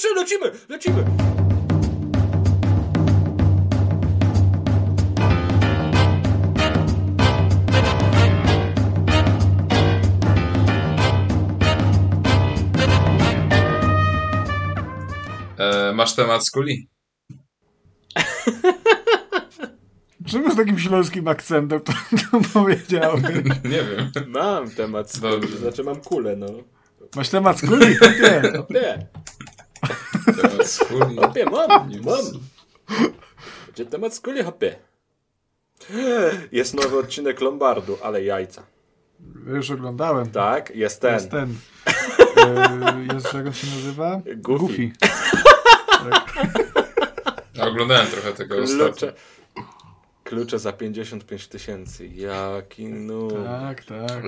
trzy, lecimy, lecimy. E, masz temat z kuli? Czemu z takim śląskim akcentem to, to powiedziałem? Nie wiem. Mam temat z Dobrze. kuli, znaczy mam kulę, no. Masz temat z kuli? Nie. Nie, Temat kuli. hopie, mam, mam. Będzie temat kuli, hopie. Jest nowy odcinek Lombardu, ale jajca. Już oglądałem. Tak, jest ten. Jest ten. E, Jest, jak on się nazywa? Goofy. Ja oglądałem trochę tego ostatnio. Klucze. Za 55 tysięcy. Jaki no. Tak, tak.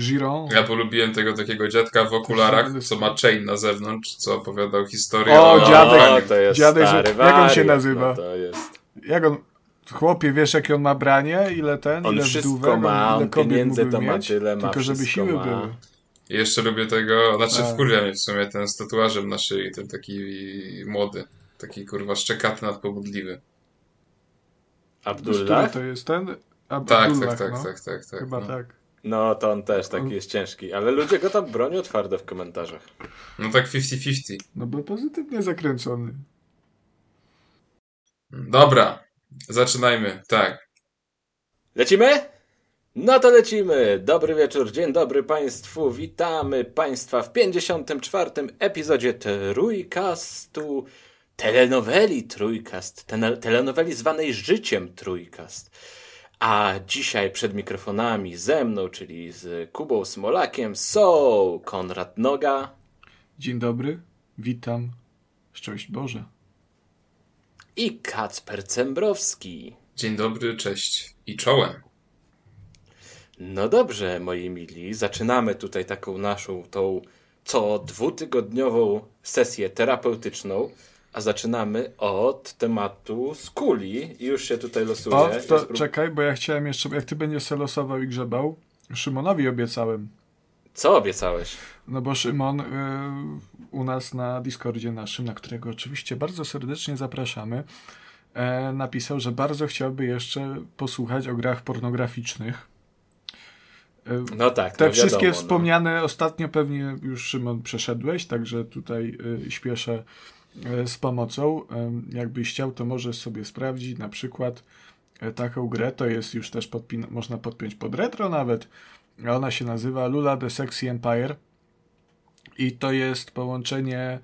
Giron. Ja polubiłem tego takiego dziadka w okularach, co ma chain na zewnątrz, co opowiadał historię O, o dziadek. to jest Dziadek, stary jak on się nazywa? No to jest. Jak on... Chłopie, wiesz jakie on ma branie? Ile ten? On ile wszystko wdówek, ma, ile on pieniędzy to ma tyle, ma Tylko żeby siły ma. były. I jeszcze lubię tego, znaczy A. wkurwia mnie w sumie ten z tatuażem na szyi, ten taki młody. Taki kurwa szczekaty nadpobudliwy. Który Abdullah? to jest ten? Tak, Abdullah, tak, tak, no. tak, tak, tak. Chyba no. tak. No to on też taki On- jest ciężki, ale ludzie go tam bronią twardo w komentarzach. no tak 50-50. No bo pozytywnie zakręcony. Dobra, zaczynajmy. Tak. Lecimy? No to lecimy. Dobry wieczór, dzień dobry Państwu. Witamy Państwa w 54. epizodzie Trójkastu, telenoweli Trójkast, telenoweli zwanej Życiem Trójkast. A dzisiaj przed mikrofonami ze mną, czyli z Kubą Smolakiem, są Konrad Noga Dzień dobry, witam. Szczęść Boże. i Kacper Cembrowski. Dzień dobry, cześć i czołem. No dobrze, moi mili, zaczynamy tutaj taką naszą tą co dwutygodniową sesję terapeutyczną, a zaczynamy od tematu skuli. I już się tutaj losuję. O, to czekaj, bo ja chciałem jeszcze, jak ty będziesz se losował i grzebał, Szymonowi obiecałem. Co obiecałeś? No bo Szymon y, u nas na Discordzie naszym, na którego oczywiście bardzo serdecznie zapraszamy, e, napisał, że bardzo chciałby jeszcze posłuchać o grach pornograficznych. E, No tak, Te no wszystkie wiadomo, wspomniane ostatnio pewnie już Szymon przeszedłeś, także tutaj y, śpieszę z pomocą. Y, jakbyś chciał, to możesz sobie sprawdzić na przykład y, taką grę, to jest już też można podpiąć pod retro nawet. Ona się nazywa Lula the Sexy Empire i to jest połączenie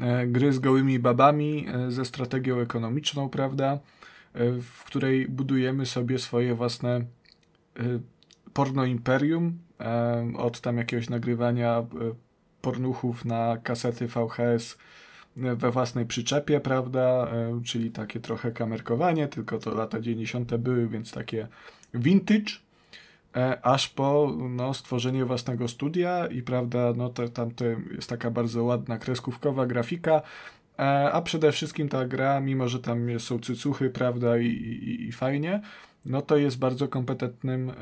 e, gry z gołymi babami e, ze strategią ekonomiczną, prawda? E, W której budujemy sobie swoje własne e, porno imperium e, od tam jakiegoś nagrywania e, pornuchów na kasety VHS e, we własnej przyczepie, prawda? E, Czyli takie trochę kamerkowanie, tylko to lata 90. były, więc takie vintage. E, aż po no, stworzenie własnego studia i prawda, no to tam to jest taka bardzo ładna kreskówkowa grafika, e, a przede wszystkim ta gra, mimo że tam są cycuchy, prawda, i, i, i fajnie, no to jest bardzo kompetentnym,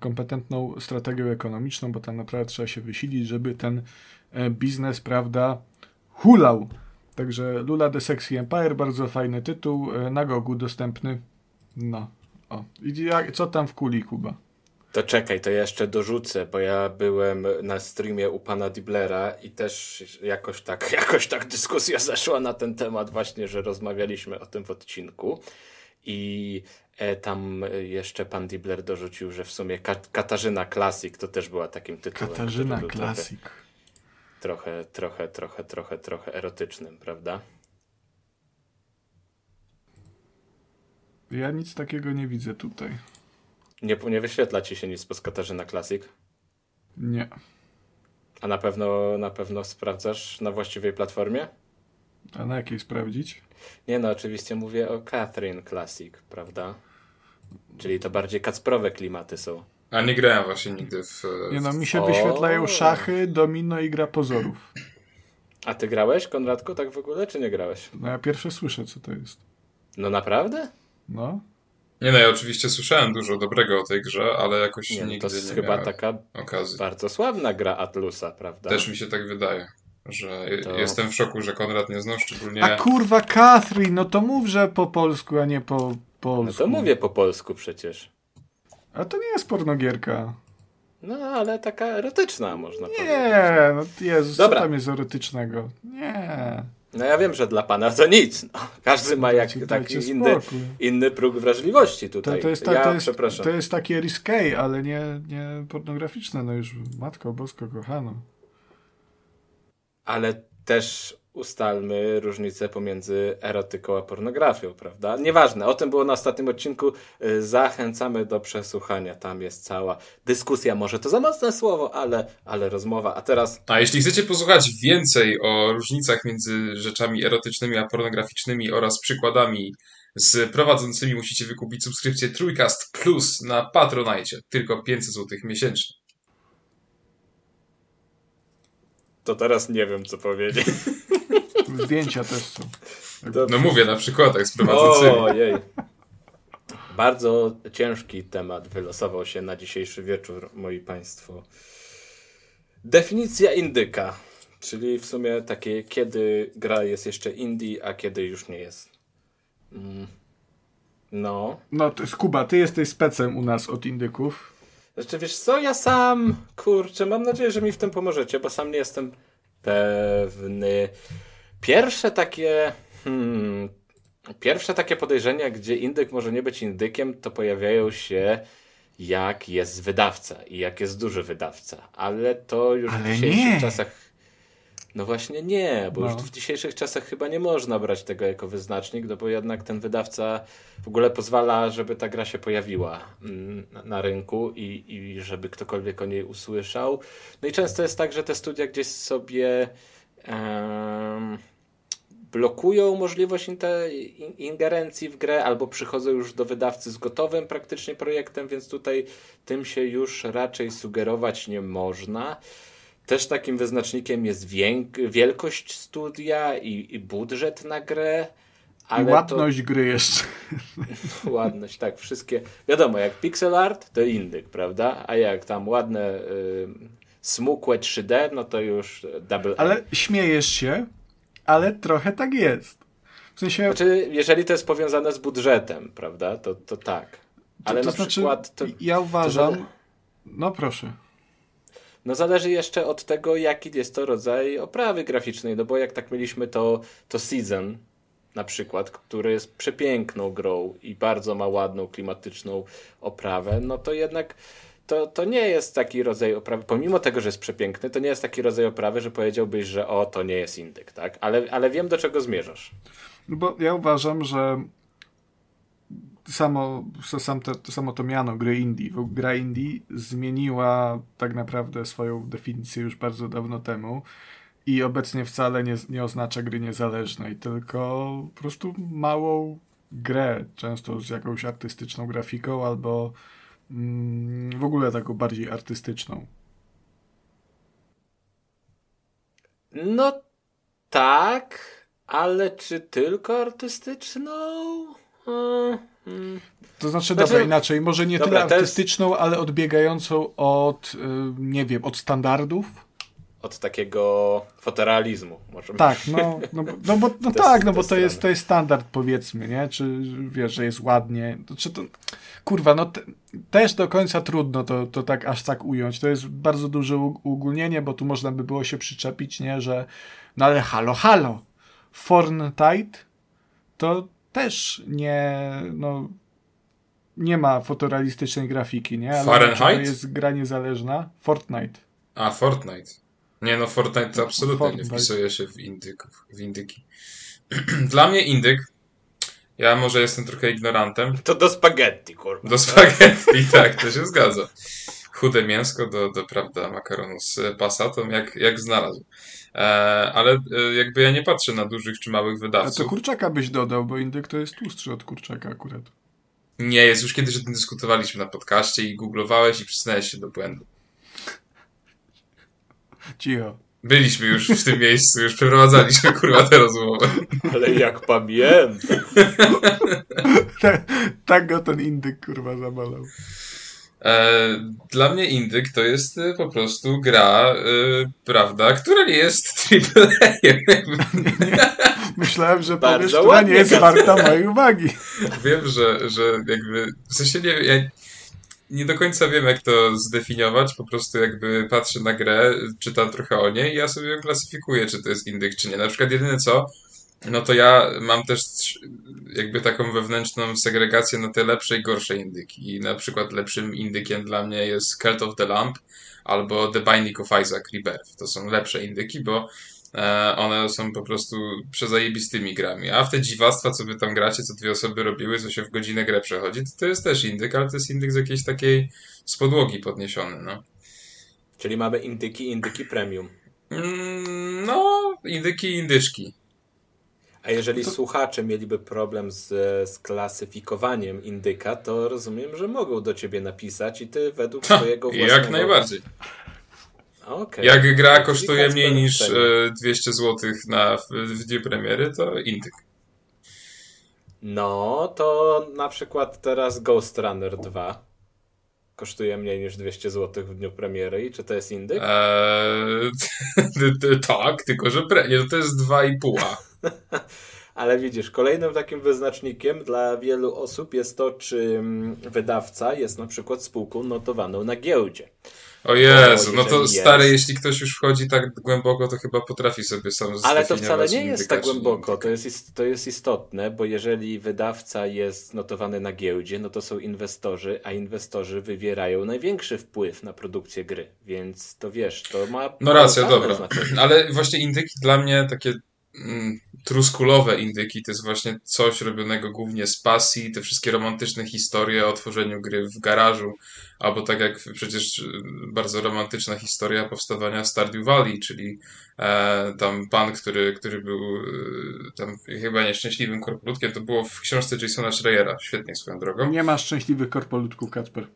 kompetentną strategią ekonomiczną, bo tam naprawdę trzeba się wysilić, żeby ten biznes, prawda, hulał. Także Lula the Sexy Empire, bardzo fajny tytuł, e, na Gogu dostępny. No. O. I jak, co tam w kuli, Kuba? To czekaj, to ja jeszcze dorzucę, bo ja byłem na streamie u pana Diblera i też jakoś tak, jakoś tak dyskusja zaszła na ten temat właśnie, że rozmawialiśmy o tym w odcinku i e, tam jeszcze pan Dibler dorzucił, że w sumie Kat- Katarzyna Classic to też była takim tytułem. Katarzyna Classic. Trochę, trochę, trochę, trochę, trochę erotycznym, prawda? Ja nic takiego nie widzę tutaj. Nie, nie wyświetla ci się nic pod Katarzyna Classic, Nie. a na pewno, na pewno sprawdzasz na właściwej platformie? A na jakiej sprawdzić? Nie no, oczywiście mówię o Catherine Classic, prawda? Czyli to bardziej kacprowe klimaty są. A nie grałem właśnie nigdy w... Nie no, mi się O. wyświetlają szachy, domino i gra pozorów. A ty grałeś, Konradku, tak w ogóle, czy nie grałeś? No ja pierwsze słyszę, co to jest. No naprawdę? No. Nie no, ja oczywiście słyszałem dużo dobrego o tej grze, ale jakoś Nie, no to nigdy jest nie chyba taka okazji. bardzo sławna gra Atlusa, prawda? Też mi się tak wydaje. Że To- jestem w szoku, że Konrad nie znał szczególnie... A kurwa, Catherine, no to mów, że po polsku, a nie po No polsku. to mówię po polsku przecież. A to nie jest pornogierka. No, ale taka erotyczna, można powiedzieć. Nie, no Jezus, Dobra. co tam jest erotycznego? Nie. No ja wiem, że dla pana to nic. No. Każdy ma jak, Dajcie- taki inny, inny próg wrażliwości To, tutaj. to, jest, ta, ja to, jest, przepraszam. to jest takie risque, ale nie, nie pornograficzne. No już, Matko Bosko, kochano. Ale też ustalmy różnicę pomiędzy erotyką a pornografią, prawda? Nieważne, o tym było na ostatnim odcinku. Y, Zachęcamy do przesłuchania. Tam jest cała dyskusja, może to za mocne słowo, ale, ale rozmowa. A teraz A jeśli chcecie posłuchać więcej o różnicach między rzeczami erotycznymi a pornograficznymi oraz przykładami z prowadzącymi, musicie wykupić subskrypcję Trójkast Plus na Patronite. Tylko 500 zł miesięcznie. To teraz nie wiem, co powiedzieć. Zdjęcia też są. To- No mówię na przykładach z. Ojej. Bardzo ciężki temat wylosował się na dzisiejszy wieczór, moi państwo. Definicja indyka, czyli w sumie takie, kiedy gra jest jeszcze indie, a kiedy już nie jest. Mm. No. No to jest Kuba, ty jesteś specem u nas od indyków. Znaczy, wiesz co, ja sam, kurczę, mam nadzieję, że mi w tym pomożecie, bo sam nie jestem pewny. Pierwsze takie, hmm, pierwsze takie podejrzenia, gdzie indyk może nie być indykiem, to pojawiają się jak jest wydawca i jak jest duży wydawca, ale to już Ale w dzisiejszych nie. czasach no właśnie nie, bo No. już w dzisiejszych czasach chyba nie można brać tego jako wyznacznik, no bo jednak ten wydawca w ogóle pozwala, żeby ta gra się pojawiła mm, na- rynku i, i żeby ktokolwiek o niej usłyszał. No i często jest tak, że te studia gdzieś sobie em, blokują możliwość ingerencji w grę albo przychodzą już do wydawcy z gotowym praktycznie projektem, więc tutaj tym się już raczej sugerować nie można. Też takim wyznacznikiem jest wielkość studia i, i budżet na grę. Ale I ładność gry jeszcze. To, ładność, tak, wszystkie. Wiadomo, jak pixel art to indyk, prawda? A jak tam ładne y, smukłe 3D, no to już double A. Ale śmiejesz się, ale trochę tak jest. W sensie, Znaczy, jeżeli to jest powiązane z budżetem, prawda, to, to tak. Ale to na znaczy, przykład to, ja uważam... to- No proszę. No zależy jeszcze od tego, jaki jest to rodzaj oprawy graficznej, no bo jak tak mieliśmy to, to Season na przykład, który jest przepiękną grą i bardzo ma ładną, klimatyczną oprawę, no to jednak to, to nie jest taki rodzaj oprawy, pomimo tego, że jest przepiękny, to nie jest taki rodzaj oprawy, że powiedziałbyś, że o, to nie jest indyk, tak? Ale, ale wiem, do czego zmierzasz. No bo ja uważam, że samo, sam to samo to miano gry indie, gra indie zmieniła tak naprawdę swoją definicję już bardzo dawno temu i obecnie wcale nie, nie oznacza gry niezależnej, tylko po prostu małą grę, często z jakąś artystyczną grafiką albo mm, w ogóle taką bardziej artystyczną. No tak, ale czy tylko artystyczną? Hmm, hmm. To znaczy, Znaczy- dobra, inaczej, może nie Dobra, tyle to jest- artystyczną, ale odbiegającą od, y, nie wiem, od standardów. Od takiego fotorealizmu, może Tak, no, no, bo- no bo no tak, no bo to jest, to jest standard powiedzmy, nie? Czy wiesz, że jest ładnie, czy to kurwa, no te, też do końca trudno to, to tak aż tak ująć. To jest bardzo duże uogólnienie, bo tu można by było się przyczepić, nie, że no ale halo, halo. Fortnite to też nie, no nie ma fotorealistycznej grafiki, nie? Ale Fahrenheit? to jest gra niezależna? Fortnite. A, Fortnite. Nie no, Fortnite to absolutnie Fortnite. nie wpisuje się w, indyków, w indyki. Dla mnie indyk, ja może jestem trochę ignorantem, To do spaghetti, kurwa. do spaghetti, tak, to się zgadza. Chude mięsko do, do prawda, makaronu z passatą, jak, jak znalazł. E, ale e, jakby ja nie patrzę na dużych czy małych A to wydawców. kurczaka byś dodał, bo indyk to jest tłustszy od kurczaka akurat. Nie, jest już kiedyś o tym dyskutowaliśmy na podcaście i googlowałeś i przyznałeś się do błędu. Cicho. Byliśmy już w tym miejscu, już przeprowadzaliśmy kurwa tę rozmowę. Ale jak pamiętam. tak, tak go ten indyk kurwa zabalał. E, dla mnie indyk to jest e, po prostu gra, e, prawda, która nie jest triple Myślałem, że powiesz, która nie jest warta mojej uwagi. Wiem, że, że jakby, w sensie nie ja nie do końca wiem, jak to zdefiniować, po prostu jakby patrzę na grę, czytam trochę o niej i ja sobie ją klasyfikuję, czy to jest indyk, czy nie. Na przykład jedyne co, no to ja mam też jakby taką wewnętrzną segregację na te lepsze i gorsze indyki. I na przykład lepszym indykiem dla mnie jest Cult of the Lamp albo The Binding of Isaac Rebirth. To są lepsze indyki, bo e, one są po prostu przezajebistymi grami. A w te dziwactwa, co wy tam gracie, co dwie osoby robiły, co się w godzinę grę przechodzi, to, to jest też indyk, ale to jest indyk z jakiejś takiej z podłogi podniesiony, no. Czyli mamy indyki, indyki premium. Mm, no, indyki, indyczki. A jeżeli to... słuchacze mieliby problem z, z klasyfikowaniem indyka, to rozumiem, że mogą do ciebie napisać i ty według ha, swojego własnego... Jak najbardziej. Okay. Jak gra kosztuje mniej niż 200 zł na, w dniu premiery, to indyk. No, to na przykład teraz Ghost Runner 2 kosztuje mniej niż 200 zł w dniu premiery i czy to jest indyk? Eee, tak, tylko że pre... nie, to jest 2,5. Ale widzisz, kolejnym takim wyznacznikiem dla wielu osób jest to, czy wydawca jest na przykład spółką notowaną na giełdzie. O Jezu, no to stary, jeśli ktoś już wchodzi tak głęboko, to chyba potrafi sobie sam Ale to wcale nie jest tak głęboko, to jest, to jest istotne, bo jeżeli wydawca jest notowany na giełdzie, no to są inwestorzy, a inwestorzy wywierają największy wpływ na produkcję gry, więc to wiesz, to ma... No racja, dobra, znaczenie. ale właśnie indyki dla mnie takie mm, truskulowe indyki to jest właśnie coś robionego głównie z pasji, te wszystkie romantyczne historie o tworzeniu gry w garażu, albo tak jak przecież bardzo romantyczna historia powstawania Stardew Valley, czyli e, tam pan, który, który był e, tam chyba nieszczęśliwym korpolutkiem, to było w książce Jasona Schreiera, świetnie swoją drogą. Nie ma szczęśliwych korpolutków, Kacper.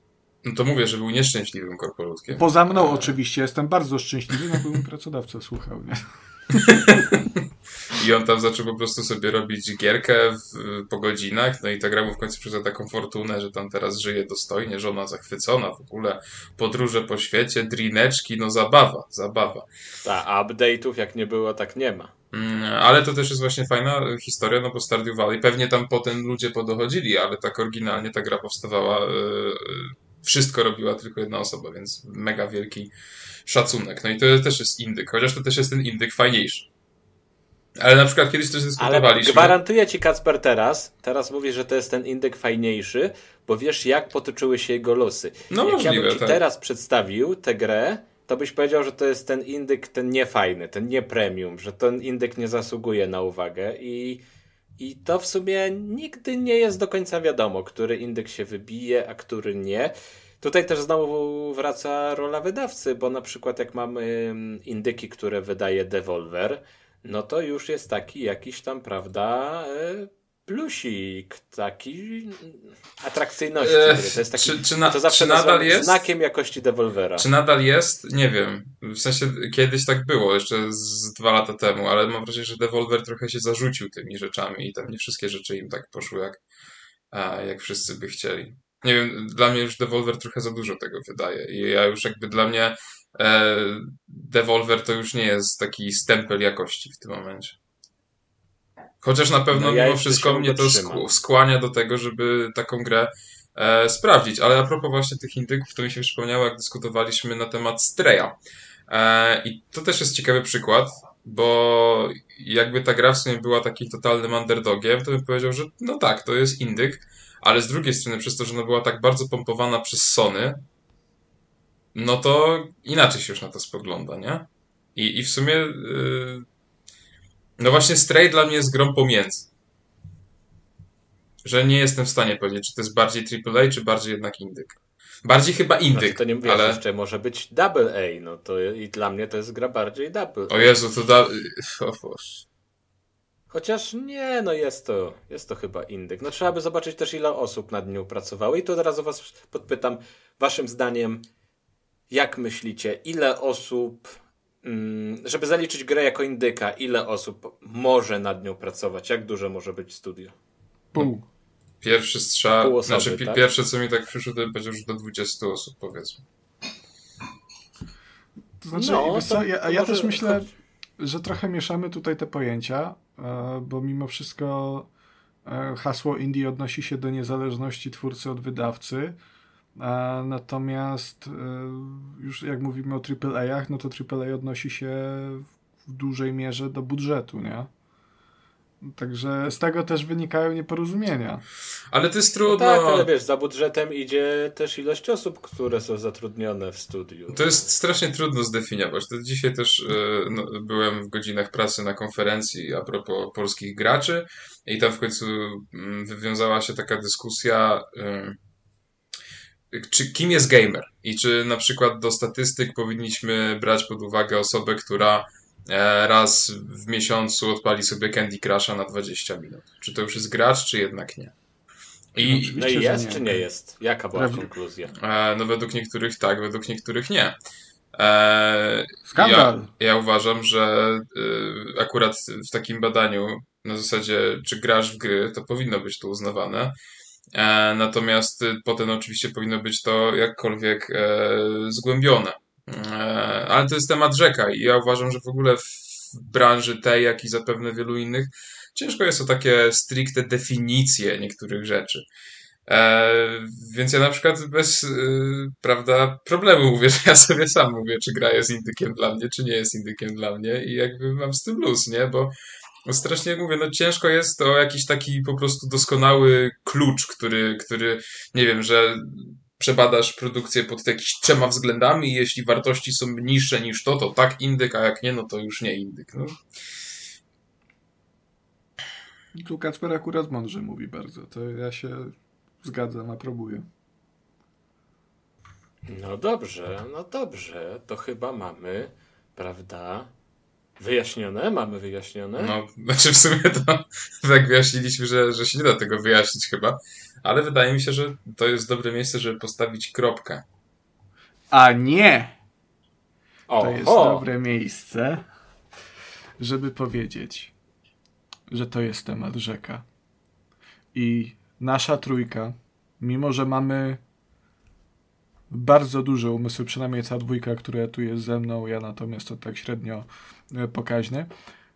No to mówię, że był nieszczęśliwym korpolutkiem. Poza mną e... oczywiście, jestem bardzo szczęśliwy, no był mi pracodawca słuchał, nie? I on tam zaczął po prostu sobie robić gierkę w, po godzinach, no i ta gra mu w końcu przyszła taką fortunę, że tam teraz żyje dostojnie, żona zachwycona, w ogóle podróże po świecie, drineczki, no zabawa, zabawa. Tak, update'ów jak nie było, tak nie ma. Mm, ale to też jest właśnie fajna historia, no bo Stardew Valley, pewnie tam potem ludzie podochodzili, ale tak oryginalnie ta gra powstawała, yy, wszystko robiła tylko jedna osoba, więc mega wielki szacunek. No i to też jest indyk, chociaż to też jest ten indyk fajniejszy. Ale na przykład kiedyś też dyskutowaliśmy. Ale gwarantuję ci, Kacper, teraz, teraz mówisz, że to jest ten indyk fajniejszy, bo wiesz, jak potoczyły się jego losy. No jak możliwe, ja bym ci tak. teraz przedstawił tę grę, to byś powiedział, że to jest ten indyk, ten niefajny, ten nie premium, że ten indyk nie zasługuje na uwagę i, i to w sumie nigdy nie jest do końca wiadomo, który indyk się wybije, a który nie. Tutaj też znowu wraca rola wydawcy, bo na przykład jak mamy mm, indyki, które wydaje Devolver, no to już jest taki jakiś tam, prawda, e, plusik, taki atrakcyjności. to jest taki, czy, czy na, to zawsze nadal jest? znakiem jakości Devolvera. Czy nadal jest? Nie wiem. W sensie kiedyś tak było, jeszcze z dwa lata temu, ale mam wrażenie, że Devolver trochę się zarzucił tymi rzeczami i tam nie wszystkie rzeczy im tak poszły, jak, jak wszyscy by chcieli nie wiem, dla mnie już Devolver trochę za dużo tego wydaje i ja już jakby dla mnie e, Devolver to już nie jest taki stempel jakości w tym momencie. Chociaż na pewno no ja mimo wszystko mnie to skłania do tego, żeby taką grę e, sprawdzić. Ale a propos właśnie tych indyków, to mi się przypomniało, jak dyskutowaliśmy na temat Streya. E, I to też jest ciekawy przykład, bo jakby ta gra w sumie była takim totalnym underdogiem, to bym powiedział, że no tak, to jest indyk, ale z drugiej strony, przez to, że ona była tak bardzo pompowana przez Sony, no to inaczej się już na to spogląda, nie? I, i w sumie, yy... no właśnie Stray dla mnie jest grą pomiędzy. Że nie jestem w stanie powiedzieć, czy to jest bardziej AAA, czy bardziej jednak indyk. Bardziej chyba indyk. Znaczy to nie mówię, ale... jeszcze może być double A, no to i dla mnie to jest gra bardziej double. O Jezu, to da... O Boże. Chociaż nie, no jest to, jest to chyba indyk. No trzeba by zobaczyć też ile osób nad nią pracowało i tu od razu was podpytam, waszym zdaniem, jak myślicie, ile osób, mm, żeby zaliczyć grę jako indyka, ile osób może nad nią pracować? Jak duże może być studio? Pół. Pierwszy strzał, Pół osoby, znaczy tak? pierwsze co mi tak przyszło, to będzie już do 20 osób powiedzmy. To znaczy, No, to- ja, to ja też myślę, chodź- że trochę mieszamy tutaj te pojęcia, e, bo mimo wszystko e, hasło indie odnosi się do niezależności twórcy od wydawcy, a natomiast e, już jak mówimy o AAA-ach, no to AAA odnosi się w dużej mierze do budżetu, nie? Także z tego też wynikają nieporozumienia. Ale to jest No trudno. tak, ale wiesz, za budżetem idzie też ilość osób, które są zatrudnione w studiu. To jest strasznie trudno zdefiniować. To dzisiaj też e, no, byłem w godzinach pracy na konferencji a propos polskich graczy i tam w końcu mm, wywiązała się taka dyskusja, czy kim jest gamer i czy na przykład do statystyk powinniśmy brać pod uwagę osobę, która raz w miesiącu odpali sobie Candy Crusha na 20 minut. Czy to już jest gracz, czy jednak nie? I, Oczywiście, No i jest, nie. czy nie jest? Jaka była Prawda. konkluzja? E, no według niektórych tak, według niektórych nie. E, Skandal! Ja, ja uważam, że y, akurat w takim badaniu na zasadzie, czy grasz w gry, to powinno być to uznawane. E, natomiast y, potem oczywiście powinno być to jakkolwiek e, zgłębione. E, ale to jest temat rzeka i ja uważam, że w ogóle w branży tej, jak i zapewne wielu innych, ciężko jest o takie stricte definicje niektórych rzeczy. E, więc ja na przykład bez, y, prawda, problemu mówię, że ja sobie sam mówię, czy gra jest indykiem dla mnie, czy nie jest indykiem dla mnie i jakby mam z tym luz, nie? Bo bo strasznie mówię, no ciężko jest to jakiś taki po prostu doskonały klucz, który, który nie wiem, że przebadasz produkcję pod jakimiś trzema względami i jeśli wartości są niższe niż to, to tak indyk, a jak nie, no to już nie indyk. No. Tu Kacper akurat mądrze mówi bardzo, to ja się zgadzam, aprobuję. No dobrze, no dobrze, to chyba mamy, prawda? Wyjaśnione? Mamy wyjaśnione? No, znaczy w sumie to tak wyjaśniliśmy, że, że się nie da tego wyjaśnić chyba, ale wydaje mi się, że to jest dobre miejsce, żeby postawić kropkę. A nie! o, To jest o, dobre miejsce, żeby powiedzieć, że to jest temat rzeka. I nasza trójka, mimo że mamy bardzo duże umysły, przynajmniej ta dwójka, która tu jest ze mną, ja natomiast to tak średnio pokaźny.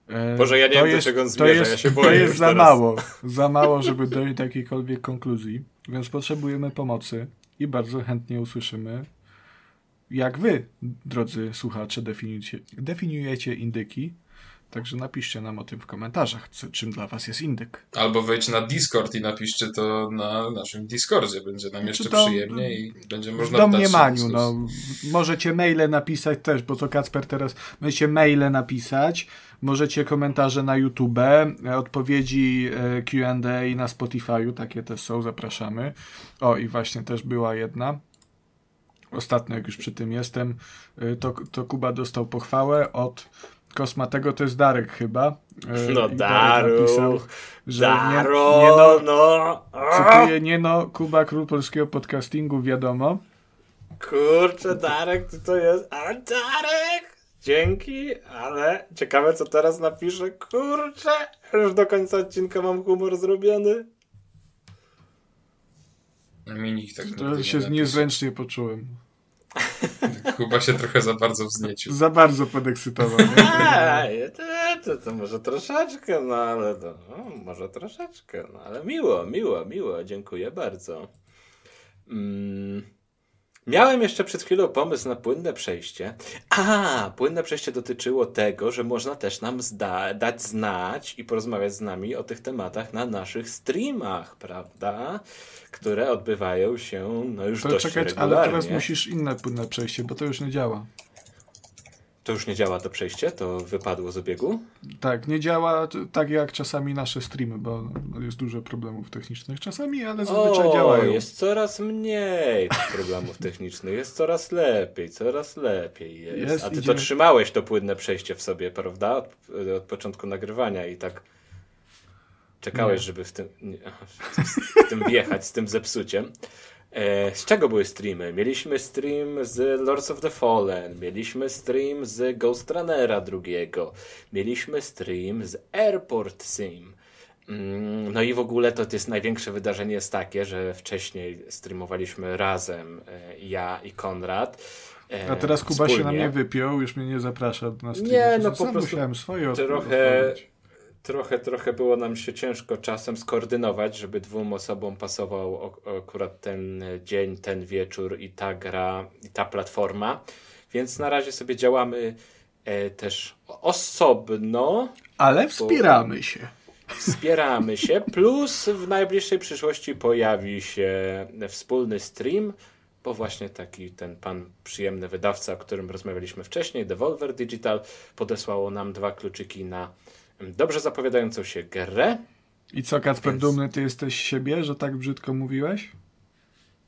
e, Boże, ja nie to wiem, do jest, czego on to zmierza, jest, ja się To boję jest już za teraz. mało, za mało, żeby dojść do jakiejkolwiek konkluzji, więc potrzebujemy pomocy i bardzo chętnie usłyszymy, jak wy, drodzy słuchacze, definiujecie, definiujecie indyki. Także napiszcie nam o tym w komentarzach, co, czym dla was jest indyk. Albo wejdź na Discord i napiszcie to na naszym Discordzie. Będzie nam jeszcze to- przyjemnie i będzie można w domniemaniu, dyskusję. no. Możecie maile napisać też, bo to Kacper teraz, możecie maile napisać, możecie komentarze na YouTube, e, odpowiedzi e, Q&A na Spotify'u, takie też są, zapraszamy. O, i właśnie też była jedna. Ostatnio, jak już przy tym jestem, e, to, to Kuba dostał pochwałę od Kosmatego, to jest Darek chyba. E, No i Darek Daru, napisał, że nie, Daro, nie no, no, cytuję, nie no, Kuba, król polskiego podcastingu, wiadomo. Kurczę, Darek, ty to jest. A Darek! Dzięki, ale ciekawe co teraz napiszę. Kurczę, już do końca odcinka mam humor zrobiony. Mi nikt tak To nigdy się nie niezręcznie poczułem. Kuba się trochę za bardzo wzniecił. Za bardzo podekscytował. Nie? To, to, to może troszeczkę, no ale to, no, może troszeczkę, no ale miło, miło, miło, dziękuję bardzo. Mm. Miałem jeszcze przed chwilą pomysł na płynne przejście. A, płynne przejście dotyczyło tego, że można też nam zda- dać znać i porozmawiać z nami o tych tematach na naszych streamach, prawda? Które odbywają się no już To dość czekać, regularnie. ale teraz musisz inne płynne przejście, bo to już nie działa. To już nie działa to przejście? To wypadło z obiegu? Tak, nie działa tak jak czasami nasze streamy, bo jest dużo problemów technicznych czasami, ale zazwyczaj o, działają. jest coraz mniej problemów technicznych, jest coraz lepiej, coraz lepiej jest. Jest, A ty idzie- to trzymałeś to płynne przejście w sobie, prawda? Od, od początku nagrywania i tak czekałeś, Nie. żeby w tym, w tym wjechać, z tym zepsuciem. E, z czego były streamy? Mieliśmy stream z Lords of the Fallen, mieliśmy stream z Ghost Runnera drugiego, mieliśmy stream z Airport Sim, Mm, no i w ogóle to, jest największe wydarzenie jest takie, że wcześniej streamowaliśmy razem e, ja i Konrad. E, A teraz Kuba wspólnie. się na mnie wypiął, już mnie nie zaprasza na stream. Nie, no po prostu musiałem swoje trochę, trochę, trochę było nam się ciężko czasem skoordynować, żeby dwóm osobom pasował akurat ten dzień, ten wieczór i ta gra, i ta platforma. Więc na razie sobie działamy e, też osobno. Ale wspieramy się. Wspieramy się, plus w najbliższej przyszłości pojawi się wspólny stream, bo właśnie taki ten pan przyjemny wydawca, o którym rozmawialiśmy wcześniej, Devolver Digital, podesłało nam dwa kluczyki na dobrze zapowiadającą się grę. I co, Kacper, Więc... dumny ty jesteś siebie, że tak brzydko mówiłeś?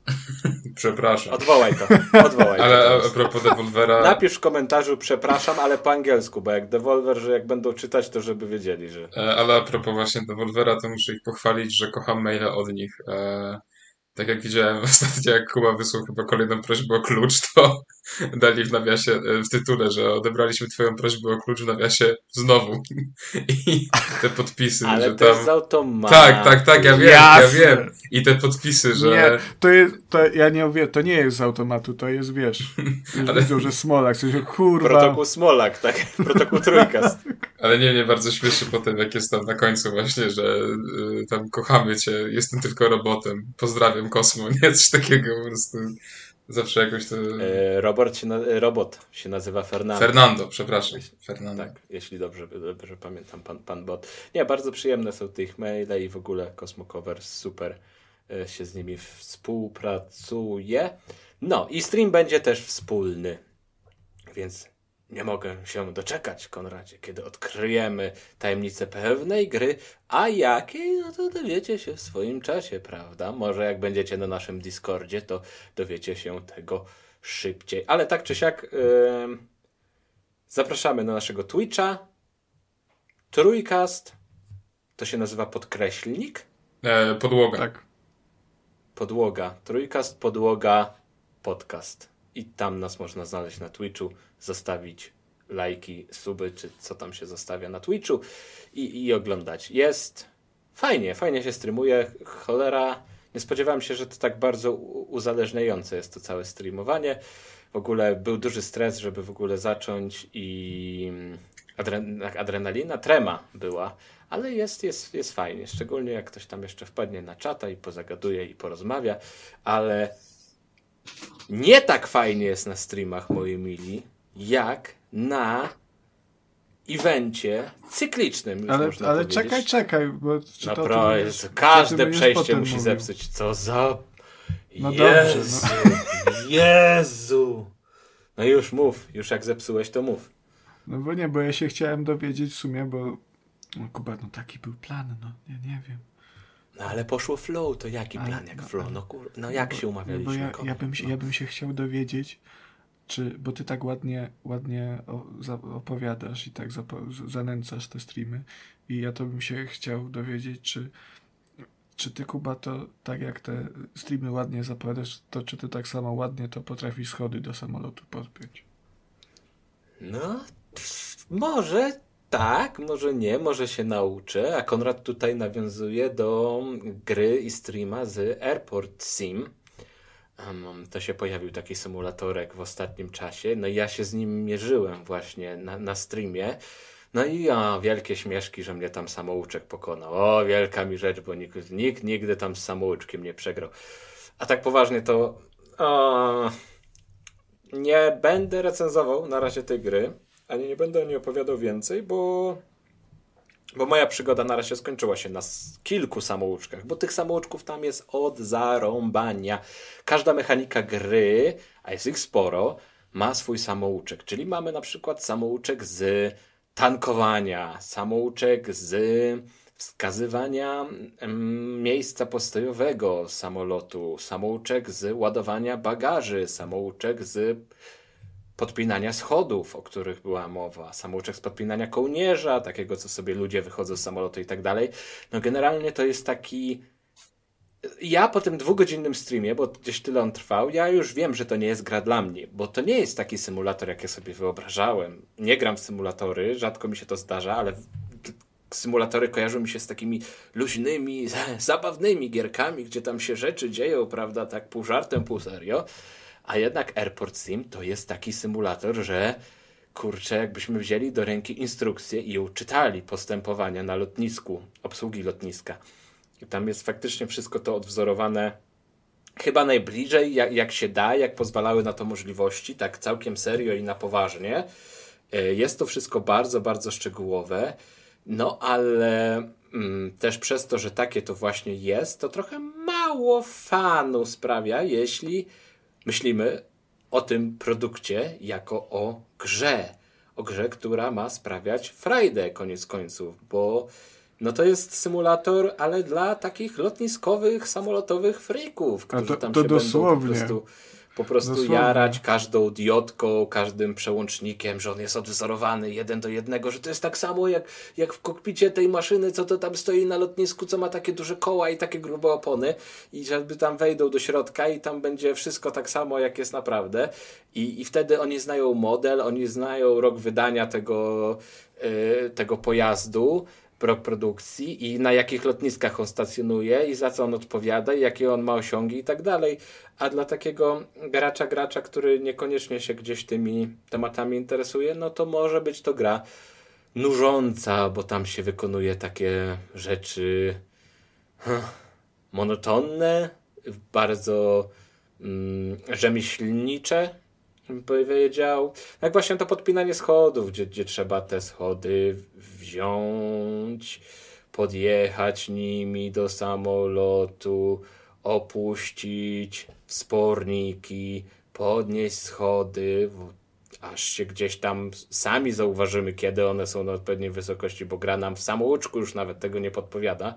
Przepraszam. Odwołaj to. Odwołaj ale to a propos Devolvera. Napisz w komentarzu przepraszam, ale po angielsku, bo jak Devolver, że jak będą czytać, to żeby wiedzieli, że. E, ale a propos właśnie Devolvera, to muszę ich pochwalić, że kocham maile od nich. E, tak jak widziałem ostatnio, jak Kuba wysłał chyba kolejną prośbę o klucz, to dali w nawiasie, e, w tytule, że odebraliśmy twoją prośbę o klucz w nawiasie znowu. I te podpisy, Ale że to tam... jest automatu. Tak, tak, tak, ja wiem, Jasne. ja wiem. I te podpisy, że... Nie, to jest, to, ja nie wiem, to nie jest z automatu, to jest, wiesz, już Ale... widzą, że Smolak, coś, kurwa... Protokół Smolak, tak, protokół Trójkast. Ale nie, nie, bardzo śmieszy potem, jak jest tam na końcu właśnie, że y, tam kochamy cię, jestem tylko robotem, pozdrawiam Kosmo, nie? Coś takiego po prostu zawsze jakoś to... E, robot, się na, robot się nazywa Fernando. Fernando, przepraszam. Fernando. Tak, jeśli dobrze, dobrze pamiętam, pan, pan bot. Nie, bardzo przyjemne są te ich maile i w ogóle Cosmo Cover super e, się z nimi współpracuje. No i stream będzie też wspólny, więc nie mogę się doczekać, Konradzie, kiedy odkryjemy tajemnicę pewnej gry, a jakiej, no to dowiecie się w swoim czasie, prawda? Może jak będziecie na naszym Discordzie, to dowiecie się tego szybciej. Ale tak czy siak, yy, zapraszamy na naszego Twitcha. Trójkast, to się nazywa podkreślnik? E, podłoga. Tak. Podłoga. Trójkast, podłoga, podcast. I tam nas można znaleźć na Twitchu zostawić lajki, suby, czy co tam się zostawia na Twitchu i, i oglądać. Jest fajnie, fajnie się streamuje. Cholera, nie spodziewałem się, że to tak bardzo uzależniające jest to całe streamowanie. W ogóle był duży stres, żeby w ogóle zacząć i adrenalina, trema była, ale jest, jest, jest fajnie, szczególnie jak ktoś tam jeszcze wpadnie na czata i pozagaduje i porozmawia, ale nie tak fajnie jest na streamach, moi mili, jak na evencie cyklicznym. Już ale można ale powiedzieć. czekaj, czekaj. Bo czy Naprawdę, to, każde przejście musi mówił. zepsuć. Co za. No Jezu, dobrze. No. Jezu. No już mów, już jak zepsułeś, to mów. No bo nie, bo ja się chciałem dowiedzieć w sumie, bo no, Kuba, no taki był plan, no nie, nie wiem. No ale poszło flow, to jaki ale, plan jak no, flow? No, kur... no jak no, się umawialiśmy? No bo ja, ja, bym się, ja bym się chciał dowiedzieć, czy, bo ty tak ładnie, ładnie opowiadasz i tak zanęcasz te streamy. I ja to bym się chciał dowiedzieć, czy, czy ty Kuba to tak jak te streamy ładnie zapowiadasz, to czy ty tak samo ładnie to potrafisz schody do samolotu podpiąć? No, może tak, może nie, może się nauczę, a Konrad tutaj nawiązuje do gry i streama z Airport Sim, to się pojawił taki symulatorek w ostatnim czasie. No i ja się z nim mierzyłem właśnie na, na streamie. No i o, wielkie śmieszki, że mnie tam samouczek pokonał. O, wielka mi rzecz, bo nikt, nikt nigdy tam z samouczkiem nie przegrał. A tak poważnie to o, nie będę recenzował na razie tej gry, ani nie będę o niej opowiadał więcej, bo bo moja przygoda na razie skończyła się na kilku samouczkach, bo tych samouczków tam jest od zarąbania. Każda mechanika gry, a jest ich sporo, ma swój samouczek. Czyli mamy na przykład samouczek z tankowania, samouczek z wskazywania miejsca postojowego samolotu, samouczek z ładowania bagaży, samouczek z podpinania schodów, o których była mowa, samouczek z podpinania kołnierza, takiego, co sobie ludzie wychodzą z samolotu i tak dalej. No generalnie to jest taki... Ja po tym dwugodzinnym streamie, bo gdzieś tyle on trwał, ja już wiem, że to nie jest gra dla mnie, bo to nie jest taki symulator, jak ja sobie wyobrażałem. Nie gram w symulatory, rzadko mi się to zdarza, ale symulatory kojarzą mi się z takimi luźnymi, zabawnymi gierkami, gdzie tam się rzeczy dzieją, prawda, tak pół żartem, pół serio. A jednak Airport Sim to jest taki symulator, że kurczę, jakbyśmy wzięli do ręki instrukcję i uczytali postępowania na lotnisku, obsługi lotniska. I tam jest faktycznie wszystko to odwzorowane chyba najbliżej, jak, jak się da, jak pozwalały na to możliwości, tak całkiem serio i na poważnie. E, jest to wszystko bardzo, bardzo szczegółowe. No ale mm, też przez to, że takie to właśnie jest, to trochę mało fanu sprawia, jeśli myślimy o tym produkcie jako o grze. O grze, która ma sprawiać frajdę koniec końców, bo no to jest symulator, ale dla takich lotniskowych, samolotowych freaków, którzy to, tam to się dosłownie. będą po prostu po prostu Dosłownie. jarać każdą diodką, każdym przełącznikiem, że on jest odwzorowany jeden do jednego, że to jest tak samo jak, jak w kokpicie tej maszyny, co to tam stoi na lotnisku, co ma takie duże koła i takie grube opony i żeby tam wejdą do środka i tam będzie wszystko tak samo, jak jest naprawdę. I, i wtedy oni znają model, oni znają rok wydania tego, yy, tego pojazdu, rok produkcji i na jakich lotniskach on stacjonuje i za co on odpowiada i jakie on ma osiągi i tak dalej. A dla takiego gracza, gracza, który niekoniecznie się gdzieś tymi tematami interesuje, no to może być to gra nużąca, bo tam się wykonuje takie rzeczy monotonne, bardzo mm, rzemieślnicze, bym powiedział. Jak właśnie to podpinanie schodów, gdzie, gdzie trzeba te schody wziąć, podjechać nimi do samolotu, opuścić wsporniki, podnieść schody, aż się gdzieś tam sami zauważymy, kiedy one są na odpowiedniej wysokości, bo gra nam w samouczku już nawet tego nie podpowiada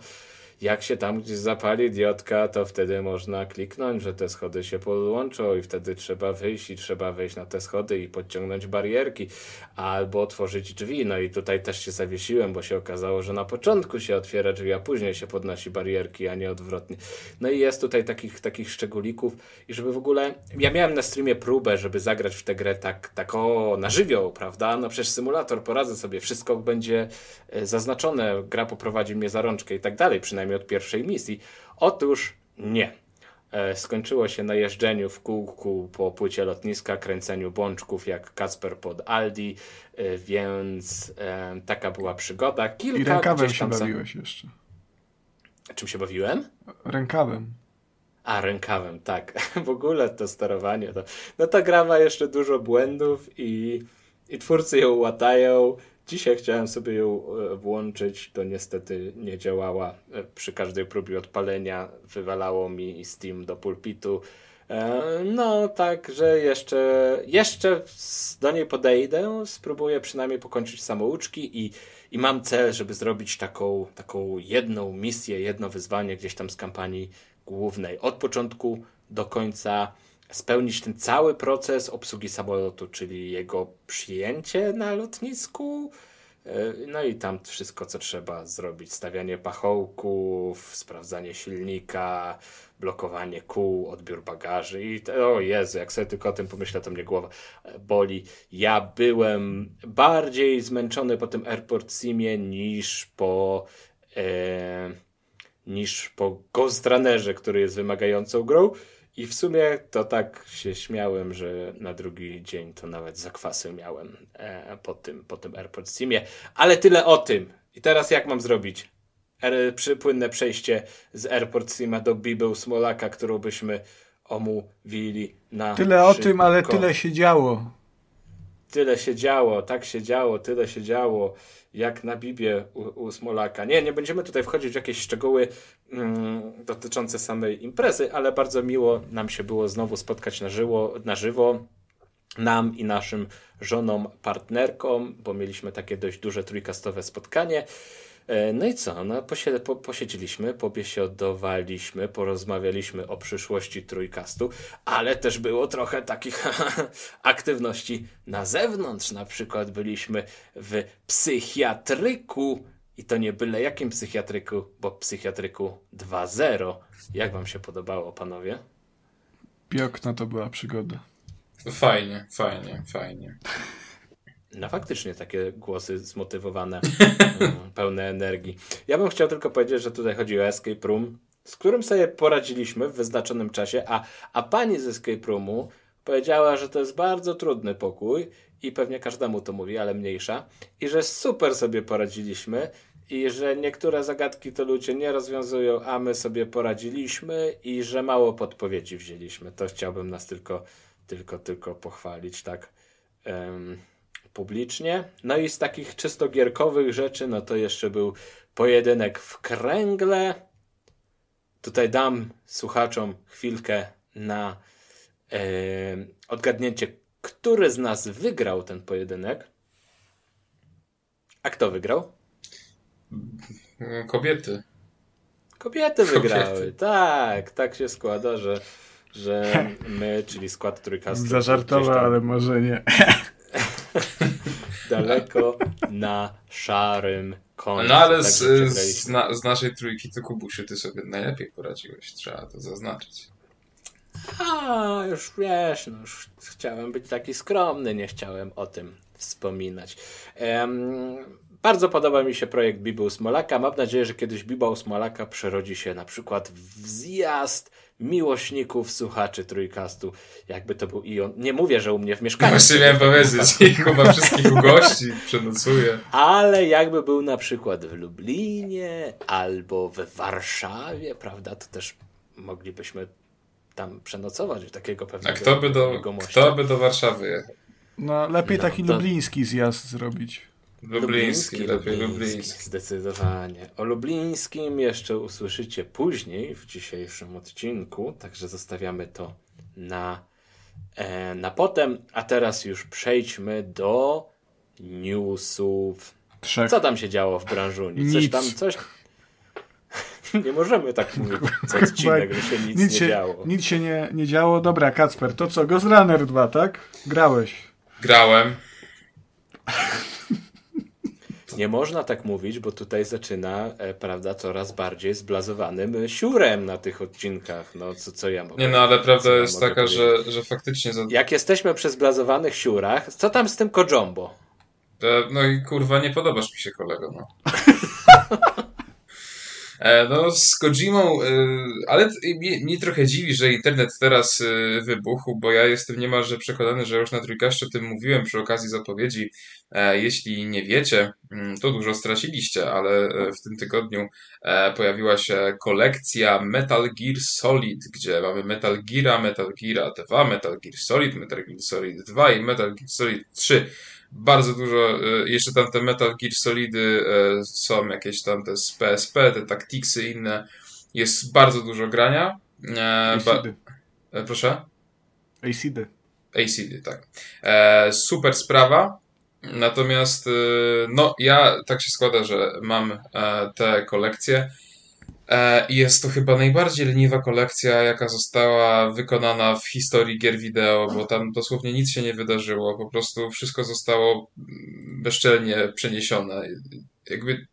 jak się tam gdzieś zapali diotka, to wtedy można kliknąć, że te schody się podłączą i wtedy trzeba wyjść i trzeba wejść na te schody i podciągnąć barierki albo otworzyć drzwi. No i tutaj też się zawiesiłem, bo się okazało, że na początku się otwiera drzwi, a później się podnosi barierki, a nie odwrotnie. No i jest tutaj takich, takich szczególików i żeby w ogóle... Ja miałem na streamie próbę, żeby zagrać w tę grę tak, tak o, na żywioł, prawda? No przecież symulator, poradzę sobie, wszystko będzie e, zaznaczone, gra poprowadzi mnie za rączkę i tak dalej, przynajmniej przynajmniej od pierwszej misji. Otóż nie. E, skończyło się na jeżdżeniu w kółku po płycie lotniska, kręceniu bączków jak Kasper pod Aldi, e, więc e, taka była przygoda. Kilka I rękawem się bawiłeś jeszcze. Czym się bawiłem? Rękawem. A, rękawem, tak. w ogóle to sterowanie. To, no ta gra ma jeszcze dużo błędów i, i twórcy ją łatają. Dzisiaj chciałem sobie ją e, włączyć, to niestety nie działała. E, przy każdej próbie odpalenia wywalało mi Steam do pulpitu. E, no, także jeszcze, jeszcze do niej podejdę, spróbuję przynajmniej pokończyć samouczki i, i mam cel, żeby zrobić taką, taką jedną misję, jedno wyzwanie gdzieś tam z kampanii głównej. Od początku do końca spełnić ten cały proces obsługi samolotu, czyli jego przyjęcie na lotnisku, e, no i tam wszystko, co trzeba zrobić. Stawianie pachołków, sprawdzanie silnika, blokowanie kół, odbiór bagaży i o Jezu, jak sobie tylko o tym pomyślę, to mnie głowa boli. Ja byłem bardziej zmęczony po tym Airport Simie niż po e, niż po Ghost Runnerze, który jest wymagającą grą. I w sumie to tak się śmiałem, że na drugi dzień to nawet zakwasy miałem e, po, tym, po tym AirPod Simie. Ale tyle o tym. I teraz jak mam zrobić? Er, płynne przejście z AirPort Sima do Bibeł Smolaka, którą byśmy omówili na Tyle szybko. o tym, ale tyle się działo. Tyle się działo, tak się działo, tyle się działo jak na Bibie u, u Smolaka. Nie, nie będziemy tutaj wchodzić w jakieś szczegóły mm, dotyczące samej imprezy, ale bardzo miło nam się było znowu spotkać na, żyło, na żywo nam i naszym żonom, partnerkom, bo mieliśmy takie dość duże trójkastowe spotkanie. E, no i co? No, posie, po, posiedzieliśmy, pobiesiodowaliśmy, porozmawialiśmy o przyszłości trójkastu, ale też było trochę takich aktywności na zewnątrz. Na przykład byliśmy w psychiatryku i to nie byle jakim psychiatryku, bo psychiatryku 2.0. Jak wam się podobało, panowie? Piokna to była przygoda. Fajnie, fajnie, fajnie. No faktycznie takie głosy zmotywowane, mm, pełne energii. Ja bym chciał tylko powiedzieć, że tutaj chodzi o Escape Room, z którym sobie poradziliśmy w wyznaczonym czasie, a, a pani z Escape Roomu powiedziała, że to jest bardzo trudny pokój i pewnie każdemu to mówi, ale mniejsza, i że super sobie poradziliśmy i że niektóre zagadki to ludzie nie rozwiązują, a my sobie poradziliśmy i że mało podpowiedzi wzięliśmy. To chciałbym nas tylko, tylko, tylko pochwalić, tak um, publicznie. No i z takich czysto gierkowych rzeczy, no to jeszcze był pojedynek w kręgle. Tutaj dam słuchaczom chwilkę na e, odgadnięcie, który z nas wygrał ten pojedynek. A kto wygrał? Kobiety. Kobiety wygrały, Kobiety. tak. Tak się składa, że, że my, czyli skład trójkastu. Zażartował, ale może nie. daleko na szarym końcu. No ale z, z, na, z, naszej trójki to Kubusiu, ty sobie najlepiej poradziłeś, trzeba to zaznaczyć. A, już wiesz, no już chciałem być taki skromny, nie chciałem o tym wspominać. Um, bardzo podoba mi się projekt Bibu Smolaka. Mam nadzieję, że kiedyś Biba Smolaka przerodzi się na przykład w zjazd miłośników, słuchaczy Trójkastu. Jakby to był i on. Nie mówię, że u mnie w mieszkaniu. Właśnie miałem powiedzieć. I chyba wszystkich ugości, przenocuje. Ale jakby był na przykład w Lublinie albo we Warszawie, prawda, to też moglibyśmy tam przenocować w takiego pewnego A kto by do, kto by do Warszawy jechał? No, lepiej no, taki to... lubliński zjazd zrobić. Lubliński, Lubliński, lepiej Lubliński. Zdecydowanie. O Lublińskim jeszcze usłyszycie później w dzisiejszym odcinku, także zostawiamy to na, e, na potem. A teraz już przejdźmy do newsów. Trzech. Co tam się działo w branżuni? Coś nic. tam, coś... nie możemy tak mówić co odcinek, że się nic, nic nie się, działo. Nic się nie, nie działo. Dobra, Kacper, to co? Ghost Runner 2, tak? Grałeś. Grałem. Nie można tak mówić, bo tutaj zaczyna, e, prawda, coraz bardziej zblazowanym siurem na tych odcinkach. No, co, co ja mogę Nie, no, ale prawda jest taka, że, że faktycznie... Za... Jak jesteśmy przy zblazowanych siurach, co tam z tym Kojombo? E, no i kurwa, nie podobasz mi się, kolego, no. E, no, z Kojimą, e, ale mnie, trochę dziwi, że internet teraz e, wybuchł, bo ja jestem niemalże przekonany, że już na trójkaście o tym mówiłem przy okazji zapowiedzi. Jeśli nie wiecie, mm, to dużo straciliście, ale w tym tygodniu pojawiła się kolekcja Metal Gear Solid, gdzie mamy Metal Geara, Metal Geara 2, Metal Gear Solid, Metal Gear Solid 2 i Metal Gear Solid 3 bardzo dużo, e, jeszcze tam te Metal Gear Solidy e, są jakieś tam te z PSP, te Tacticsy inne, jest bardzo dużo grania. E, ba proszę? ACD. ACD, tak. super sprawa. Natomiast, no, ja tak się składa, że mam te kolekcje jest to chyba najbardziej leniwa kolekcja, jaka została wykonana w historii gier wideo, bo tam dosłownie nic się nie wydarzyło. Po prostu wszystko zostało bezczelnie przeniesione. Jakby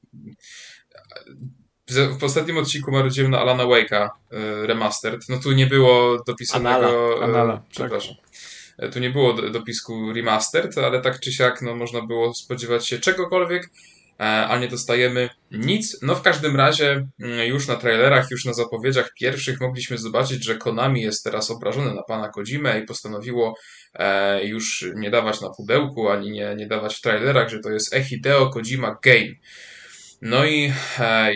w ostatnim odcinku marudziłem na Alana Wake'a e, Remastered. No tu nie było dopisanego... Anala, Anala tak. przepraszam. Tak. Tu nie było dopisku Remastered, ale tak czy siak no, można było spodziewać się czegokolwiek. E, a nie dostajemy nic. No w każdym razie mm, już na trailerach, już na zapowiedziach pierwszych mogliśmy zobaczyć, że Konami jest teraz obrażone na pana Kojimę i postanowiło e, już nie dawać na pudełku, ani nie, nie dawać w trailerach, że to jest Ehideo Kojima Game. No i e,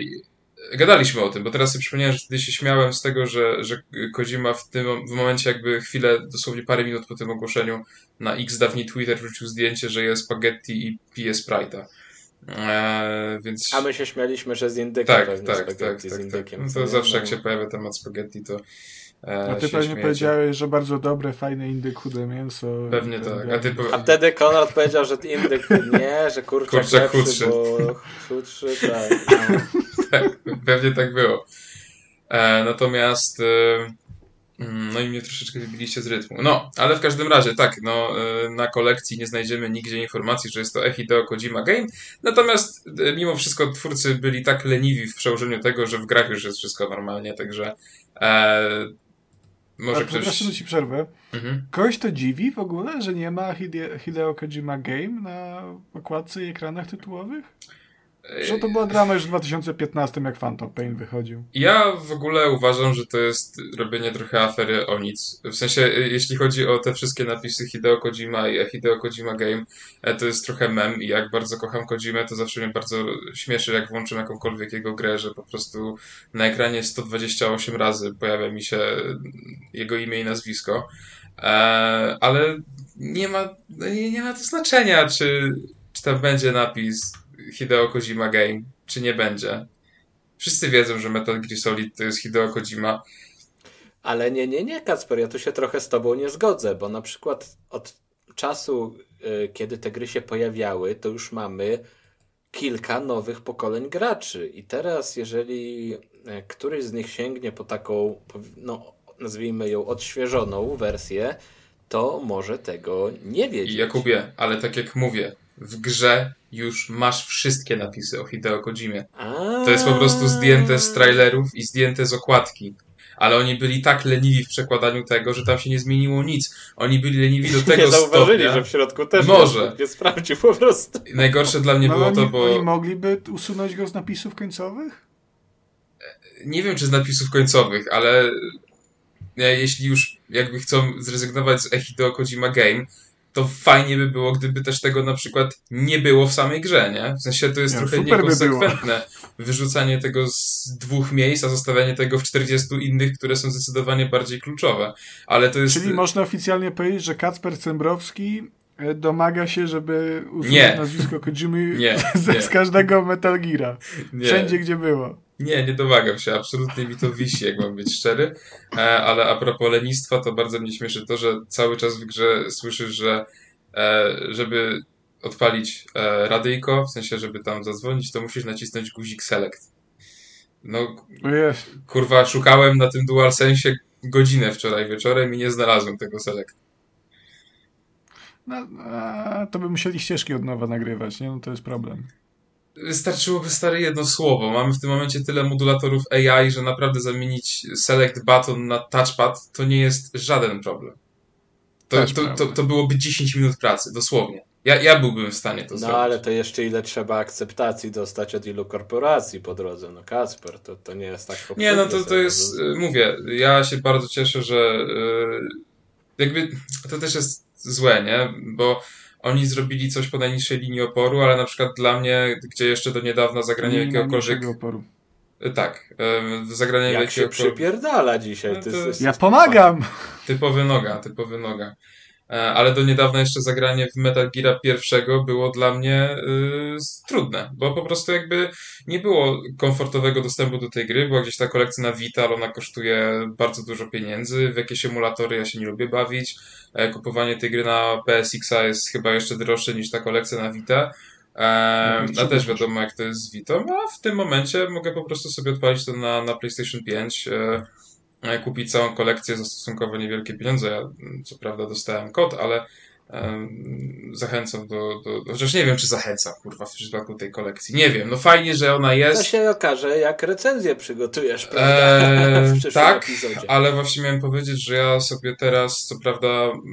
gadaliśmy o tym, bo teraz sobie przypomniałem, że wtedy się śmiałem z tego, że, że Kojima w tym w momencie jakby chwilę, dosłownie parę minut po tym ogłoszeniu na X dawniej Twitter wrzucił zdjęcie, że jest spaghetti i pije Sprite'a. Eee, więc... A my się śmialiśmy, że z indykiem tak, tak, tak, tak, z tak. indykiem. Tak. No to zawsze jak no. się pojawia temat spaghetti, to e, A ty pewnie śmiejecie. powiedziałeś, że bardzo dobre, fajne indyk, chude mięso. Pewnie tak. A, ty A wtedy Konrad powiedział, że indyk nie, że kurczak, kurczak lepszy, chudszy. bo chudszy, tak. No. tak. Pewnie tak było. E, natomiast e, no i mnie troszeczkę wybiliście z rytmu. No, ale w każdym razie, tak, no, y, na kolekcji nie znajdziemy nigdzie informacji, że jest to Ehideo Kojima Game, natomiast y, mimo wszystko twórcy byli tak leniwi w przełożeniu tego, że w grach już jest wszystko normalnie, także e, Może A, ktoś... Przepraszam, ci przerwę. Mhm. Kogoś to dziwi w ogóle, że nie ma Hide- Hideo Kojima Game na okładce i ekranach tytułowych? Że to była grana już w 2015, jak Phantom Pain wychodził. Ja w ogóle uważam, że to jest robienie trochę afery o nic. W sensie, y, jeśli chodzi o te wszystkie napisy Hideo Kojima i Hideo Kojima Game, e, to jest trochę mem i jak bardzo kocham Kojimę, to zawsze mnie bardzo śmieszy, jak włączę jakąkolwiek jego grę, że po prostu na ekranie 128 razy pojawia mi się jego imię i nazwisko. E, ale nie ma, no nie, nie ma to znaczenia, czy, czy tam będzie napis Hideo Kojima Game, czy nie będzie. Wszyscy wiedzą, że Metal Gear Solid to jest Hideo Kojima. Ale nie, nie, nie, Kacper, ja tu się trochę z tobą nie zgodzę, bo na przykład od czasu, y, kiedy te gry się pojawiały, to już mamy kilka nowych pokoleń graczy. I teraz, jeżeli e, któryś z nich sięgnie po taką, no, nazwijmy ją odświeżoną wersję, to może tego nie wiedzieć. Jakubie, ale tak jak mówię, w grze już masz wszystkie napisy o Hideo Kojimie. To jest po prostu zdjęte z trailerów i zdjęte z okładki. Ale oni byli tak leniwi w przekładaniu tego, że tam się nie zmieniło nic. Oni byli leniwi do tego Nie zauważyli, stopnia. że w środku też Może. nie, sprawdził po prostu. Najgorsze dla mnie No, było oni, to, bo... oni mogliby usunąć go z napisów końcowych? nie wiem czy z napisów końcowych, ale jeśli już jakby chcą zrezygnować z Hideo Kojima Game, to fajnie by było, gdyby też tego na przykład nie było w samej grze, nie? W sensie to jest Nie, trochę super by niekonsekwentne. Wyrzucanie tego z dwóch miejsc, a zostawianie tego w 40 innych, które są zdecydowanie bardziej kluczowe. Ale to jest... Czyli można oficjalnie powiedzieć, że Kacper Cembrowski e, domaga się, żeby usunąć nazwisko Kojimy Nie, ze, nie. z każdego Metal Geara. Wszędzie, gdzie było. Nie, nie domagam się, absolutnie mi to wisi, jak mam być szczery. E, ale a propos lenistwa, to bardzo mnie śmieszy to, że cały czas w grze słyszysz, że e, żeby odpalić e, radyjko, w sensie, żeby tam zadzwonić, to musisz nacisnąć guzik select. No, Ojej. kurwa, szukałem na tym DualSense godzinę wczoraj wieczorem i nie znalazłem tego select. No, a, to by musieli ścieżki od nowa nagrywać, nie? No to jest problem. Wystarczyłoby stare jedno słowo. Mamy w tym momencie tyle modulatorów AI, że naprawdę zamienić select button na touchpad to nie jest żaden problem. To, to, to, to byłoby 10 minut pracy, dosłownie. Ja, ja byłbym w stanie to No zrobić. ale to jeszcze ile trzeba akceptacji dostać od ilu korporacji po drodze. No Kacper, to, to nie jest tak Nie, no to, to jest, y, mówię, ja się bardzo cieszę, że y, jakby to też jest złe, nie? Bo oni zrobili coś po najniższej linii oporu, ale na przykład dla mnie, gdzie jeszcze do niedawna zagranie Nie jakiegokolwiek... oporu. y, Tak, y, zagranie Jak się przypierdala dzisiaj. No ty to- Ja pomagam! Typowy noga, typowy noga. E, Ale do niedawna jeszcze zagranie w Metal Gear pierwszego było dla mnie y, trudne, bo po prostu jakby nie było komfortowego dostępu do tej gry. Była gdzieś ta kolekcja na Vita, ale ona kosztuje bardzo dużo pieniędzy. W jakieś emulatory ja się nie lubię bawić. E, Kupowanie tej gry na PSX-a jest chyba jeszcze droższe niż ta kolekcja na Vita. E, No, a też wiadomo jak to jest z Vitą, a w tym momencie mogę po prostu sobie odpalić to na, na PlayStation 5. E, e, kupić całą kolekcję za stosunkowo niewielkie pieniądze. Ja co prawda dostałem kod, ale zachęcam do, do, do. Chociaż nie wiem, czy zachęcam, kurwa, w przypadku tej kolekcji. Nie wiem. No fajnie, że ona To jest. się okaże, jak recenzję przygotujesz, prawda? Eee, w tak, epizodzie. ale właśnie miałem powiedzieć, że ja sobie teraz, co prawda,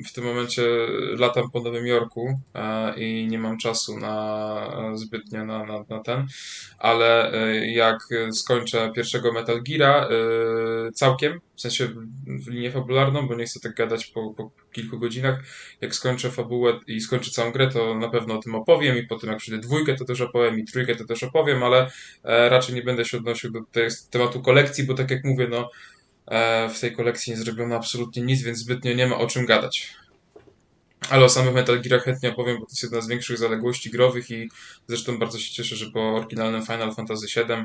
w tym momencie latam po Nowym Jorku e, i nie mam czasu na zbytnio na, na, na ten, ale e, jak skończę pierwszego Metal Geara e, całkiem, w sensie w, linię fabularną, bo nie chcę tak gadać po, po kilku godzinach, jak skończę fabułę i skończę całą grę, to na pewno o tym opowiem i potem jak przyjdę dwójkę, to też opowiem i trójkę, to też opowiem, ale e, raczej nie będę się odnosił do tematu kolekcji, bo tak jak mówię, no e, w tej kolekcji nie zrobiono absolutnie nic, więc zbytnio nie ma o czym gadać. Ale o samych Metal Gearach chętnie opowiem, bo to jest jedna z większych zaległości growych i zresztą bardzo się cieszę, że po oryginalnym Final Fantasy VII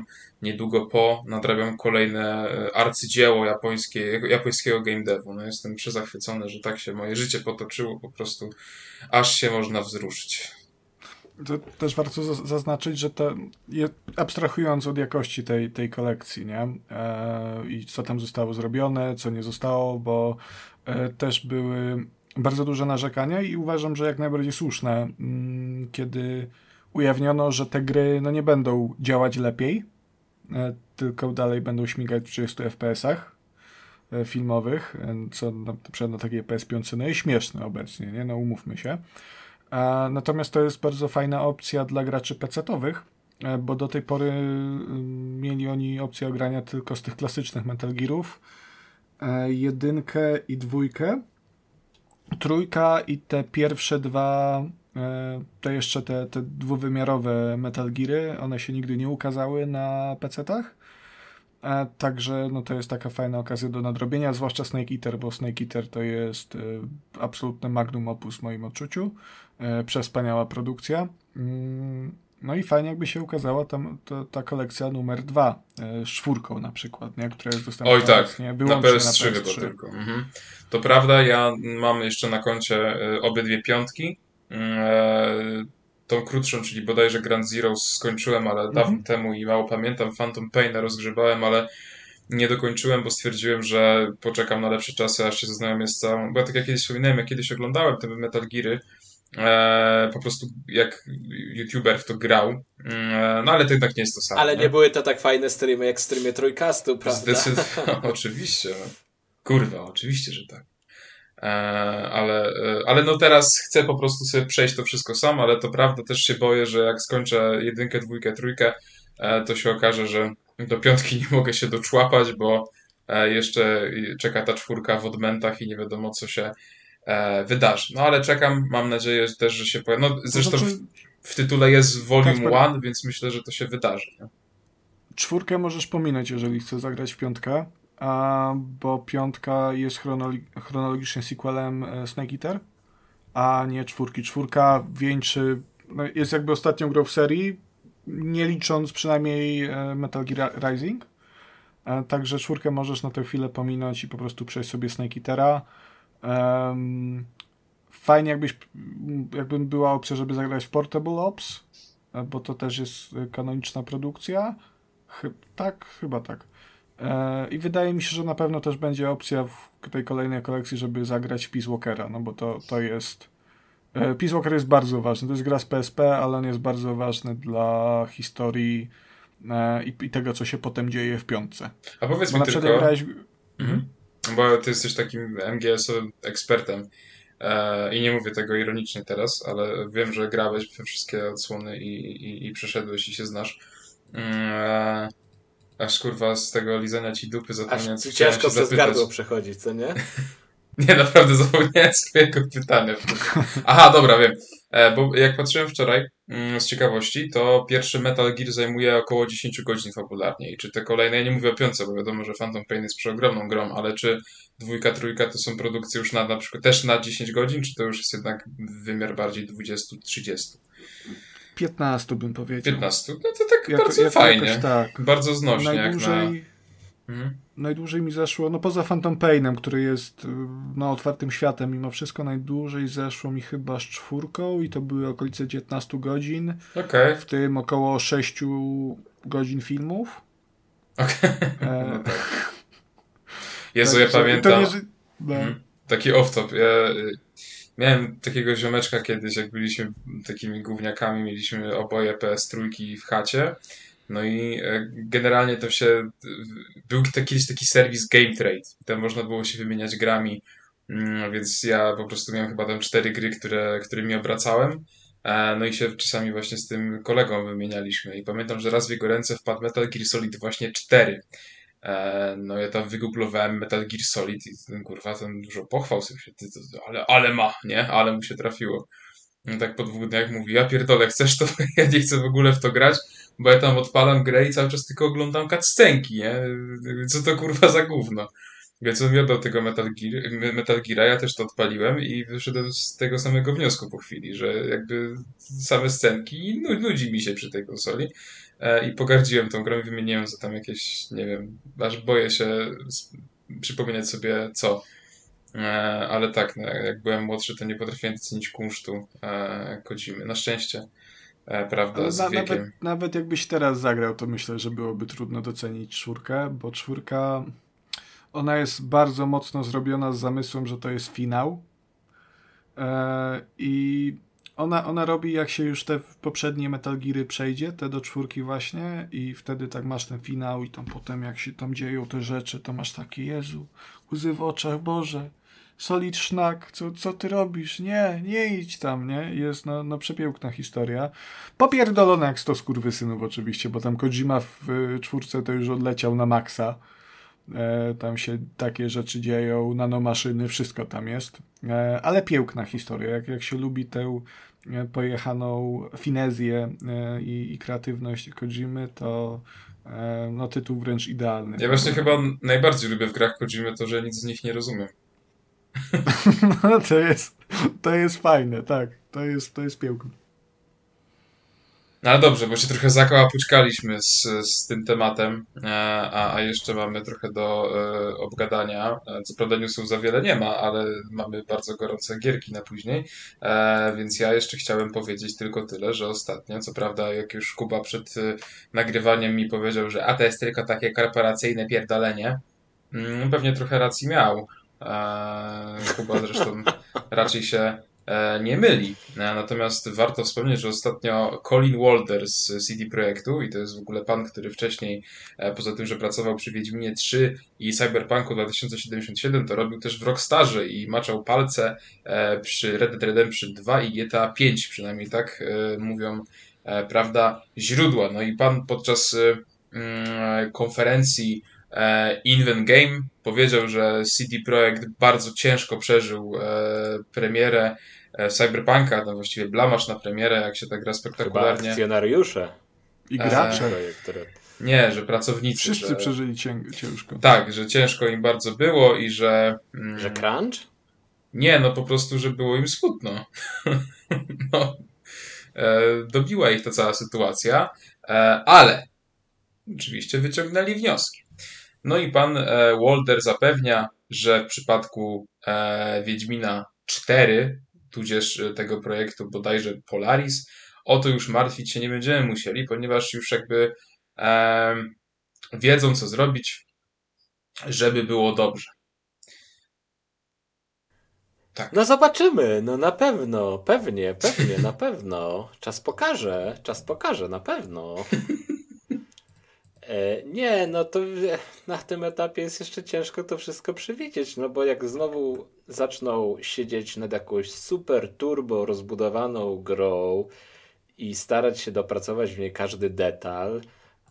niedługo po nadrabiam kolejne e, arcydzieło japońskie, japońskiego game devu. No jestem przezachwycony, że tak się moje życie potoczyło, po prostu aż się można wzruszyć. To też warto za- zaznaczyć, że to abstrahując od jakości tej, tej kolekcji, nie? E, I co tam zostało zrobione, co nie zostało, bo e, też były bardzo duże narzekania i uważam, że jak najbardziej słuszne, mm, kiedy ujawniono, że te gry no, nie będą działać lepiej, e, tylko dalej będą śmigać w 30 FPS-ach. e, filmowych, e, co na, przykład na takiej PS5 no jest śmieszne obecnie, nie? No umówmy się. Natomiast to jest bardzo fajna opcja dla graczy PC-owych, bo do tej pory mieli oni opcję ogrania tylko z tych klasycznych Metal Gearów, jedynkę i dwójkę, trójka i te pierwsze dwa e, to jeszcze te, te dwuwymiarowe Metal Geary, one się nigdy nie ukazały na PC-tach. E, Także no to jest taka fajna okazja do nadrobienia, zwłaszcza Snake Eater, bo Snake Eater to jest e, absolutne magnum opus w moim odczuciu. Przespaniała produkcja. Mm, No i fajnie jakby się ukazała tam to, ta kolekcja numer dwa e, z czwórką na przykład, nie? która jest dostępna Oj tak, na wyłącznie PS3, chyba tylko. Mhm. To prawda, ja mam jeszcze na koncie e, obydwie piątki. E, tą krótszą, czyli bodajże Grand Zero skończyłem, ale dawno Mhm. temu i mało pamiętam. Phantom Pain rozgrzebałem, ale nie dokończyłem, bo stwierdziłem, że poczekam na lepsze czasy, aż się zaznajomię z całą... Bo tak jak kiedyś wspominałem, jak kiedyś oglądałem te Metal Geary, e, po prostu jak youtuber w to grał, e, no ale to jednak nie jest to samo. Ale nie były to tak fajne streamy jak streamy Trójkastu, prawda? Zdecydowanie, oczywiście. no. Kurwa, oczywiście, że tak. E, ale, ale no teraz chcę po prostu sobie przejść to wszystko sam, ale to prawda też się boję, że jak skończę jedynkę, dwójkę, trójkę, to się okaże, że do piątki nie mogę się doczłapać, bo jeszcze czeka ta czwórka w odmętach i nie wiadomo co się wydarzy. No ale czekam, mam nadzieję też, że się pojawi. No zresztą To w, znaczy, w tytule jest Volume Kacper- 1, więc myślę, że to się wydarzy. Nie? Czwórkę możesz pominąć, jeżeli chcesz zagrać w piątkę, a, bo piątka jest chronologicznie sequelem e, Snake Eater, a nie czwórki. Czwórka wieńczy, no, jest jakby ostatnią grą w serii, nie licząc przynajmniej e, Metal Gear Rising. E, Także czwórkę możesz na tę chwilę pominąć i po prostu przejść sobie Snake Eatera. Em, Fajnie jakbyś, jakby była opcja, żeby zagrać w Portable Ops, e, bo to też jest e, kanoniczna produkcja. Tak, chyba tak. E, I wydaje mi się, że na pewno też będzie opcja w tej kolejnej kolekcji, żeby zagrać w Peace Walkera, no bo to, to jest. e, Peace Walker jest bardzo ważny. To jest gra z PSP, ale on jest bardzo ważny dla historii e, i, i tego, co się potem dzieje w piątce. A powiedz Bo mi na tylko... grałeś. Mhm. Bo ty jesteś takim MGS ekspertem. E, I nie mówię tego ironicznie teraz, ale wiem, że grałeś we wszystkie odsłony i, i, i przeszedłeś i się znasz. E, aż kurwa z tego lizania ci dupy Aż zapomniałem, chciałem ciężko cię przez zapytać. gardło przechodzić, co nie? Nie, naprawdę zapomniałem swojego pytania. Aha, dobra, wiem. E, bo jak patrzyłem wczoraj z ciekawości, to pierwszy Metal Gear zajmuje około 10 godzin fabularnie. I czy te kolejne, ja nie mówię o piątce, bo wiadomo, że Phantom Pain jest przeogromną grą, ale czy dwójka, trójka to są produkcje już na, na przykład też na 10 godzin, czy to już jest jednak wymiar bardziej 20-30? 15 bym powiedział. 15? No to tak Jako- bardzo jako- fajnie. tak. Bardzo znośnie jak na... Najdłużej, Mhm. Najdłużej mi zeszło, no poza Phantom Painem, który jest no, otwartym światem mimo wszystko, najdłużej zeszło mi chyba z czwórką i to były okolice 19 godzin, Okej, w tym około 6 godzin filmów. okej. E, No tak. Jezu, ja pamiętam... nie, no. Mhm. Taki off-top. Ja y, miałem takiego ziomeczka kiedyś, jak byliśmy takimi gówniakami, mieliśmy oboje PS3 w chacie. No i e, generalnie to się. Był to kiedyś taki serwis Game Trade. Tam można było się wymieniać grami. Mm, Więc ja po prostu miałem chyba tam cztery gry, które, którymi obracałem. E, No i się czasami właśnie z tym kolegą wymienialiśmy. I pamiętam, że raz w jego ręce wpadł Metal Gear Solid właśnie 4. E, No ja tam wygooglowałem Metal Gear Solid i ten kurwa ten dużo pochwał sobie, ale, ale ma, nie? Ale mu się trafiło. No tak po dwóch dniach mówi, ja pierdolę, chcesz to? Ja nie chcę w ogóle w to grać, bo ja tam odpalam grę i cały czas tylko oglądam cutscenki, nie? Co to kurwa za gówno? Więc on mi tego Metal, Gear, Metal Geara, ja też to odpaliłem i wyszedłem z tego samego wniosku po chwili, że jakby same scenki nudzi mi się przy tej konsoli. E, I pogardziłem tą grą i wymieniłem za tam jakieś, nie wiem, aż boję się przypominać sobie co. E, Ale tak, no, jak byłem młodszy, to nie potrafiłem docenić kunsztu e, Kodzimy. Na szczęście, prawda, Ale z na, wiekiem. nawet, nawet jakbyś teraz zagrał, to myślę, że byłoby trudno docenić czwórkę, bo czwórka ona jest bardzo mocno zrobiona z zamysłem, że to jest finał. E, I ona, ona robi, jak się już te poprzednie Metal Geary przejdzie, te do czwórki właśnie i wtedy tak masz ten finał i tam potem jak się tam dzieją te rzeczy, to masz takie, Jezu, łzy w oczach, Boże, Solid Sznak, co, co ty robisz? Nie, nie idź tam, nie? Jest no, no przepiękna historia. Popierdolona jak sto skurwysynów oczywiście, bo tam Kojima w y, czwórce to już odleciał na maksa. E, tam się takie rzeczy dzieją, nanomaszyny, wszystko tam jest. E, ale piękna historia. Jak, jak się lubi tę e, pojechaną finezję e, i, i kreatywność Kojimy, to e, no tytuł wręcz idealny. Ja właśnie chyba najbardziej lubię w grach Kojimy to, że nic z nich nie rozumiem. No, to jest, to jest fajne, tak. To jest, to jest piękne. No dobrze, bo się trochę zakołapuczkaliśmy z, z tym tematem, e, a, a jeszcze mamy trochę do e, obgadania. E, Co prawda newsów za wiele nie ma, ale mamy bardzo gorące gierki na później, e, więc ja jeszcze chciałem powiedzieć tylko tyle, że ostatnio, co prawda jak już Kuba przed e, nagrywaniem mi powiedział, że a to jest tylko takie korporacyjne pierdolenie, mm, pewnie trochę racji miał. E, Kuba zresztą raczej się e, nie myli. E, Natomiast warto wspomnieć, że ostatnio Colin Walder z CD Projektu, i to jest w ogóle pan, który wcześniej, e, poza tym, że pracował przy Wiedźminie 3 i Cyberpunku 2077, to robił też w Rockstarze i maczał palce przy Red Dead Redemption 2 i GTA 5, przynajmniej tak mówią, prawda, źródła. No i pan podczas mm, konferencji e, Invent Game powiedział, że CD Projekt bardzo ciężko przeżył e, premierę e, Cyberpunka, no właściwie blamasz na premierę, jak się ta gra Chyba spektakularnie. akcjonariusze. I gracze. Nie, że pracownicy. Wszyscy że... przeżyli cię- ciężko. Tak, że ciężko im bardzo było i że. mm, Że crunch? Nie, no po prostu, że było im smutno. no, e, dobiła ich ta cała sytuacja, e, ale oczywiście wyciągnęli wnioski. No i pan e, Walder zapewnia, że w przypadku e, Wiedźmina 4, tudzież e, tego projektu bodajże Polaris, o to już martwić się nie będziemy musieli, ponieważ już jakby e, wiedzą, co zrobić, żeby było dobrze. No zobaczymy, no na pewno, pewnie, pewnie, na pewno. Czas pokaże, czas pokaże, na pewno. E, nie, no to e, na tym etapie jest jeszcze ciężko to wszystko przewidzieć, no bo jak znowu zaczną siedzieć nad jakąś super turbo rozbudowaną grą i starać się dopracować w niej każdy detal,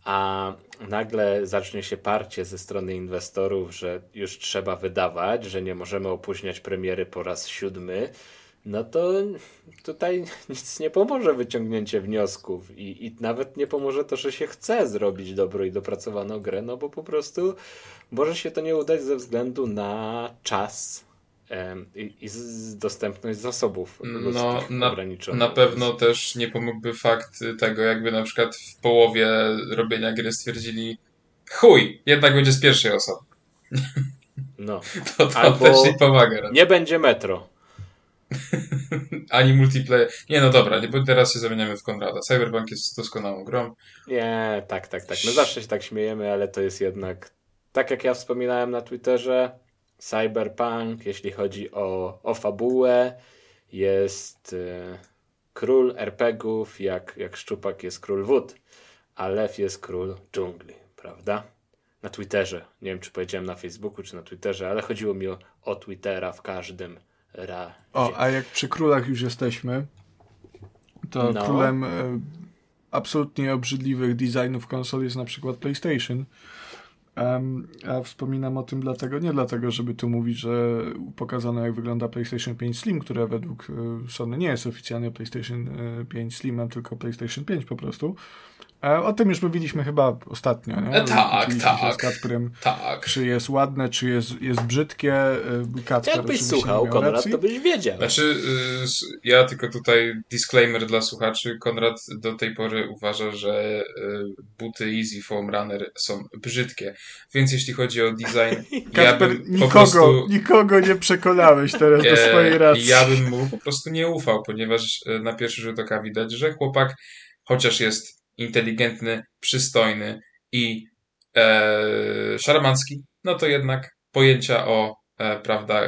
a nagle zacznie się parcie ze strony inwestorów, że już trzeba wydawać, że nie możemy opóźniać premiery po raz siódmy, no to tutaj nic nie pomoże wyciągnięcie wniosków i, i nawet nie pomoże to, że się chce zrobić dobrą i dopracowaną grę, no bo po prostu może się to nie udać ze względu na czas em, i, i z, dostępność zasobów No, na, ograniczonych. na pewno też nie pomógłby fakt tego, jakby na przykład w połowie robienia gry stwierdzili chuj, jednak będzie z pierwszej osoby. No. To, to Albo- też nie pomaga. Nie będzie metro. Ani multiplayer. Nie, no dobra, nie, bo teraz się zamieniamy w Konrada. Cyberpunk jest doskonałą grą. Nie, tak, tak, tak. My zawsze się tak śmiejemy, ale to jest jednak, tak jak ja wspominałem na Twitterze, Cyberpunk, jeśli chodzi o, o fabułę, jest e, król RPGów, jak, jak Szczupak jest król wód, a Lew jest król dżungli, prawda? Na Twitterze. Nie wiem, czy powiedziałem na Facebooku, czy na Twitterze, ale chodziło mi o, o Twittera w każdym razie. O, a jak przy królach już jesteśmy, to No. królem e, absolutnie obrzydliwych designów konsol jest na przykład PlayStation. Em, a wspominam o tym dlatego, nie dlatego, żeby tu mówić, że pokazano jak wygląda PlayStation 5 Slim, które według e, Sony nie jest oficjalnie PlayStation e, 5 Slimem, tylko PlayStation 5 po prostu. E, o tym już mówiliśmy chyba ostatnio, nie? E, tak, tak. Z Kacprem, Tak. czy jest ładne, czy jest, jest brzydkie. E, Kacper Jakbyś słuchał, Konrad, racji. to byś wiedział. Znaczy, y, ja tylko tutaj disclaimer dla słuchaczy. Konrad do tej pory uważa, że y, buty Easy Foam Runner są brzydkie. Więc jeśli chodzi o design, ja bym po nikogo, prostu... nikogo nie przekonałeś teraz do swojej racji. Ja bym mu po prostu nie ufał, ponieważ e, na pierwszy rzut oka widać, że chłopak, chociaż jest inteligentny, przystojny i e, szarmancki, no to jednak pojęcia o, e, prawda,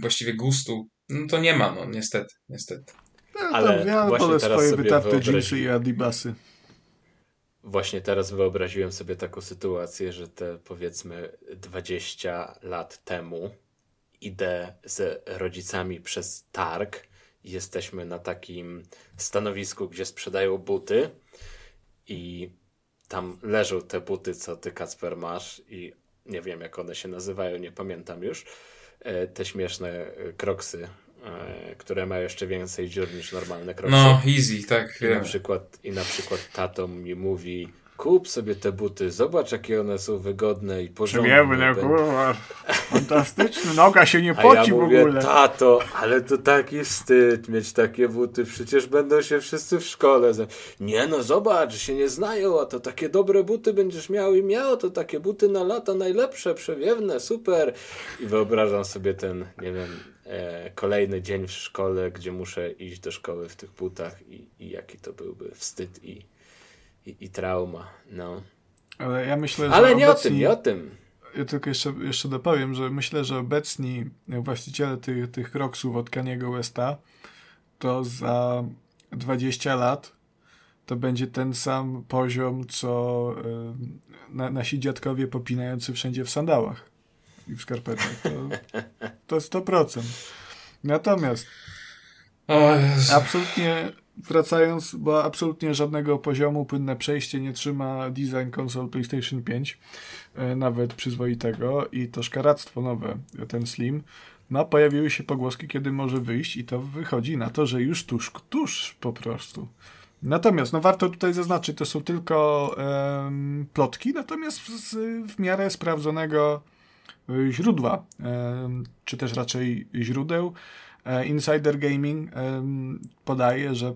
właściwie gustu, no to nie ma, no niestety, niestety. Ja, Ale tam, ja właśnie wolę teraz swoje sobie wytarte jeansy i adibasy. Właśnie teraz wyobraziłem sobie taką sytuację, że te powiedzmy 20 lat temu idę z rodzicami przez targ i jesteśmy na takim stanowisku, gdzie sprzedają buty i tam leżą te buty, co ty Kacper masz i nie wiem jak one się nazywają, nie pamiętam już. E, Te śmieszne e, kroksy, e, które mają jeszcze więcej dziur niż normalne kroksy. No, easy, tak. I na, przykład, I na przykład tato mi mówi, kup sobie te buty, zobacz jakie one są wygodne i porządne. Przyjemne, będą. kurwa. Fantastyczne. Noga się nie A ja poci w mówię, ogóle. tato, ale to taki wstyd mieć takie buty, przecież będą się wszyscy w szkole. Nie no, zobacz, się nie znają, a to takie dobre buty będziesz miał i miał, to takie buty na lata najlepsze, przewiewne, super. I wyobrażam sobie ten, nie wiem, e, kolejny dzień w szkole, gdzie muszę iść do szkoły w tych butach i, i jaki to byłby wstyd i, i, i trauma, no. Ale ja myślę, że Ale nie o obecni... tym, nie o tym. Ja tylko jeszcze, jeszcze dopowiem, że myślę, że obecni właściciele tych, tych kroksów od Kaniego Westa to za 20 lat to będzie ten sam poziom, co y, na, nasi dziadkowie popinający wszędzie w sandałach i w skarpetach. To, to 100%. Natomiast O absolutnie wracając, bo absolutnie żadnego poziomu płynne przejście nie trzyma design konsol PlayStation 5, e, nawet przyzwoitego i to szkaractwo nowe, ten Slim. No, pojawiły się pogłoski, kiedy może wyjść i to wychodzi na to, że już tuż, tuż po prostu. Natomiast, no warto tutaj zaznaczyć, to są tylko em, plotki, natomiast z, w miarę sprawdzonego y, źródła, em, czy też raczej źródeł. E, Insider Gaming podaje, że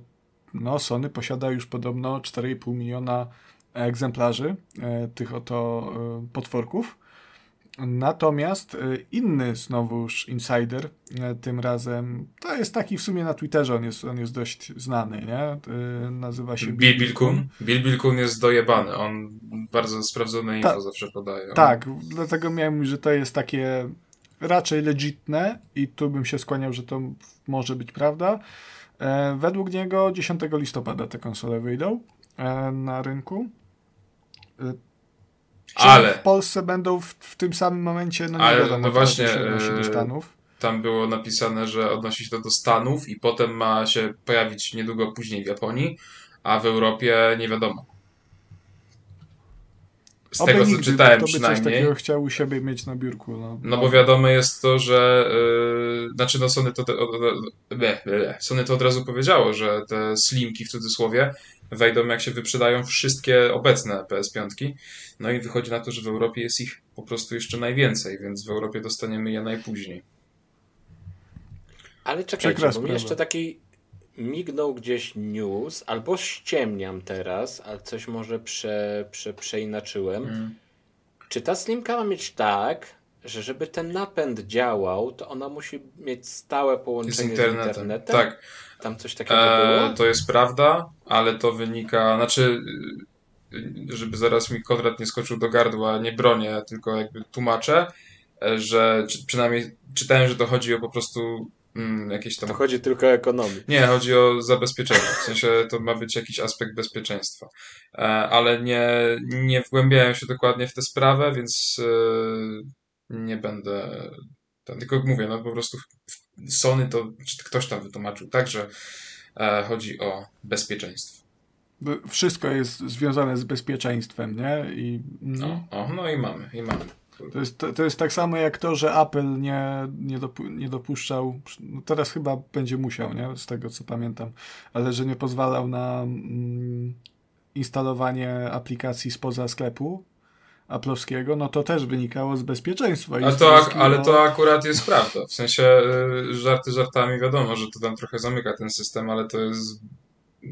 no, Sony posiada już podobno 4,5 miliona egzemplarzy e, tych oto e, potworków. Natomiast inny znowuż insider, tym razem, to jest taki w sumie na Twitterze, on jest, on jest dość znany, nie? Nazywa się Bill Bill Kun. Bill Bill Kun jest dojebany. On bardzo sprawdzone info Ta- zawsze podaje. Tak, dlatego miałem mówić, że to jest takie raczej legitne i tu bym się skłaniał, że to może być prawda. E, według niego 10 listopada te konsole wyjdą e, na rynku. E, czy Ale- w Polsce będą w, w tym samym momencie, no nie Ale, wiadomo, no właśnie, się do e, Stanów. Tam było napisane, że odnosi się to do Stanów i potem ma się pojawić niedługo później w Japonii, a w Europie nie wiadomo. Z Oby tego co nigdy, czytałem by coś przynajmniej. takiego chciał u siebie mieć na biurku. No, No bo wiadome jest to, że yy, znaczy no Sony to, te, od, ble, ble, Sony to od razu powiedziało, że te slimki w cudzysłowie wejdą jak się wyprzedają wszystkie obecne PS5. No i wychodzi na to, że w Europie jest ich po prostu jeszcze najwięcej, więc w Europie dostaniemy je najpóźniej. Ale czekajcie, Przykra bo jeszcze taki mignął gdzieś news, albo ściemniam teraz, ale coś może prze, prze, przeinaczyłem. Mm. Czy ta slimka ma mieć tak, że żeby ten napęd działał, to ona musi mieć stałe połączenie internetem. z internetem? Tak, Tam coś takiego było? e, to jest prawda, ale to wynika, znaczy żeby zaraz mi Konrad nie skoczył do gardła, nie bronię, tylko jakby tłumaczę, e, że czy, przynajmniej czytałem, że to chodzi o po prostu mm, jakieś tam To chodzi tylko o ekonomię. Nie, chodzi o zabezpieczenie. W sensie to ma być jakiś aspekt bezpieczeństwa. E, Ale nie, nie wgłębiałem się dokładnie w tę sprawę, więc e, nie będę. Tam, tylko mówię, no po prostu Sony to, czy ktoś tam wytłumaczył tak, że e, chodzi o bezpieczeństwo. Wszystko jest związane z bezpieczeństwem, nie? I. No, o, no i mamy, i mamy. To jest, to, to jest tak samo jak to, że Apple nie, nie, dopu, nie dopuszczał, no teraz chyba będzie musiał, nie? z tego co pamiętam, ale że nie pozwalał na mm, instalowanie aplikacji spoza sklepu Apple'owskiego, no to też wynikało z bezpieczeństwa. A to, ak- ale o- to akurat jest prawda. W sensie y, żarty żartami wiadomo, że to tam trochę zamyka ten system, ale to jest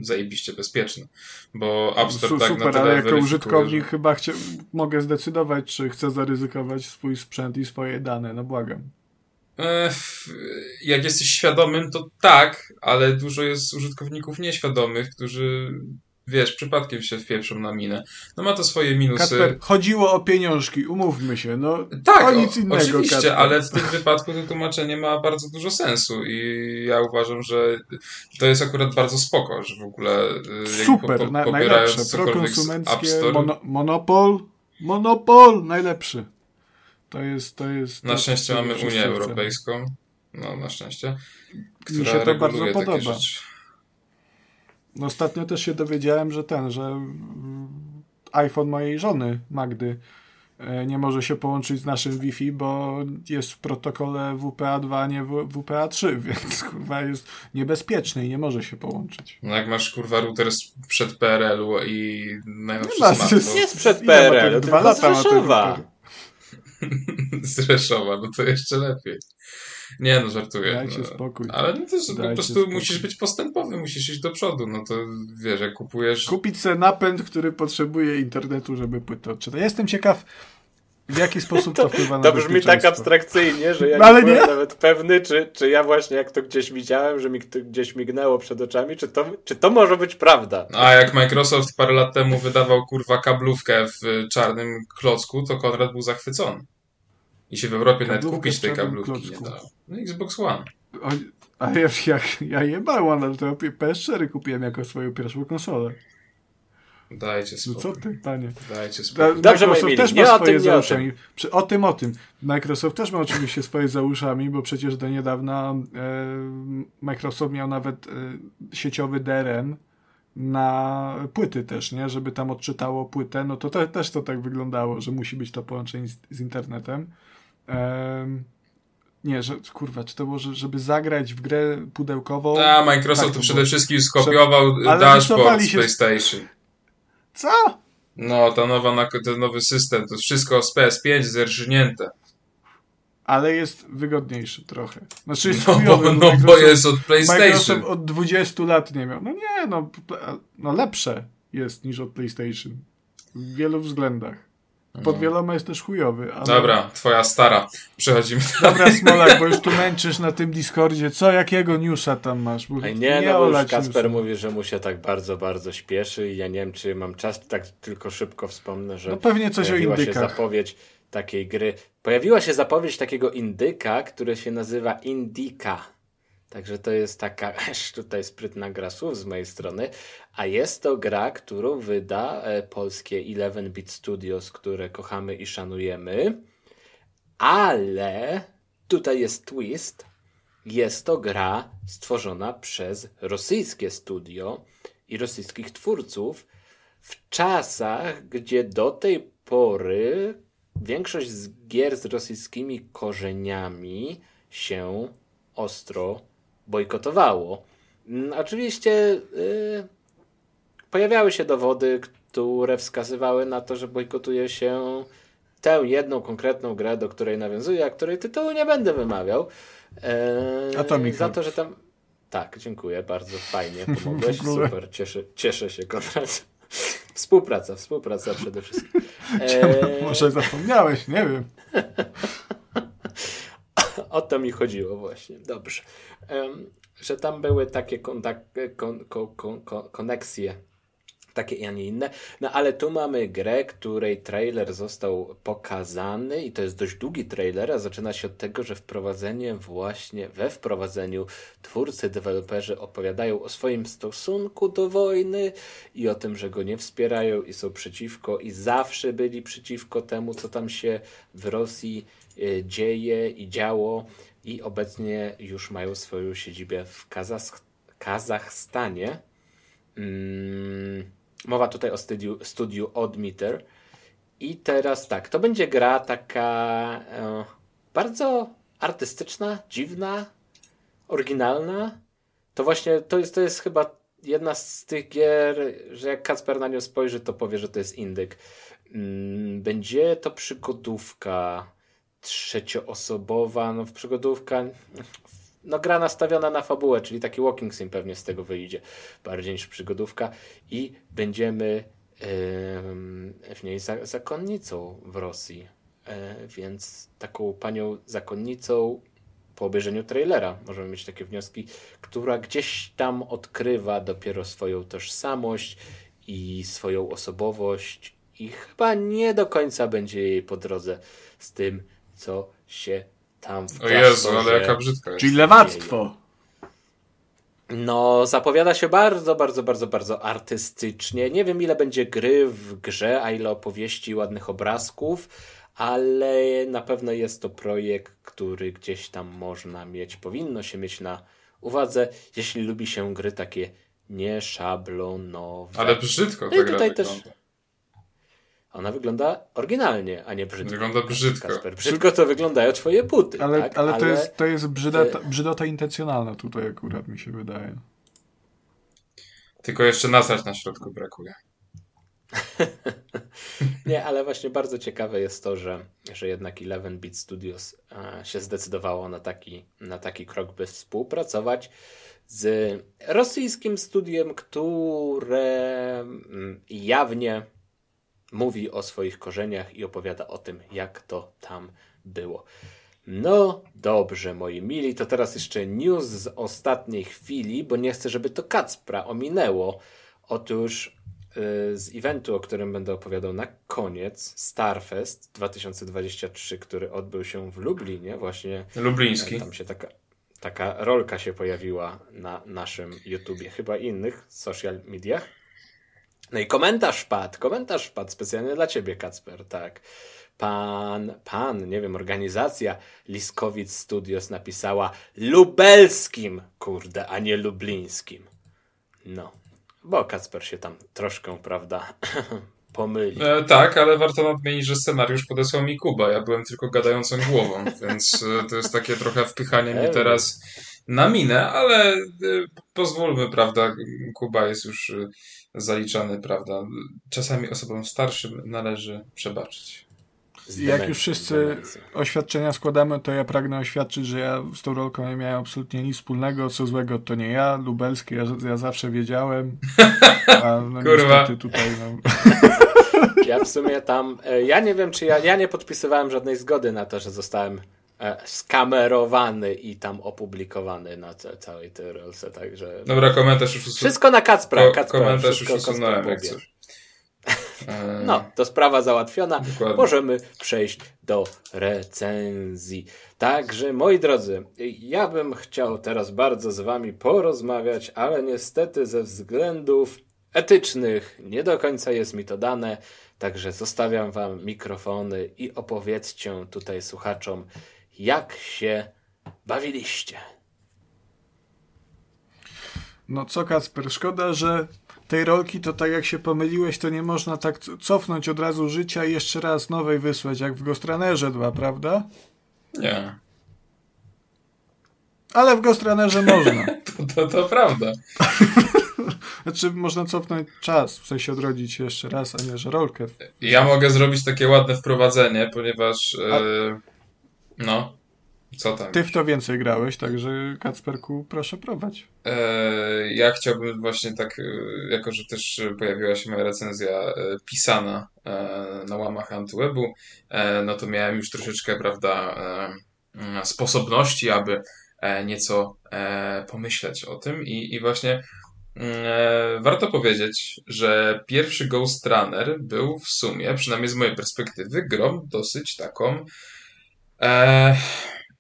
zajebiście bezpieczne. Bo App Store Su- tak Super, na tyle ale jako weryfikuje, użytkownik że- chyba chcia, mogę zdecydować, czy chcę zaryzykować swój sprzęt i swoje dane, no błagam. Jak jesteś świadomym, to tak, ale dużo jest użytkowników nieświadomych, którzy wiesz, przypadkiem się wpieprzą na minę. No ma to swoje minusy. Kasper, chodziło o pieniążki, umówmy się, no Tak, o nic innego. oczywiście, Kasper. ale w tym wypadku to tłumaczenie ma bardzo dużo sensu i ja uważam, że to jest akurat bardzo spoko, że w ogóle y, Super, po, po, najlepsze, prokonsumenckie, mono, monopol, monopol, najlepszy. To jest, to jest... na to, szczęście mamy Unię. Europejską, no na szczęście, która Mi się to bardzo podoba. rzeczy. No, Ostatnio też się dowiedziałem, że ten, że iPhone mojej żony, Magdy, e, nie może się połączyć z naszym Wi-Fi, bo jest w protokole WPA2, a nie w- WPA3, więc kurwa jest niebezpieczny i nie może się połączyć. No jak masz kurwa router sprzed PRL-u i najnowszy ma smartfon sens. Nie sprzed PRL-u, dwa lata z Rzeszowa. z Rzeszowa, no to jeszcze lepiej. Nie no, żartuję. Dajcie no. spokój. Ale no to jest, po Dajcie prostu spokój. musisz być postępowy, musisz iść do przodu, no to wiesz, jak kupujesz... Kupić sobie napęd, który potrzebuje internetu, żeby płytę odczytać. Ja jestem ciekaw, w jaki sposób to wpływa na To brzmi tak abstrakcyjnie, że ja No ale nie byłem nie? nawet pewny, czy, czy ja właśnie jak to gdzieś widziałem, że mi to gdzieś mignęło przed oczami, czy to, czy to może być prawda. A jak Microsoft parę lat temu wydawał kurwa kablówkę w czarnym klocku, to Konrad był zachwycony. I się w Europie nawet Kablówkę kupić w tej czarnym kablówki nie klocku. dało. No Xbox One. O, a ja, ja, ja jebałem, ale to PS4 kupiłem jako swoją pierwszą konsolę. Dajcie No spokój. co ty, panie. Dajcie Da, spokój. Dobrze, Microsoft też nie ma o swoje tym, za nie o uszami. O tym, o tym. Microsoft też ma oczywiście swoje za uszami, bo przecież do niedawna e, Microsoft miał nawet e, sieciowy DRM na płyty też, nie? Żeby tam odczytało płytę, no to te, też to tak wyglądało, że musi być to połączenie z, z internetem. Em, nie, że kurwa, czy to było, że, żeby zagrać w grę pudełkową? A Microsoft Tak to przede wszystkim skopiował Ale dashboard z PlayStation. Co? No, ta nowa, ten nowy system, to wszystko z PS5 zerżnięte. Ale jest wygodniejszy trochę. Znaczy jest No, chujowy, no bo jest od PlayStation. Microsoft od 20 lat nie miał. No nie, no, no lepsze jest niż od PlayStation. W wielu względach. Pod No. wieloma jest też chujowy. Ale... Dobra, twoja stara. Przechodzimy. Dobra, Smolak, bo już tu męczysz na tym Discordzie. Co, jakiego newsa tam masz? Bo Ej, nie, no bo Kasper newsa. mówi, że mu się tak bardzo, bardzo śpieszy i ja nie wiem, czy mam czas, tak tylko szybko wspomnę, że No pewnie coś o pojawiła się indykach. zapowiedź takiej gry. Pojawiła się zapowiedź takiego indyka, który się nazywa Indika. Także to jest taka tutaj sprytna gra słów z mojej strony. A jest to gra, którą wyda e, polskie 11-bit Studios, które kochamy i szanujemy. Ale tutaj jest twist. Jest to gra stworzona przez rosyjskie studio i rosyjskich twórców w czasach, gdzie do tej pory większość z gier z rosyjskimi korzeniami się ostro bojkotowało. Mm, Oczywiście y, pojawiały się dowody, które wskazywały na to, że bojkotuje się tę jedną konkretną grę, do której nawiązuję, a której tytułu nie będę wymawiał. E, Atomic Za to, że tam. Tak, dziękuję, bardzo fajnie pomogłeś. Super, cieszę, cieszę się, Konrad. Współpraca, współpraca przede wszystkim. E, Może zapomniałeś, nie wiem. o to mi chodziło właśnie. Dobrze. Em, że tam były takie kontak- kon, kon, kon, kon, koneksje, takie, a nie inne. No ale tu mamy grę, której trailer został pokazany i to jest dość długi trailer, a zaczyna się od tego, że wprowadzenie właśnie, we wprowadzeniu twórcy, deweloperzy opowiadają o swoim stosunku do wojny i o tym, że go nie wspierają i są przeciwko i zawsze byli przeciwko temu, co tam się w Rosji dzieje i działo i obecnie już mają swoją siedzibę w Kazach- Kazachstanie. Mm, mowa tutaj o studiu, studiu Oddmeter. I teraz tak, to będzie gra taka e, bardzo artystyczna, dziwna, oryginalna. To właśnie to jest, to jest chyba jedna z tych gier, że jak Kacper na nią spojrzy, to powie, że to jest indyk. Mm, Będzie to przygodówka trzecioosobowa, no przygodówka, no gra nastawiona na fabułę, czyli taki walking sim pewnie z tego wyjdzie, bardziej niż przygodówka. I będziemy em, w niej za, zakonnicą w Rosji, e, więc taką panią zakonnicą po obejrzeniu trailera możemy mieć takie wnioski, która gdzieś tam odkrywa dopiero swoją tożsamość i swoją osobowość i chyba nie do końca będzie jej po drodze z tym, co się tam w O Jezu, ale jaka brzydka jest. Czyli lewactwo. No, zapowiada się bardzo, bardzo, bardzo, bardzo artystycznie. Nie wiem, ile będzie gry w grze, a ile opowieści i ładnych obrazków, ale na pewno jest to projekt, który gdzieś tam można mieć, powinno się mieć na uwadze, jeśli lubi się gry takie nieszablonowe. Ale brzydko No ta i gra tutaj też- wygląda. Ona wygląda oryginalnie, a nie brzydko. Wygląda brzydko. Kasper. Brzydko to wyglądają twoje buty, Ale, tak? ale to jest, to jest brzydota, brzydota intencjonalna tutaj akurat mi się wydaje. Tylko jeszcze nasrać na środku brakuje. Nie, ale właśnie bardzo ciekawe jest to, że, że jednak 11-bit Studios e, się zdecydowało na taki, na taki krok, by współpracować z rosyjskim studiem, które mm, jawnie mówi o swoich korzeniach i opowiada o tym, jak to tam było. No dobrze, moi mili, to teraz jeszcze news z ostatniej chwili, bo nie chcę, żeby to Kacpra ominęło. Otóż y, z eventu, o którym będę opowiadał na koniec, Starfest 2023, który odbył się w Lublinie, właśnie Lubliński. tam się taka, taka rolka się pojawiła na naszym YouTubie, chyba innych social mediach. No i komentarz wpadł, komentarz wpadł specjalnie dla ciebie, Kacper, tak. Pan, pan, nie wiem, organizacja Liskowic Studios napisała lubelskim, kurde, a nie lublińskim. No, bo Kacper się tam troszkę, prawda, pomylił. E, tak, ale warto nadmienić, że scenariusz podesłał mi Kuba. Ja byłem tylko gadającą głową, więc e, to jest takie trochę wpychanie mnie teraz na minę, ale e, pozwólmy, prawda, Kuba jest już e, zaliczany, prawda. Czasami osobom starszym należy przebaczyć. Z Jak demencji, już wszyscy demencji. oświadczenia składamy, to ja pragnę oświadczyć, że ja z tą rolką nie miałem absolutnie nic wspólnego. Co złego to nie ja, lubelskie, ja, ja zawsze wiedziałem. A no Kurwa. niestety tutaj no, Ja w sumie tam, e, ja nie wiem, czy ja, ja nie podpisywałem żadnej zgody na to, że zostałem skamerowany i tam opublikowany na ca- całej tej rolce, także... Dobra, komentarz już usunąłem. Wszystko na Kacpra, Ko- Kacpra komentarz już usunąłem, jak coś. E, No, to sprawa załatwiona. Dokładnie. Możemy przejść do recenzji. Także, moi drodzy, ja bym chciał teraz bardzo z wami porozmawiać, ale niestety ze względów etycznych nie do końca jest mi to dane. Także zostawiam wam mikrofony i opowiedzcie tutaj słuchaczom, jak się bawiliście. No co Kacper, szkoda, że tej rolki to tak jak się pomyliłeś, to nie można tak cofnąć od razu życia i jeszcze raz nowej wysłać, jak w Gostranerze 2, prawda? Nie, Ale w Gostranerze można. to, to, to prawda. Znaczy można cofnąć czas, w sensie odrodzić jeszcze raz, a nie, że rolkę. Ja mogę zrobić takie ładne wprowadzenie, ponieważ. A- E, no. Co tam? Ty w to więcej grałeś, także Kacperku, proszę prowadź. E, ja chciałbym właśnie tak, e, jako że też pojawiła się moja recenzja e, pisana na łamach Antywebu, e, no to miałem już troszeczkę, prawda, mm, sposobności, aby nieco pomyśleć o tym i, i właśnie e, warto powiedzieć, że pierwszy Ghost Runner był w sumie, przynajmniej z mojej perspektywy, grą dosyć taką e,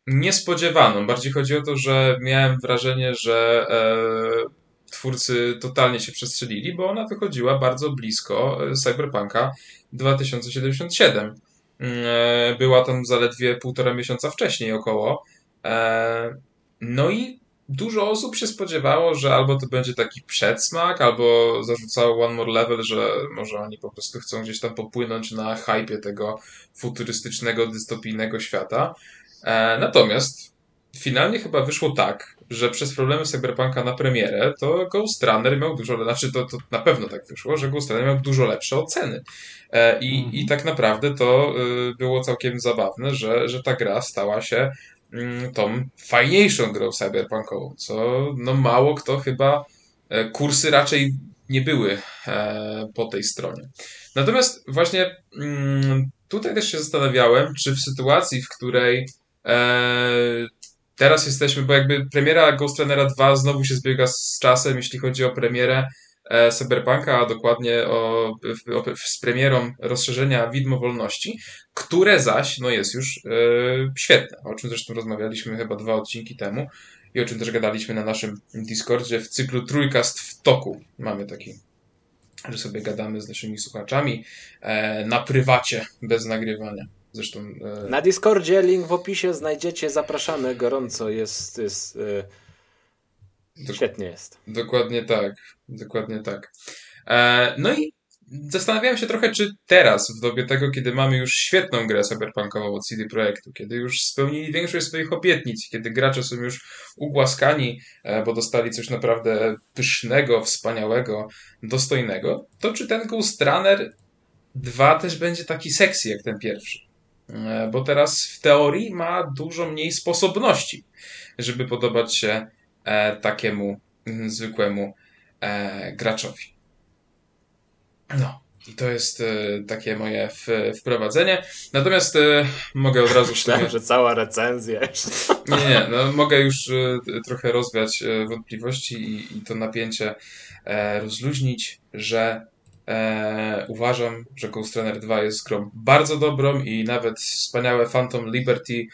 niespodziewaną. Bardziej chodzi o to, że miałem wrażenie, że e, twórcy totalnie się przestrzelili, bo ona wychodziła bardzo blisko e, Cyberpunka 2077. E, była tam zaledwie półtora miesiąca wcześniej około. E, no i dużo osób się spodziewało, że albo to będzie taki przedsmak, albo zarzucało One More Level, że może oni po prostu chcą gdzieś tam popłynąć na hypie tego futurystycznego, dystopijnego świata. E, natomiast finalnie chyba wyszło tak, że przez problemy Cyberpunka na premierę, to Ghost Runner miał dużo, znaczy to, to na pewno tak wyszło, że Ghost Runner miał dużo lepsze oceny. E, i, Mhm. I tak naprawdę to y, było całkiem zabawne, że, że ta gra stała się mm, tą fajniejszą grą cyberpunkową, co no mało kto chyba, e, kursy raczej nie były e, po tej stronie. Natomiast właśnie mm, tutaj też się zastanawiałem, czy w sytuacji, w której e, teraz jesteśmy, bo jakby premiera Ghost Runnera 2 znowu się zbiega z czasem, jeśli chodzi o premierę, Cyberpunka, a dokładnie o, o, z premierą rozszerzenia Widmo Wolności, które zaś no jest już e, świetne, o czym zresztą rozmawialiśmy chyba dwa odcinki temu i o czym też gadaliśmy na naszym Discordzie w cyklu Trójkast w toku. Mamy taki że sobie gadamy z naszymi słuchaczami e, na prywacie, bez nagrywania. Zresztą. E... Na Discordzie, link w opisie znajdziecie, zapraszamy gorąco. Jest. jest e... Świetnie jest. Dokładnie tak. Dokładnie tak. E, no i zastanawiałem się trochę, czy teraz, w dobie tego, kiedy mamy już świetną grę cyberpunkową od CD Projektu, kiedy już spełnili większość swoich obietnic, kiedy gracze są już ugłaskani, e, bo dostali coś naprawdę pysznego, wspaniałego, dostojnego, to czy ten Ghost Runner 2 też będzie taki sexy jak ten pierwszy? E, bo teraz w teorii ma dużo mniej sposobności, żeby podobać się takiemu mm, zwykłemu graczowi. No. I to jest e, takie moje w, wprowadzenie. Natomiast e, mogę od razu... Myślałem, że cała recenzja. Nie, nie, no, mogę już e, trochę rozwiać e, wątpliwości i, i to napięcie e, rozluźnić, że e, uważam, że Ghost Runner 2 jest grą bardzo dobrą i nawet wspaniałe Phantom Liberty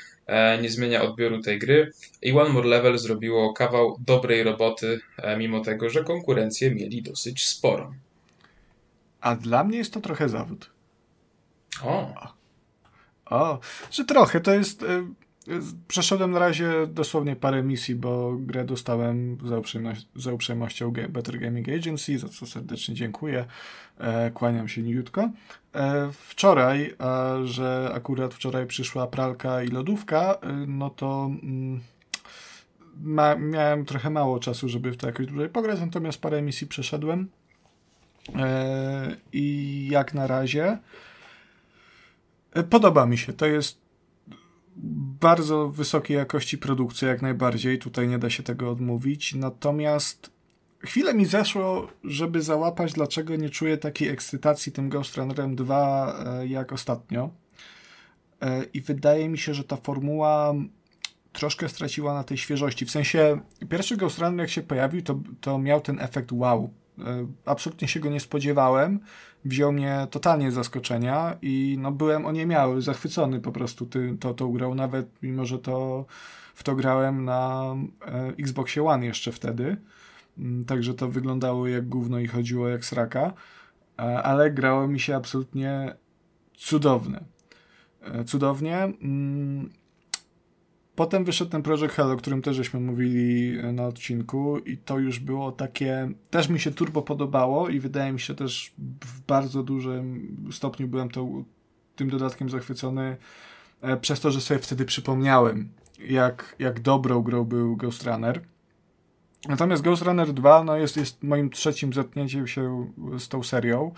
nie zmienia odbioru tej gry. I One More Level zrobiło kawał dobrej roboty, mimo tego, że konkurencję mieli dosyć sporą. A dla mnie jest to trochę zawód. O. O, że trochę. To jest. Przeszedłem na razie dosłownie parę misji, bo grę dostałem za, za uprzejmością Better Gaming Agency, za co serdecznie dziękuję. E, kłaniam się niutko. E, wczoraj, a, że akurat wczoraj przyszła pralka i lodówka, y, no to. Mm, ma, miałem trochę mało czasu, żeby w to jakoś dłużej pograć, natomiast parę misji przeszedłem. E, I jak na razie e, podoba mi się. To jest bardzo wysokiej jakości produkcja, jak najbardziej. Tutaj nie da się tego odmówić. Natomiast chwilę mi zeszło, żeby załapać, dlaczego nie czuję takiej ekscytacji tym Ghost Runnerem 2 e, jak ostatnio. I wydaje mi się, że ta formuła troszkę straciła na tej świeżości. W sensie, pierwszy Ghost Runner jak się pojawił, to, to miał ten efekt wow E, absolutnie się go nie spodziewałem. Wziął mnie totalnie z zaskoczenia i no, byłem oniemiały, zachwycony po prostu ty, to, tą grą, nawet mimo, że to w to grałem na e, Xboxie One jeszcze wtedy. Mm, także to wyglądało jak gówno i chodziło jak sraka. E, ale grało mi się absolutnie cudowne. Cudownie. Mm, Potem wyszedł ten Project Hell, o którym też żeśmy mówili e, na odcinku i to już było takie, też mi się turbo podobało i wydaje mi się też w bardzo dużym stopniu byłem to, tym dodatkiem zachwycony e, przez to, że sobie wtedy przypomniałem, jak, jak dobrą grą był Ghost Runner. Natomiast Ghost Runner 2 no jest, jest moim trzecim zetknięciem się z tą serią.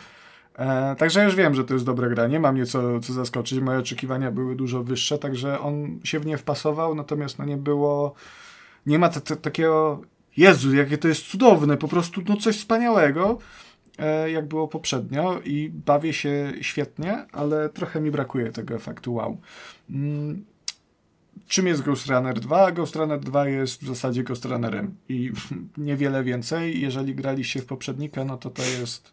E, także już wiem, że to jest dobra gra. Nie ma mnie co, co zaskoczyć. Moje oczekiwania były dużo wyższe, także on się w nie wpasował, natomiast no nie było. Nie ma takiego. Jezu, jakie to jest cudowne, po prostu no coś wspaniałego, e, jak było poprzednio i bawię się świetnie, ale trochę mi brakuje tego efektu wow. Mm. Czym jest Ghost Runner 2? Ghost Runner 2 jest w zasadzie Ghost Runnerem i niewiele więcej. Jeżeli graliście w poprzednika, no to to jest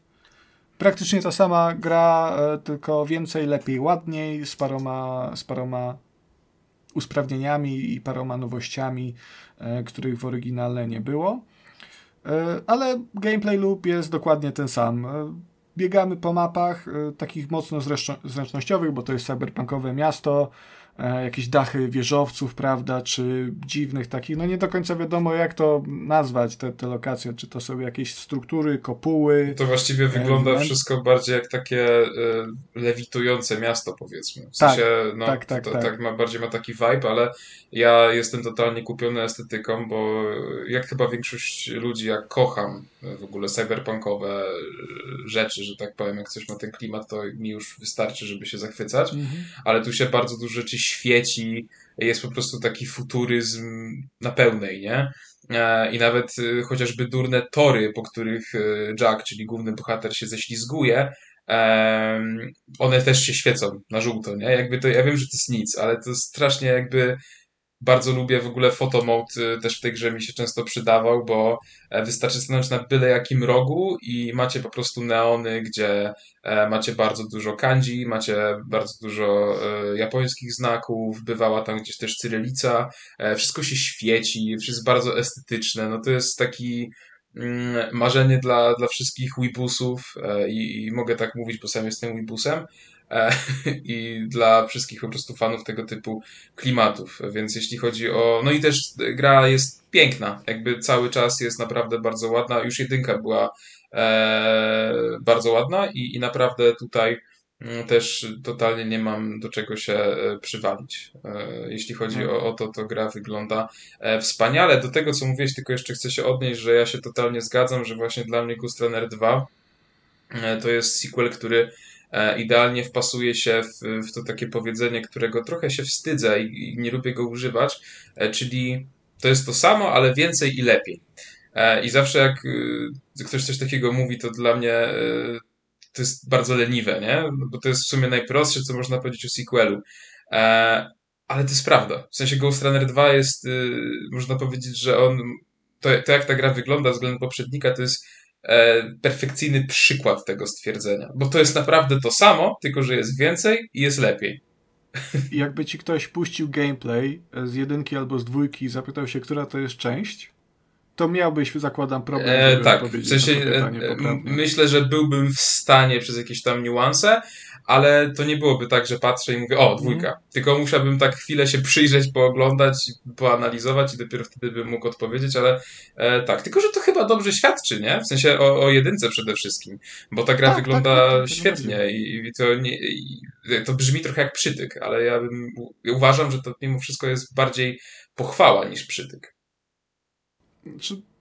praktycznie ta sama gra, e, tylko więcej, lepiej, ładniej, z paroma, z paroma usprawnieniami i paroma nowościami, e, których w oryginale nie było. E, ale gameplay loop jest dokładnie ten sam. Biegamy po mapach, takich mocno zręcznościowych, bo to jest cyberpunkowe miasto, jakieś dachy wieżowców, prawda, czy dziwnych takich, no nie do końca wiadomo jak to nazwać, te, te lokacje, czy to są jakieś struktury, kopuły. To właściwie wygląda wszystko bardziej jak takie y, lewitujące miasto, powiedzmy. W sensie, tak, no, tak, tak, to, tak. tak ma, bardziej ma taki vibe, ale ja jestem totalnie kupiony estetyką, bo jak chyba większość ludzi, ja kocham w ogóle cyberpunkowe rzeczy, że tak powiem, jak coś ma ten klimat, to mi już wystarczy, żeby się zachwycać, mhm. ale tu się bardzo dużo rzeczy świeci, jest po prostu taki futuryzm na pełnej, nie? E, I nawet y, chociażby durne tory, po których y, Jack, czyli główny bohater, się ześlizguje, one też się świecą na żółto, nie? Jakby to, ja wiem, że to jest nic, ale to strasznie jakby bardzo lubię w ogóle photomode, też w tej grze mi się często przydawał, bo wystarczy stanąć na byle jakim rogu i macie po prostu neony, gdzie macie bardzo dużo kanji, macie bardzo dużo japońskich znaków, bywała tam gdzieś też cyrylica, wszystko się świeci, wszystko jest bardzo estetyczne, no to jest taki Mm, marzenie dla, dla wszystkich Wibusów e, i, i mogę tak mówić, bo sam jestem Wibusem e, i dla wszystkich po prostu fanów tego typu klimatów. Więc jeśli chodzi o. No i też gra jest piękna, jakby cały czas jest naprawdę bardzo ładna. Już jedynka była e, bardzo ładna i, i naprawdę tutaj Mm, też totalnie nie mam do czego się e, przywalić. E, jeśli chodzi o, o, to, to gra wygląda e, wspaniale. Do tego, co mówiłeś, tylko jeszcze chcę się odnieść, że ja się totalnie zgadzam, że właśnie dla mnie Ghost Runner 2 to jest sequel, który idealnie wpasuje się w, w to takie powiedzenie, którego trochę się wstydzę i, i nie lubię go używać, czyli to jest to samo, ale więcej i lepiej. I zawsze jak ktoś coś takiego mówi, to dla mnie to jest bardzo leniwe, nie? Bo to jest w sumie najprostsze, co można powiedzieć o sequelu. E, ale to jest prawda. W sensie Ghost Runner 2 jest, można powiedzieć, że on, to, to jak ta gra wygląda względem poprzednika, to jest e, perfekcyjny przykład tego stwierdzenia. Bo to jest naprawdę to samo, tylko że jest więcej i jest lepiej. Jakby ci ktoś puścił gameplay z jedynki albo z dwójki i zapytał się, która to jest część, to miałbyś, zakładam, problem. E, tak, w sensie e, myślę, że byłbym w stanie przez jakieś tam niuanse, ale to nie byłoby tak, że patrzę i mówię, o, dwójka. Mm. Tylko musiałbym tak chwilę się przyjrzeć, pooglądać, poanalizować i dopiero wtedy bym mógł odpowiedzieć, ale e, tak. Tylko, że to chyba dobrze świadczy, nie? W sensie o, o jedynce przede wszystkim, bo ta gra tak, wygląda tak, tak, tak świetnie i, i, to, nie, i to brzmi trochę jak przytyk, ale ja bym, ja uważam, że to mimo wszystko jest bardziej pochwała niż przytyk.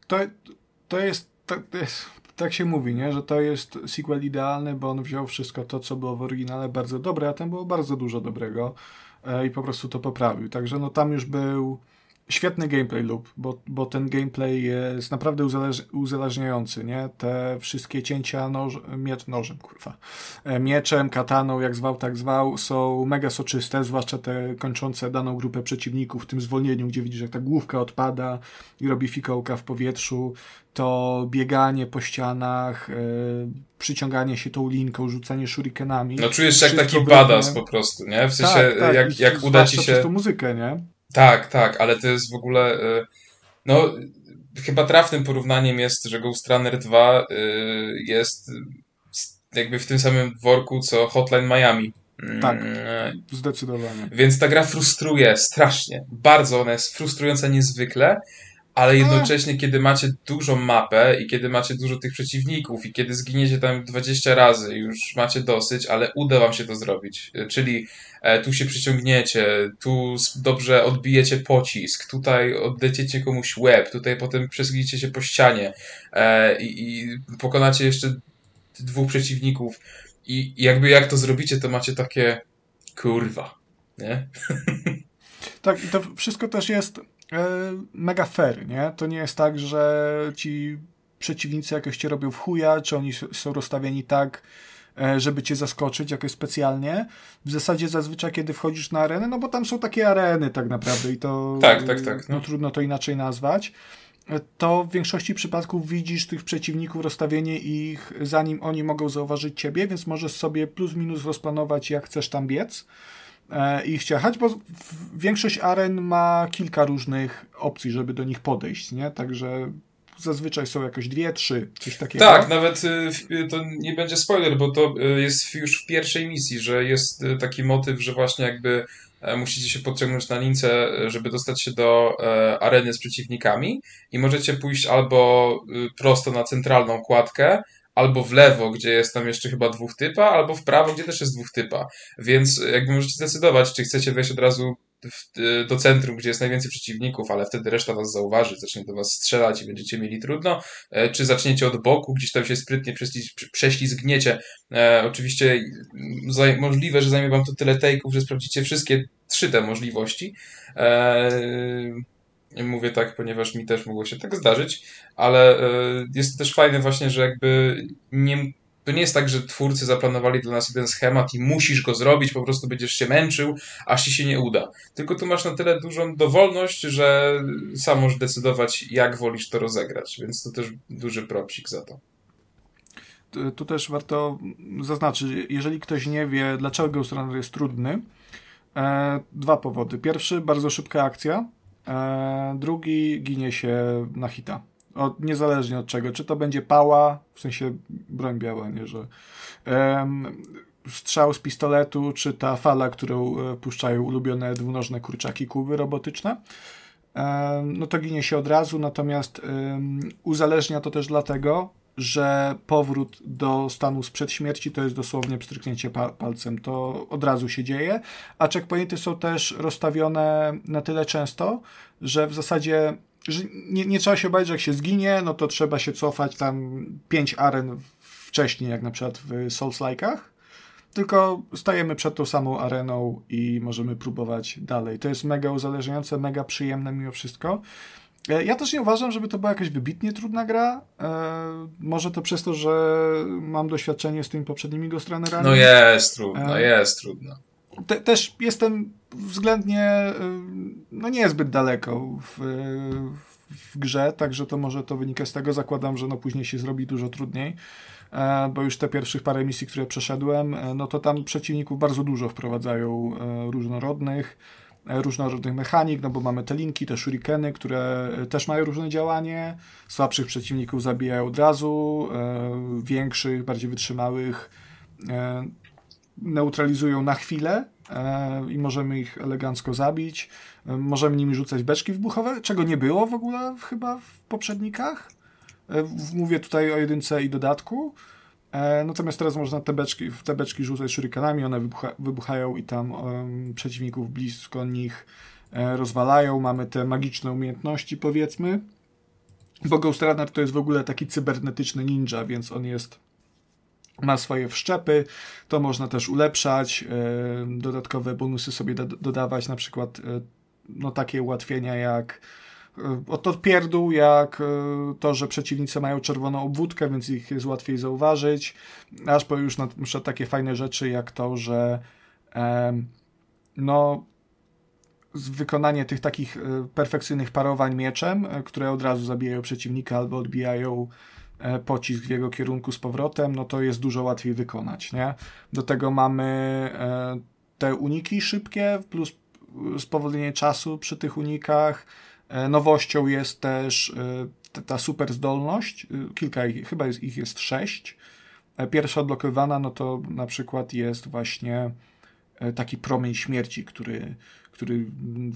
To, to jest, to jest, tak się mówi, nie? że to jest sequel idealny, bo on wziął wszystko to, co było w oryginale bardzo dobre, a tam było bardzo dużo dobrego e, i po prostu to poprawił. Także no tam już był świetny gameplay loop, bo, bo ten gameplay jest naprawdę uzależ, uzależniający, nie? Te wszystkie cięcia noż, miecz, nożem, kurwa, e, mieczem, kataną, jak zwał, tak zwał, są mega soczyste, zwłaszcza te kończące daną grupę przeciwników w tym zwolnieniu, gdzie widzisz, jak ta główka odpada i robi fikołka w powietrzu, to bieganie po ścianach, yy, przyciąganie się tą linką, rzucanie shurikenami. No czujesz się jak taki badass po prostu, nie? W sensie, tak, tak. jak, jak uda ci się... przez tą muzykę, nie? Tak, tak, ale to jest w ogóle. Y, no, chyba trafnym porównaniem jest, że Ghost Runner 2 y, jest jakby w tym samym worku co Hotline Miami. Tak, mm, zdecydowanie. Więc ta gra frustruje strasznie. Bardzo ona jest frustrująca niezwykle, ale jednocześnie, kiedy macie dużą mapę i kiedy macie dużo tych przeciwników i kiedy zginiecie tam 20 razy, już macie dosyć, ale uda wam się to zrobić. Czyli e, tu się przyciągniecie, tu dobrze odbijecie pocisk, tutaj oddeciecie komuś łeb, tutaj potem przesuniecie się po ścianie e, i, pokonacie jeszcze dwóch przeciwników. I jakby jak to zrobicie, to macie takie kurwa, nie? Tak, i to wszystko też jest mega fair, nie? To nie jest tak, że ci przeciwnicy jakoś cię robią w chuja, czy oni są rozstawieni tak, e, żeby cię zaskoczyć jakoś specjalnie. W zasadzie zazwyczaj, kiedy wchodzisz na arenę, no bo tam są takie areny tak naprawdę i to tak, tak, tak, no. no trudno to inaczej nazwać, e, to w większości przypadków widzisz tych przeciwników, rozstawienie ich, zanim oni mogą zauważyć ciebie, więc możesz sobie plus minus rozplanować, jak chcesz tam biec. E, ich jechać, bo większość aren ma kilka różnych opcji, żeby do nich podejść, nie? Także zazwyczaj są jakoś dwie, trzy, coś takiego. Tak, nawet y, to nie będzie spoiler, bo to jest już w pierwszej misji, że jest taki motyw, że właśnie jakby e, musicie się podciągnąć na lince, żeby dostać się do e, areny z przeciwnikami i możecie pójść albo prosto na centralną kładkę, albo w lewo, gdzie jest tam jeszcze chyba dwóch typa, albo w prawo, gdzie też jest dwóch typa. Więc jakby możecie zdecydować, czy chcecie wejść od razu w, do centrum, gdzie jest najwięcej przeciwników, ale wtedy reszta was zauważy, zacznie do was strzelać i będziecie mieli trudno, e, czy zaczniecie od boku, gdzieś tam się sprytnie prześlizgniecie. E, oczywiście możliwe, że zajmie wam to tyle take'ów, że sprawdzicie wszystkie trzy te możliwości. E, Mówię tak, ponieważ mi też mogło się tak zdarzyć, ale e, jest to też fajne właśnie, że jakby nie, To nie jest tak, że twórcy zaplanowali dla nas jeden schemat i musisz go zrobić, po prostu będziesz się męczył, aż ci się nie uda. Tylko tu masz na tyle dużą dowolność, że sam możesz decydować, jak wolisz to rozegrać, więc to też duży propsik za to. Tu też warto zaznaczyć, jeżeli ktoś nie wie, dlaczego Ghost Runner jest trudny, e, dwa powody. Pierwszy, bardzo szybka akcja, drugi, ginie się na hita. Od, niezależnie od czego, czy to będzie pała, w sensie broń biała, nie, że um, strzał z pistoletu, czy ta fala, którą e, puszczają ulubione dwunożne kurczaki kuby robotyczne, um, no to ginie się od razu, natomiast uzależnia to też dlatego, że powrót do stanu sprzed śmierci to jest dosłownie pstryknięcie pa palcem. To od razu się dzieje, a checkpointy są też rozstawione na tyle często, że w zasadzie że nie, nie trzeba się bać, że jak się zginie, no to trzeba się cofać tam pięć aren wcześniej, jak na przykład w Souls-like'ach, tylko stajemy przed tą samą areną i możemy próbować dalej. To jest mega uzależniające, mega przyjemne mimo wszystko. E, ja też nie uważam, żeby to była jakaś wybitnie trudna gra. E, może to przez to, że mam doświadczenie z tymi poprzednimi Ghost Runnerami. No jest trudno, e, jest trudno. Te, też jestem względnie, no nie jest zbyt daleko w, w grze, także to może to wynika z tego. Zakładam, że no później się zrobi dużo trudniej, bo już te pierwszych parę misji, które przeszedłem, no to tam przeciwników bardzo dużo wprowadzają różnorodnych, różnorodnych mechanik, no bo mamy te linki, te shurikeny, które też mają różne działanie. Słabszych przeciwników zabijają od razu, większych, bardziej wytrzymałych neutralizują na chwilę e, i możemy ich elegancko zabić. E, możemy nimi rzucać beczki wybuchowe, czego nie było w ogóle chyba w poprzednikach. E, mówię tutaj o jedynce i dodatku. Natomiast teraz można te beczki, w te beczki rzucać shurikenami, one wybucha, wybuchają i tam um, przeciwników blisko nich rozwalają. Mamy te magiczne umiejętności, powiedzmy. Bo Ghost Runner to jest w ogóle taki cybernetyczny ninja, więc on jest ma swoje wszczepy, to można też ulepszać, e, dodatkowe bonusy sobie dodawać, na przykład e, no, takie ułatwienia jak e, oto pierdół, jak to, że przeciwnicy mają czerwoną obwódkę, więc ich jest łatwiej zauważyć, aż po już na takie fajne rzeczy jak to, że no z wykonanie tych takich perfekcyjnych parowań mieczem, które od razu zabijają przeciwnika albo odbijają E, pocisk w jego kierunku z powrotem, no to jest dużo łatwiej wykonać, nie? Do tego mamy e, te uniki szybkie, plus spowolnienie czasu przy tych unikach. E, nowością jest też ta super zdolność, kilka ich, chyba jest, ich jest sześć. Pierwsza odblokowana, no to na przykład jest właśnie taki promień śmierci, który, który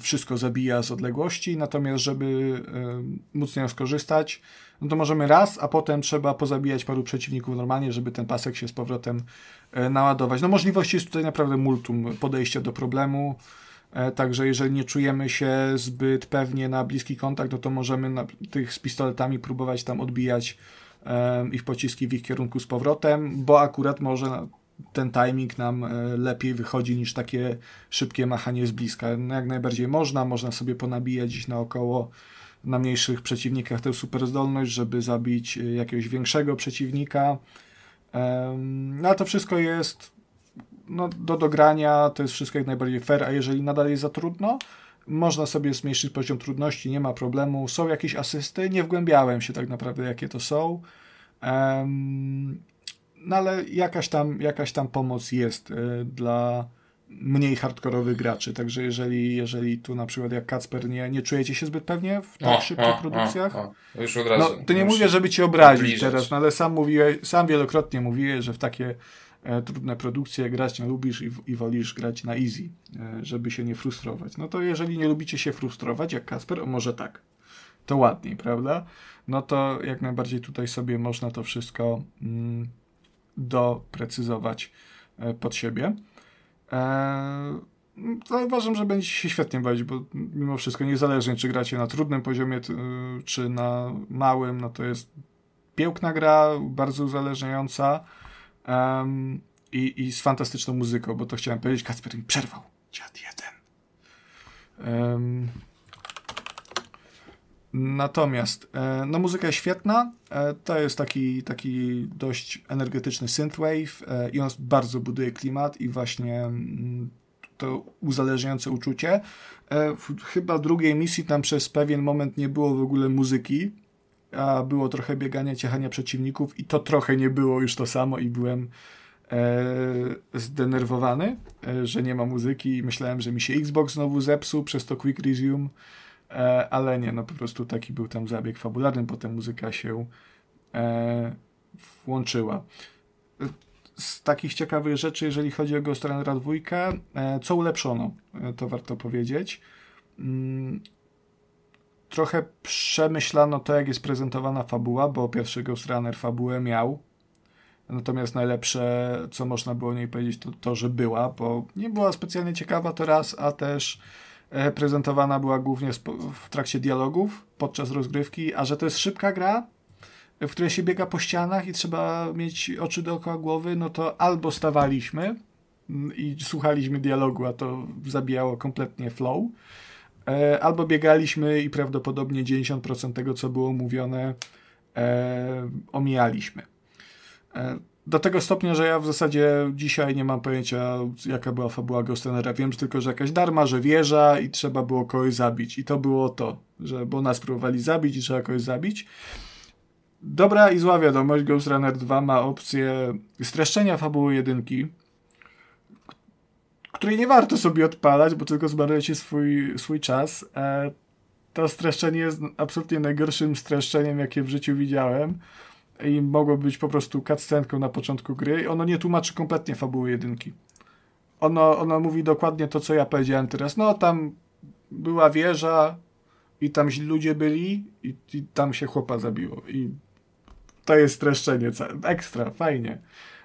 wszystko zabija z odległości, natomiast żeby móc z niego skorzystać, no to możemy raz, a potem trzeba pozabijać paru przeciwników normalnie, żeby ten pasek się z powrotem e, naładować. No możliwości jest tutaj naprawdę multum podejścia do problemu, e, także jeżeli nie czujemy się zbyt pewnie na bliski kontakt, no to możemy na, tych z pistoletami próbować tam odbijać ich pociski w ich kierunku z powrotem, bo akurat może ten timing nam lepiej wychodzi niż takie szybkie machanie z bliska. No jak najbardziej można, można sobie ponabijać gdzieś naokoło na mniejszych przeciwnikach tę super zdolność, żeby zabić y, jakiegoś większego przeciwnika. No ale to wszystko jest no, do dogrania, to jest wszystko jak najbardziej fair, a jeżeli nadal jest za trudno, można sobie zmniejszyć poziom trudności, nie ma problemu. Są jakieś asysty, nie wgłębiałem się tak naprawdę, jakie to są. no ale jakaś tam, jakaś tam pomoc jest y, dla mniej hardkorowych graczy. Także jeżeli, jeżeli tu na przykład jak Kacper nie, nie czujecie się zbyt pewnie w tak o, szybkich o, produkcjach, o, już od razu. No, to nie mówię, żeby cię obrazić teraz, no, ale sam mówiłeś, sam wielokrotnie mówiłeś, że w takie trudne produkcje grać nie lubisz i, i wolisz grać na easy, e, żeby się nie frustrować. No to jeżeli nie lubicie się frustrować, jak Kasper, może tak, to ładniej, prawda? No to jak najbardziej tutaj sobie można to wszystko mm, doprecyzować e, pod siebie. To uważam, że będzie się świetnie bawić, bo mimo wszystko niezależnie czy gracie na trudnym poziomie, czy na małym, no to jest piękna gra, bardzo uzależniająca um, i, i z fantastyczną muzyką, bo to chciałem powiedzieć, Kacper mi przerwał. Dziad jeden. Um, Natomiast e, no muzyka jest świetna, e, to jest taki, taki dość energetyczny synthwave e, i on bardzo buduje klimat i właśnie mm, to uzależniające uczucie. Chyba drugiej misji tam przez pewien moment nie było w ogóle muzyki, a było trochę biegania, ciechania przeciwników i to trochę nie było już to samo i byłem zdenerwowany, że nie ma muzyki i myślałem, że mi się Xbox znowu zepsuł przez to Quick Resume E, ale nie, no po prostu taki był tam zabieg fabularny, potem muzyka się e, włączyła. Z takich ciekawych rzeczy, jeżeli chodzi o Ghost Runner 2, e, co ulepszono, to warto powiedzieć. Trochę przemyślano to, jak jest prezentowana fabuła, bo pierwszy Ghost Runner fabułę miał. Natomiast najlepsze, co można było o niej powiedzieć, to to, że była, bo nie była specjalnie ciekawa to raz, a też E, prezentowana była głównie w trakcie dialogów podczas rozgrywki, a że to jest szybka gra, w której się biega po ścianach i trzeba mieć oczy dookoła głowy, no to albo stawaliśmy mm, i słuchaliśmy dialogu, a to zabijało kompletnie flow, albo biegaliśmy i prawdopodobnie 90% tego, co było mówione, e, omijaliśmy do tego stopnia, że ja w zasadzie dzisiaj nie mam pojęcia, jaka była fabuła Ghostrunnera. Wiem tylko, że jakaś darma, że wieża i trzeba było kogoś zabić. I to było to, że bo nas próbowali zabić i trzeba kogoś zabić. Dobra i zła wiadomość, Ghost Runner 2 ma opcję streszczenia fabuły jedynki, której nie warto sobie odpalać, bo tylko zmarnujecie swój, swój czas. E, to streszczenie jest absolutnie najgorszym streszczeniem, jakie w życiu widziałem i mogło być po prostu cutscenką na początku gry i ono nie tłumaczy kompletnie fabuły jedynki. Ono, ono mówi dokładnie to, co ja powiedziałem teraz. No, tam była wieża i tam źli ludzie byli i, i tam się chłopa zabiło. I to jest streszczenie. Ekstra, fajnie.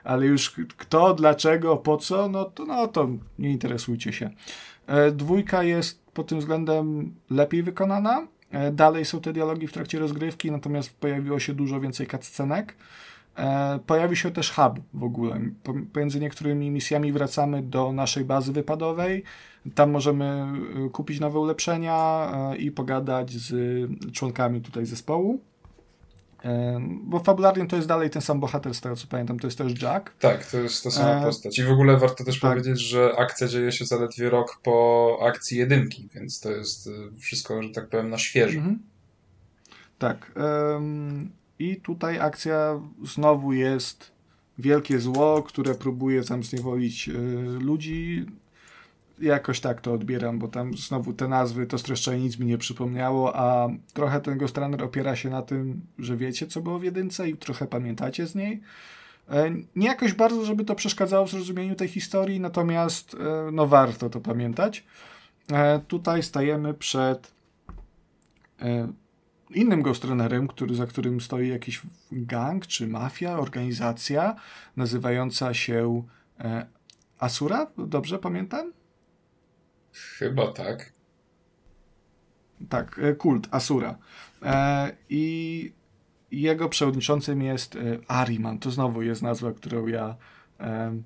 Ale już kto, dlaczego, po co, no to, no to nie interesujcie się. E, dwójka jest pod tym względem lepiej wykonana E, dalej są te dialogi w trakcie rozgrywki, natomiast pojawiło się dużo więcej cutscenek. E, pojawi się też hub w ogóle. Pomiędzy niektórymi misjami wracamy do naszej bazy wypadowej. Tam możemy kupić nowe ulepszenia i pogadać z członkami tutaj zespołu. Bo fabularnie to jest dalej ten sam bohater, z tego co pamiętam, to jest też Jack. Tak, to jest ta sama e... postać. I w ogóle warto też tak. powiedzieć, że akcja dzieje się zaledwie rok po akcji jedynki, więc to jest y, wszystko, że tak powiem, na świeżo. Mhm. Tak. I tutaj akcja znowu jest wielkie zło, które próbuje tam zniewolić y, ludzi jakoś tak to odbieram, bo tam znowu te nazwy, to streszczenie nic mi nie przypomniało, a trochę ten Ghost Runner opiera się na tym, że wiecie, co było w jedynce i trochę pamiętacie z niej. E, nie jakoś bardzo, żeby to przeszkadzało w zrozumieniu tej historii, natomiast e, no warto to pamiętać. E, tutaj stajemy przed innym Ghost Runnerem, który, za którym stoi jakiś gang czy mafia, organizacja nazywająca się Asura, dobrze pamiętam? Chyba tak. Tak, e, kult Asura. E, I jego przewodniczącym jest e, Ariman. To znowu jest nazwa, którą ja e,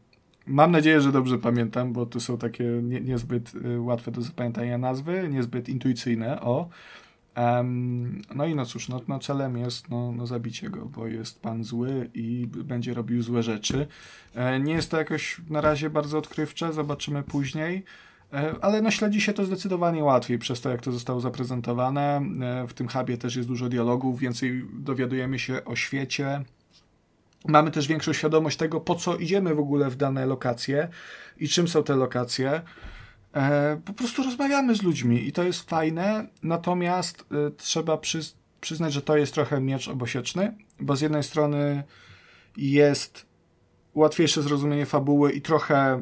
mam nadzieję, że dobrze pamiętam, bo tu są takie nie, niezbyt e, łatwe do zapamiętania nazwy, niezbyt intuicyjne. O. Um, no i no cóż, no, no celem jest no, no zabicie go, bo jest pan zły i będzie robił złe rzeczy. E, nie jest to jakoś na razie bardzo odkrywcze, zobaczymy później. E, ale no śledzi się to zdecydowanie łatwiej przez to, jak to zostało zaprezentowane. E, w tym hubie też jest dużo dialogów, więcej dowiadujemy się o świecie. Mamy też większą świadomość tego, po co idziemy w ogóle w dane lokacje i czym są te lokacje. E, po prostu rozmawiamy z ludźmi i to jest fajne, natomiast trzeba przyznać, że to jest trochę miecz obosieczny, bo z jednej strony jest łatwiejsze zrozumienie fabuły i trochę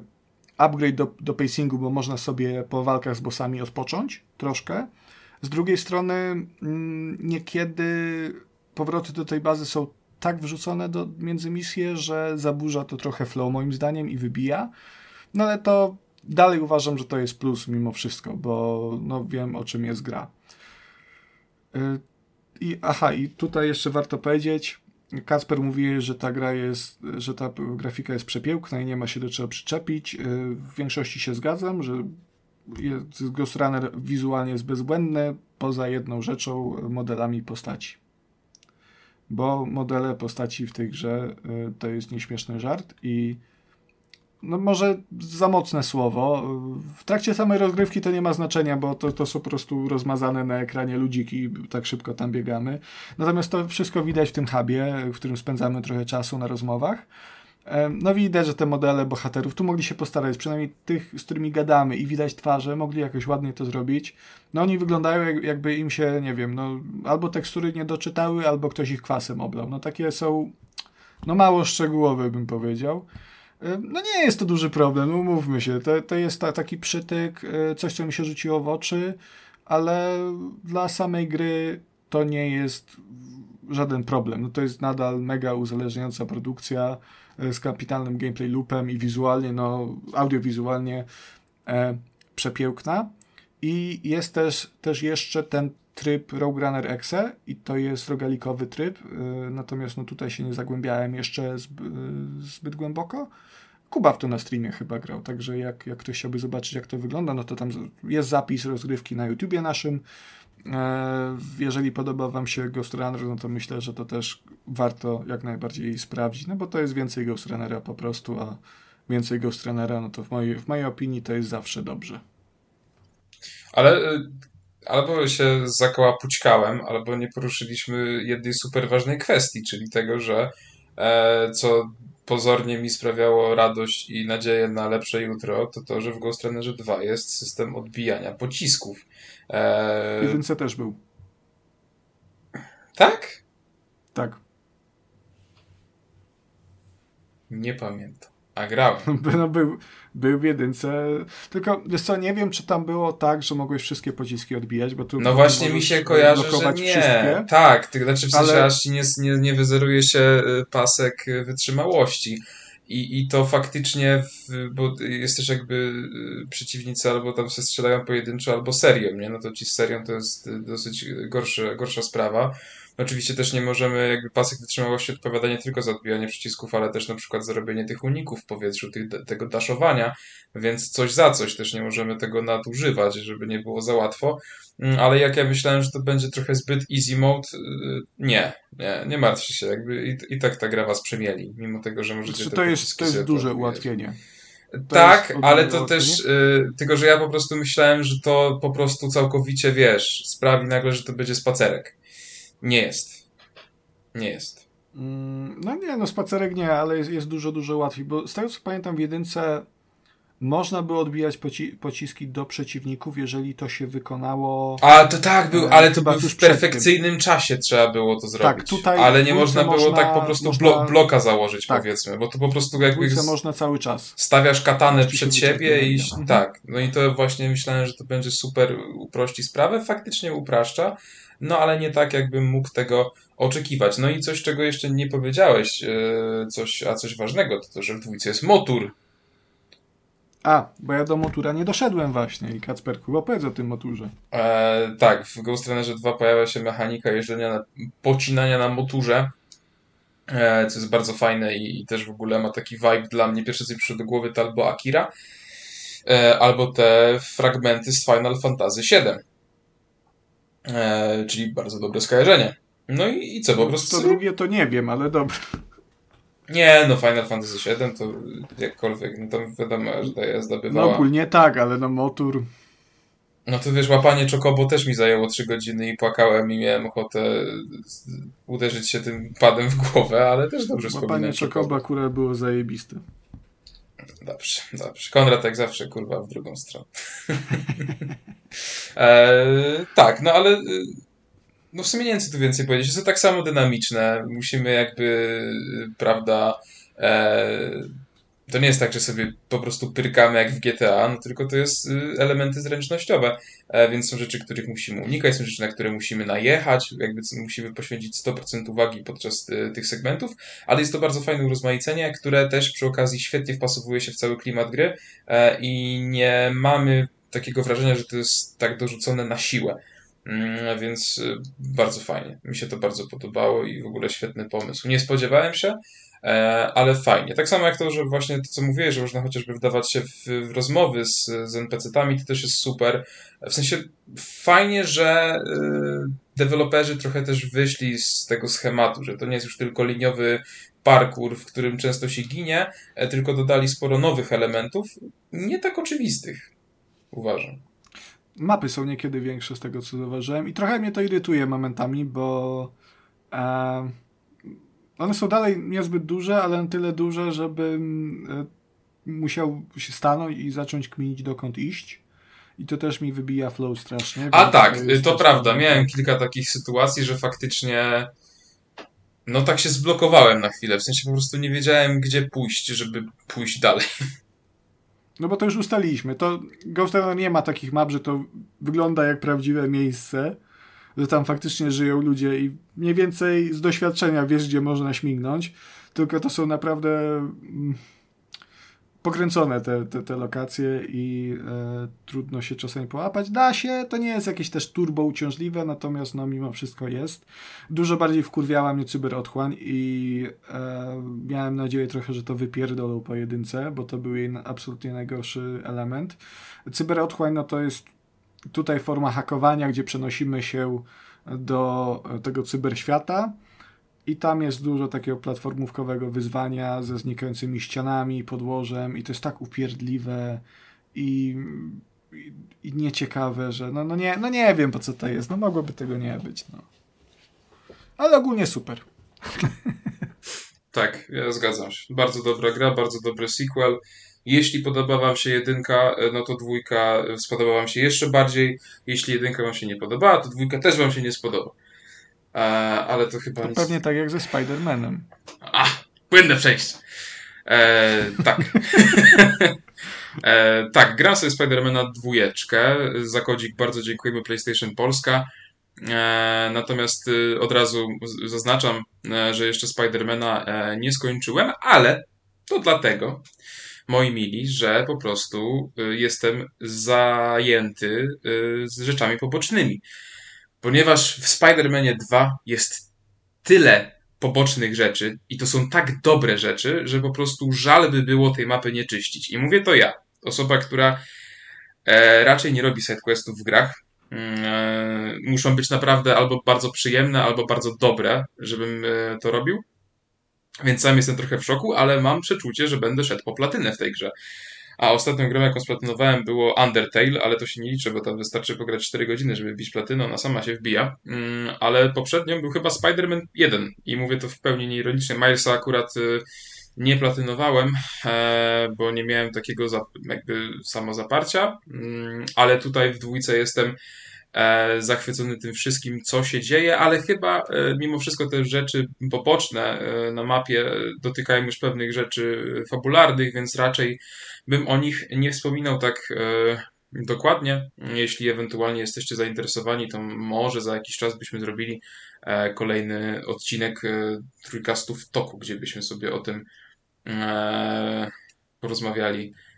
upgrade do, do pacingu, bo można sobie po walkach z bossami odpocząć troszkę. Z drugiej strony mm, niekiedy powroty do tej bazy są tak wrzucone do, między misje, że zaburza to trochę flow moim zdaniem i wybija. No ale to dalej uważam, że to jest plus mimo wszystko, bo no, wiem o czym jest gra. Y, I, aha, i tutaj jeszcze warto powiedzieć, Kasper mówi, że ta gra jest, że ta grafika jest przepiękna i nie ma się do czego przyczepić. W większości się zgadzam, że Ghost Runner wizualnie jest bezbłędny. poza jedną rzeczą, modelami postaci. Bo modele postaci w tej grze y, to jest nieśmieszny żart i no może za mocne słowo. W trakcie samej rozgrywki to nie ma znaczenia, bo to, to są po prostu rozmazane na ekranie ludziki, tak szybko tam biegamy. Natomiast to wszystko widać w tym hubie, w którym spędzamy trochę czasu na rozmowach. No widać, że te modele bohaterów tu mogli się postarać, przynajmniej tych, z którymi gadamy i widać twarze, mogli jakoś ładnie to zrobić. No oni wyglądają jakby im się, nie wiem, no albo tekstury nie doczytały, albo ktoś ich kwasem oblał. No takie są, no mało szczegółowe bym powiedział. No nie jest to duży problem, umówmy się. To, to jest ta, taki przytyk, e, coś, co mi się rzuciło w oczy, ale dla samej gry to nie jest żaden problem. No to jest nadal mega uzależniająca produkcja e, z kapitalnym gameplay loopem i wizualnie, no audiowizualnie e, przepiękna. I jest też, też jeszcze ten tryb Rogue Runner Exe i to jest rogalikowy tryb, e, natomiast no tutaj się nie zagłębiałem jeszcze zbyt głęboko. Kuba w to na streamie chyba grał, także jak, jak ktoś chciałby zobaczyć, jak to wygląda, no to tam jest zapis rozgrywki na YouTubie naszym. E, jeżeli podoba Wam się Ghost Runner, no to myślę, że to też warto jak najbardziej sprawdzić, no bo to jest więcej Ghost Runnera po prostu, a więcej Ghost Runnera, no to w mojej, w mojej opinii to jest zawsze dobrze. Ale y, albo się zakołapućkałem, albo nie poruszyliśmy jednej super ważnej kwestii, czyli tego, że e, co pozornie mi sprawiało radość i nadzieję na lepsze jutro, to to, że w Ghost Runnerze 2 jest system odbijania pocisków. Eee... Jedynce też był. Tak? Tak. Nie pamiętam. A grałem. No, był, był w jedynce. Tylko wiesz co, nie wiem, czy tam było tak, że mogłeś wszystkie pociski odbijać, bo tu. No właśnie mi się kojarzy, że nie. Wszystkie, tak, to znaczy w sensie ale... aż nie, nie, nie wyzeruje się y, pasek y, wytrzymałości. I, I to faktycznie, w, bo jest też jakby y, przeciwnicy albo tam się strzelają pojedynczo, albo serią, nie? No to ci z serią to jest dosyć gorszy, gorsza sprawa. Oczywiście też nie możemy, jakby pasek wytrzymałości odpowiada nie tylko za odbijanie przycisków, ale też na przykład za robienie tych uników w powietrzu, tych, tego daszowania, więc coś za coś też nie możemy tego nadużywać, żeby nie było za łatwo. Mm, ale jak ja myślałem, że to będzie trochę zbyt easy mode, y, nie, nie, nie martwcie się, jakby i, i tak ta gra was przemieli, mimo tego, że możecie... Czy to jest, to jest duże ułatwienie. To tak, ale to też, y, tylko że ja po prostu myślałem, że to po prostu całkowicie, wiesz, sprawi nagle, że to będzie spacerek. Nie jest. Nie jest. Mm, no nie, no spacerek nie, ale jest, jest dużo, dużo łatwiej, bo z tego co pamiętam w jedynce można było odbijać poci pociski do przeciwników, jeżeli to się wykonało. A to tak, był, e, ale to był w perfekcyjnym czasie trzeba było to zrobić. Tak, tutaj ale nie można było można, tak po prostu można... bloka założyć, tak. powiedzmy, bo to po prostu jakby. można cały czas. Stawiasz katanę przed siebie i mhm. tak. No i to właśnie myślałem, że to będzie super uprości sprawę. Faktycznie upraszcza no ale nie tak, jakbym mógł tego oczekiwać. No i coś, czego jeszcze nie powiedziałeś, e, coś, a coś ważnego, to to, że w dwójce jest motor. A, bo ja do motura nie doszedłem właśnie i Kacperku, opowiedz o tym moturze. E, tak, w Ghost Runnerze 2 pojawia się mechanika jeżdżenia, na, pocinania na moturze, e, co jest bardzo fajne i, i, też w ogóle ma taki vibe dla mnie. Pierwsze co mi przyszło do głowy to albo Akira, e, albo te fragmenty z Final Fantasy VII. E, czyli bardzo dobre skojarzenie. No i, i co, po prostu... To drugie to nie wiem, ale dobra. Nie, no Final Fantasy VII to jakkolwiek, no to wiadomo, że ta jazda bywała. No ogólnie tak, ale no motor... No to wiesz, łapanie Chocobo też mi zajęło 3 godziny i płakałem i miałem ochotę uderzyć się tym padem w głowę, ale też dobrze wspominam. Łapanie Chocobo akurat było zajebiste. Dobrze, dobrze. Konrad jak zawsze, kurwa, w drugą stronę. e, tak, no ale no w sumie nie wiem, co tu więcej powiedzieć. Jest to tak samo dynamiczne. Musimy jakby, prawda, e, to nie jest tak, że sobie po prostu pyrkamy jak w GTA, no tylko to jest y, elementy zręcznościowe, e, więc są rzeczy, których musimy unikać, są rzeczy, na które musimy najechać, jakby musimy poświęcić 100% uwagi podczas y, tych segmentów, ale jest to bardzo fajne urozmaicenie, które też przy okazji świetnie wpasowuje się w cały klimat gry e, i nie mamy takiego wrażenia, że to jest tak dorzucone na siłę. Mm, więc y, bardzo fajnie. Mi się to bardzo podobało i w ogóle świetny pomysł. Nie spodziewałem się, E, ale fajnie. Tak samo jak to, że właśnie to, co mówiłeś, że można chociażby wdawać się w, w rozmowy z, z NPC-tami, to też jest super. W sensie fajnie, że y, deweloperzy trochę też wyszli z tego schematu, że to nie jest już tylko liniowy parkour, w którym często się ginie, e, tylko dodali sporo nowych elementów, nie tak oczywistych, uważam. Mapy są niekiedy większe z tego, co zauważyłem i trochę mnie to irytuje momentami, bo e, one są dalej niezbyt duże, ale na tyle duże, żebym e, musiał się stanąć i zacząć kminić dokąd iść. I to też mi wybija flow strasznie. A tak, to, to prawda. Miałem kilka takich sytuacji, że faktycznie no tak się zblokowałem na chwilę. W sensie po prostu nie wiedziałem, gdzie pójść, żeby pójść dalej. No bo to już ustaliliśmy. To Ghost Runner nie ma takich map, że to wygląda jak prawdziwe miejsce, że tam faktycznie żyją ludzie i mniej więcej z doświadczenia wiesz, gdzie można śmignąć. Tylko to są naprawdę mm, pokręcone te, te, te lokacje i e, trudno się czasami połapać. Da się, to nie jest jakieś też turbo uciążliwe, natomiast no mimo wszystko jest. Dużo bardziej wkurwiała mnie cyberotchłań i e, miałem nadzieję trochę, że to wypierdolą pojedynce, bo to był jej absolutnie najgorszy element. Cyberotchłań no to jest tutaj forma hakowania, gdzie przenosimy się do tego cyberświata i tam jest dużo takiego platformówkowego wyzwania ze znikającymi ścianami, podłożem i to jest tak upierdliwe i, i, i nieciekawe, że no, no, nie, no nie wiem po co to jest. No mogłoby tego nie być. No. Ale ogólnie super. Tak, ja zgadzam się. Bardzo dobra gra, bardzo dobry sequel. Jeśli podoba Wam się jedynka, no to dwójka spodobała Wam się jeszcze bardziej. Jeśli jedynka Wam się nie podobała, to dwójka też Wam się nie spodoba. Ale to chyba to nic... Pewnie tak jak ze Spider-Manem. A, płynne przejście. E, tak. e, tak, gram sobie Spidermana dwójeczkę. Za kodzik bardzo dziękujemy PlayStation Polska. E, natomiast y, od razu zaznaczam, e, że jeszcze Spidermana e, nie skończyłem, ale to dlatego, moi mili, że po prostu y, jestem zajęty y, z rzeczami pobocznymi ponieważ w Spider-Manie 2 jest tyle pobocznych rzeczy i to są tak dobre rzeczy, że po prostu żal by było tej mapy nie czyścić. I mówię to ja, osoba, która e, raczej nie robi sidequestów w grach. Mm, e, muszą być naprawdę albo bardzo przyjemne, albo bardzo dobre, żebym e, to robił. Więc sam jestem trochę w szoku, ale mam przeczucie, że będę szedł po platynę w tej grze. A ostatnią grą, jaką splatynowałem, było Undertale, ale to się nie liczy, bo tam wystarczy pograć 4 godziny, żeby wbić platyną, ona sama się wbija. Mm, ale poprzednią był chyba Spider-Man 1 i mówię to w pełni nieironicznie. Milesa akurat y, nie platynowałem, e, bo nie miałem takiego jakby samozaparcia, mm, ale tutaj w dwójce jestem zachwycony tym wszystkim, co się dzieje, ale chyba e, mimo wszystko te rzeczy poboczne na mapie dotykają już pewnych rzeczy fabularnych, więc raczej bym o nich nie wspominał tak e, dokładnie. Jeśli ewentualnie jesteście zainteresowani, to może za jakiś czas byśmy zrobili e, kolejny odcinek e, trójkastu w toku, gdzie byśmy sobie o tym e, porozmawiali e,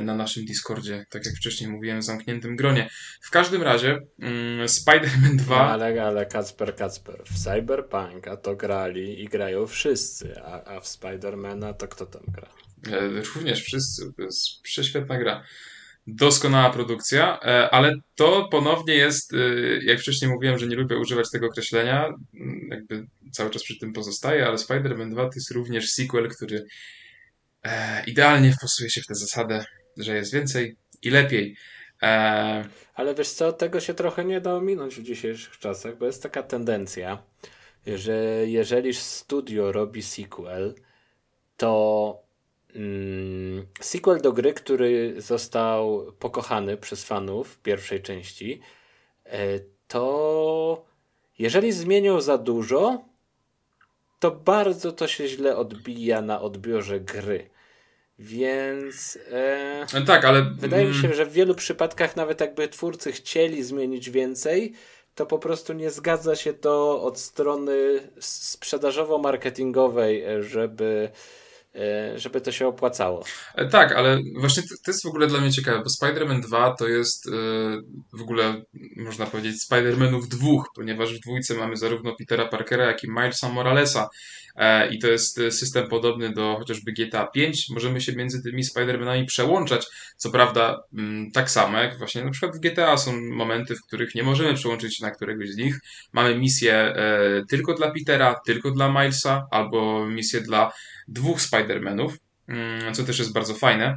na naszym Discordzie, tak jak wcześniej mówiłem, w zamkniętym gronie. W każdym razie mm, Spider-Man 2... No, ale, ale Kacper, Kacper, w Cyberpunka to grali i grają wszyscy, a, a w Spidermana to kto tam gra? E, również wszyscy. To jest prześwietna gra. Doskonała produkcja, e, ale to ponownie jest, e, jak wcześniej mówiłem, że nie lubię używać tego określenia, jakby cały czas przy tym pozostaje, ale Spider-Man 2 to jest również sequel, który idealnie wpasuje się w tę zasadę, że jest więcej i lepiej. Ale wiesz co, tego się trochę nie da ominąć w dzisiejszych czasach, bo jest taka tendencja, że jeżeli studio robi sequel, to Mm, sequel do gry, który został pokochany przez fanów pierwszej części, e, to jeżeli zmienią za dużo, to bardzo to się źle odbija na odbiorze gry. Więc. E, no tak, ale. Wydaje mi się, mm. że w wielu przypadkach, nawet jakby twórcy chcieli zmienić więcej, to po prostu nie zgadza się to od strony sprzedażowo-marketingowej, żeby e, żeby to się opłacało. E, tak, ale właśnie to, jest w ogóle dla mnie ciekawe, bo Spider-Man 2 to jest w ogóle, można powiedzieć, Spider-Manów dwóch, ponieważ w dwójce mamy zarówno Petera Parkera, jak i Milesa Moralesa. I to jest system podobny do chociażby GTA 5. Możemy się między tymi Spider-Manami przełączać. Co prawda, mm, tak samo jak właśnie na przykład w GTA są momenty, w których nie możemy przełączyć się na któregoś z nich. Mamy misję tylko dla Petera, tylko dla Milesa, albo misję dla dwóch Spider-Manów, mm, co też jest bardzo fajne.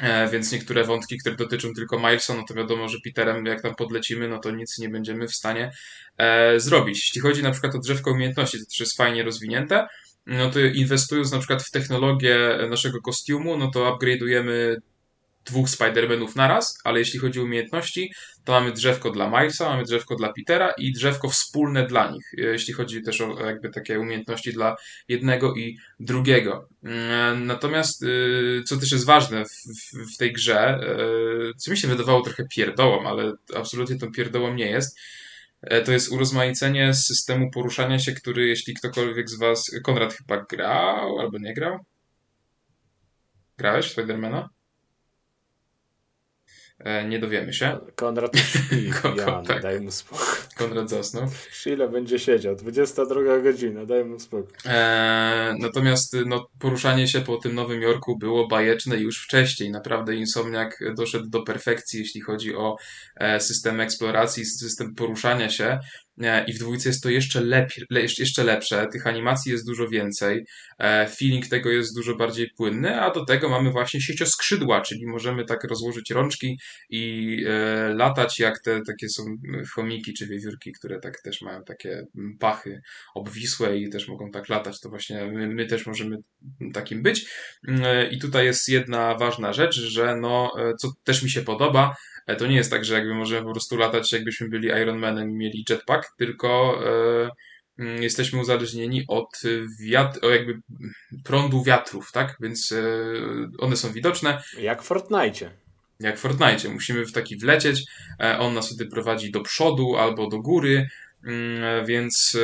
E, więc niektóre wątki, które dotyczą tylko Milesa, no to wiadomo, że Peterem, jak tam podlecimy, no to nic nie będziemy w stanie e, zrobić. Jeśli chodzi na przykład o drzewko umiejętności, to też jest fajnie rozwinięte. No to inwestując na przykład w technologię naszego kostiumu, no to upgrade'ujemy dwóch Spider-Manów naraz, ale jeśli chodzi o umiejętności, to mamy drzewko dla Milesa, mamy drzewko dla Petera i drzewko wspólne dla nich, jeśli chodzi też o jakby takie umiejętności dla jednego i drugiego. Mm, natomiast, y, co też jest ważne w, w, w tej grze, y, co mi się wydawało trochę pierdołą, ale absolutnie tą pierdołą nie jest, e, to jest urozmaicenie systemu poruszania się, który jeśli ktokolwiek z Was, Konrad chyba grał albo nie grał? Grałeś Spidermana? E, nie dowiemy się. Konrad śpi, Jan, tak. daj mu spokój. Konrad zasnął. Ile będzie siedział? 22 godzina, daj mu spokój. E, natomiast no, poruszanie się po tym Nowym Jorku było bajeczne już wcześniej. Naprawdę Insomniak doszedł do perfekcji, jeśli chodzi o e, system eksploracji, system poruszania się. I w dwójce jest to jeszcze, lepiej, jeszcze lepsze, tych animacji jest dużo więcej, e, feeling tego jest dużo bardziej płynny, a do tego mamy właśnie siecioskrzydła, czyli możemy tak rozłożyć rączki i e, latać jak te takie są chomiki czy wiewiórki, które tak też mają takie pachy obwisłe i też mogą tak latać, to właśnie my, my też możemy takim być. E, I tutaj jest jedna ważna rzecz, że no, co też mi się podoba, E, to nie jest tak, że jakby możemy po prostu latać, jakbyśmy byli Iron Manem i mieli jetpack, tylko e, mm, jesteśmy uzależnieni od wiat jakby prądu wiatrów, tak? Więc e, one są widoczne. Jak w Fortnite. Jak w Fortnite. Musimy w taki wlecieć, on nas wtedy prowadzi do przodu albo do góry, mm, więc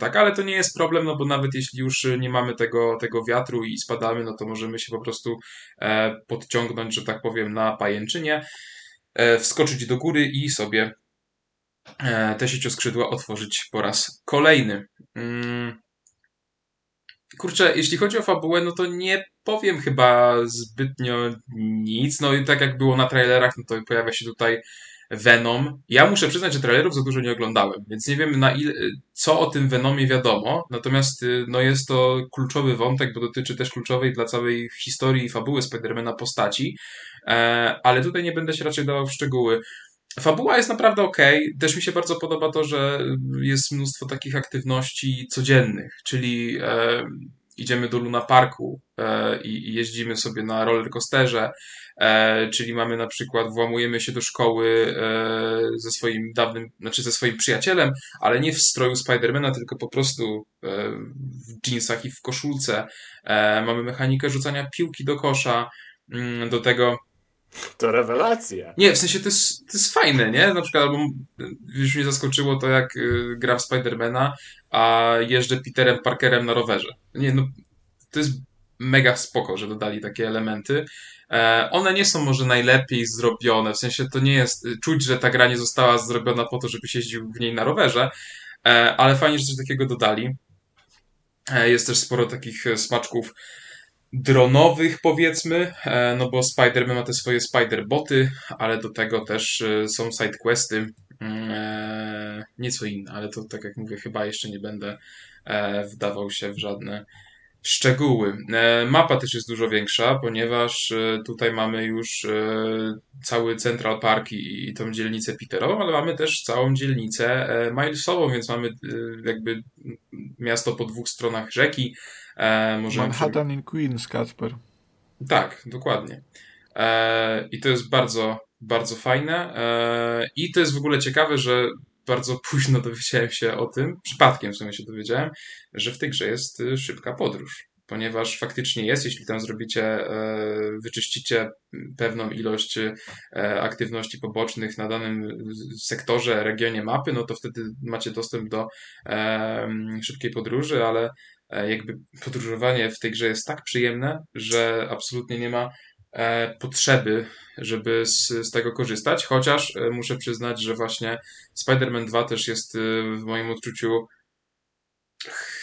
tak, ale to nie jest problem, no bo nawet jeśli już nie mamy tego, tego wiatru i spadamy, no to możemy się po prostu podciągnąć, że tak powiem, na pajęczynie. E, wskoczyć do góry i sobie e, te siecioskrzydła otworzyć po raz kolejny. Kurczę, jeśli chodzi o fabułę, no to nie powiem chyba zbytnio nic. No i tak jak było na trailerach, no to pojawia się tutaj Venom. Ja muszę przyznać, że trailerów za dużo nie oglądałem, więc nie wiem na ile, co o tym Venomie wiadomo. Natomiast y, no jest to kluczowy wątek, bo dotyczy też kluczowej dla całej historii i fabuły Spidermana postaci. E, ale tutaj nie będę się raczej dawał w szczegóły. Fabuła jest naprawdę ok. Też mi się bardzo podoba to, że jest mnóstwo takich aktywności codziennych, czyli e, idziemy do Luna Parku e, i, jeździmy sobie na rollercoasterze, e, czyli mamy na przykład, włamujemy się do szkoły e, ze swoim dawnym, znaczy ze swoim przyjacielem, ale nie w stroju Spidermana, tylko po prostu e, w jeansach i w koszulce. E, mamy mechanikę rzucania piłki do kosza, mm, do tego to rewelacja. Nie, w sensie to jest, to jest fajne, nie? Na przykład, albo już mnie zaskoczyło to, jak y, gra w Spidermana, a jeżdżę Peterem Parkerem na rowerze. Nie, no, to jest mega spoko, że dodali takie elementy. E, one nie są może najlepiej zrobione, w sensie to nie jest, czuć, że ta gra nie została zrobiona po to, żebyś jeździł w niej na rowerze, e, ale fajnie, że coś takiego dodali. E, jest też sporo takich smaczków dronowych, powiedzmy, e, no bo Spider-Man ma te swoje Spider-boty, ale do tego też e, są sidequesty, mm, e, nieco inne, ale to tak jak mówię, chyba jeszcze nie będę wdawał się w żadne szczegóły. Mapa też jest dużo większa, ponieważ tutaj mamy już cały Central Park i, tą dzielnicę Peterową, ale mamy też całą dzielnicę Milesową, więc mamy jakby miasto po dwóch stronach rzeki, E, Manhattan in Queens, Kasper. Tak, dokładnie. E, I to jest bardzo, bardzo fajne. E, I to jest w ogóle ciekawe, że bardzo późno dowiedziałem się o tym, przypadkiem w sumie się dowiedziałem, że w tej grze jest y, szybka podróż. Ponieważ faktycznie jest, jeśli tam zrobicie, e, wyczyścicie pewną ilość e, aktywności pobocznych na danym sektorze, regionie mapy, no to wtedy macie dostęp do e, szybkiej podróży, ale jakby podróżowanie w tej grze jest tak przyjemne, że absolutnie nie ma e, potrzeby, żeby z, z tego korzystać, chociaż e, muszę przyznać, że właśnie Spider-Man 2 też jest w moim odczuciu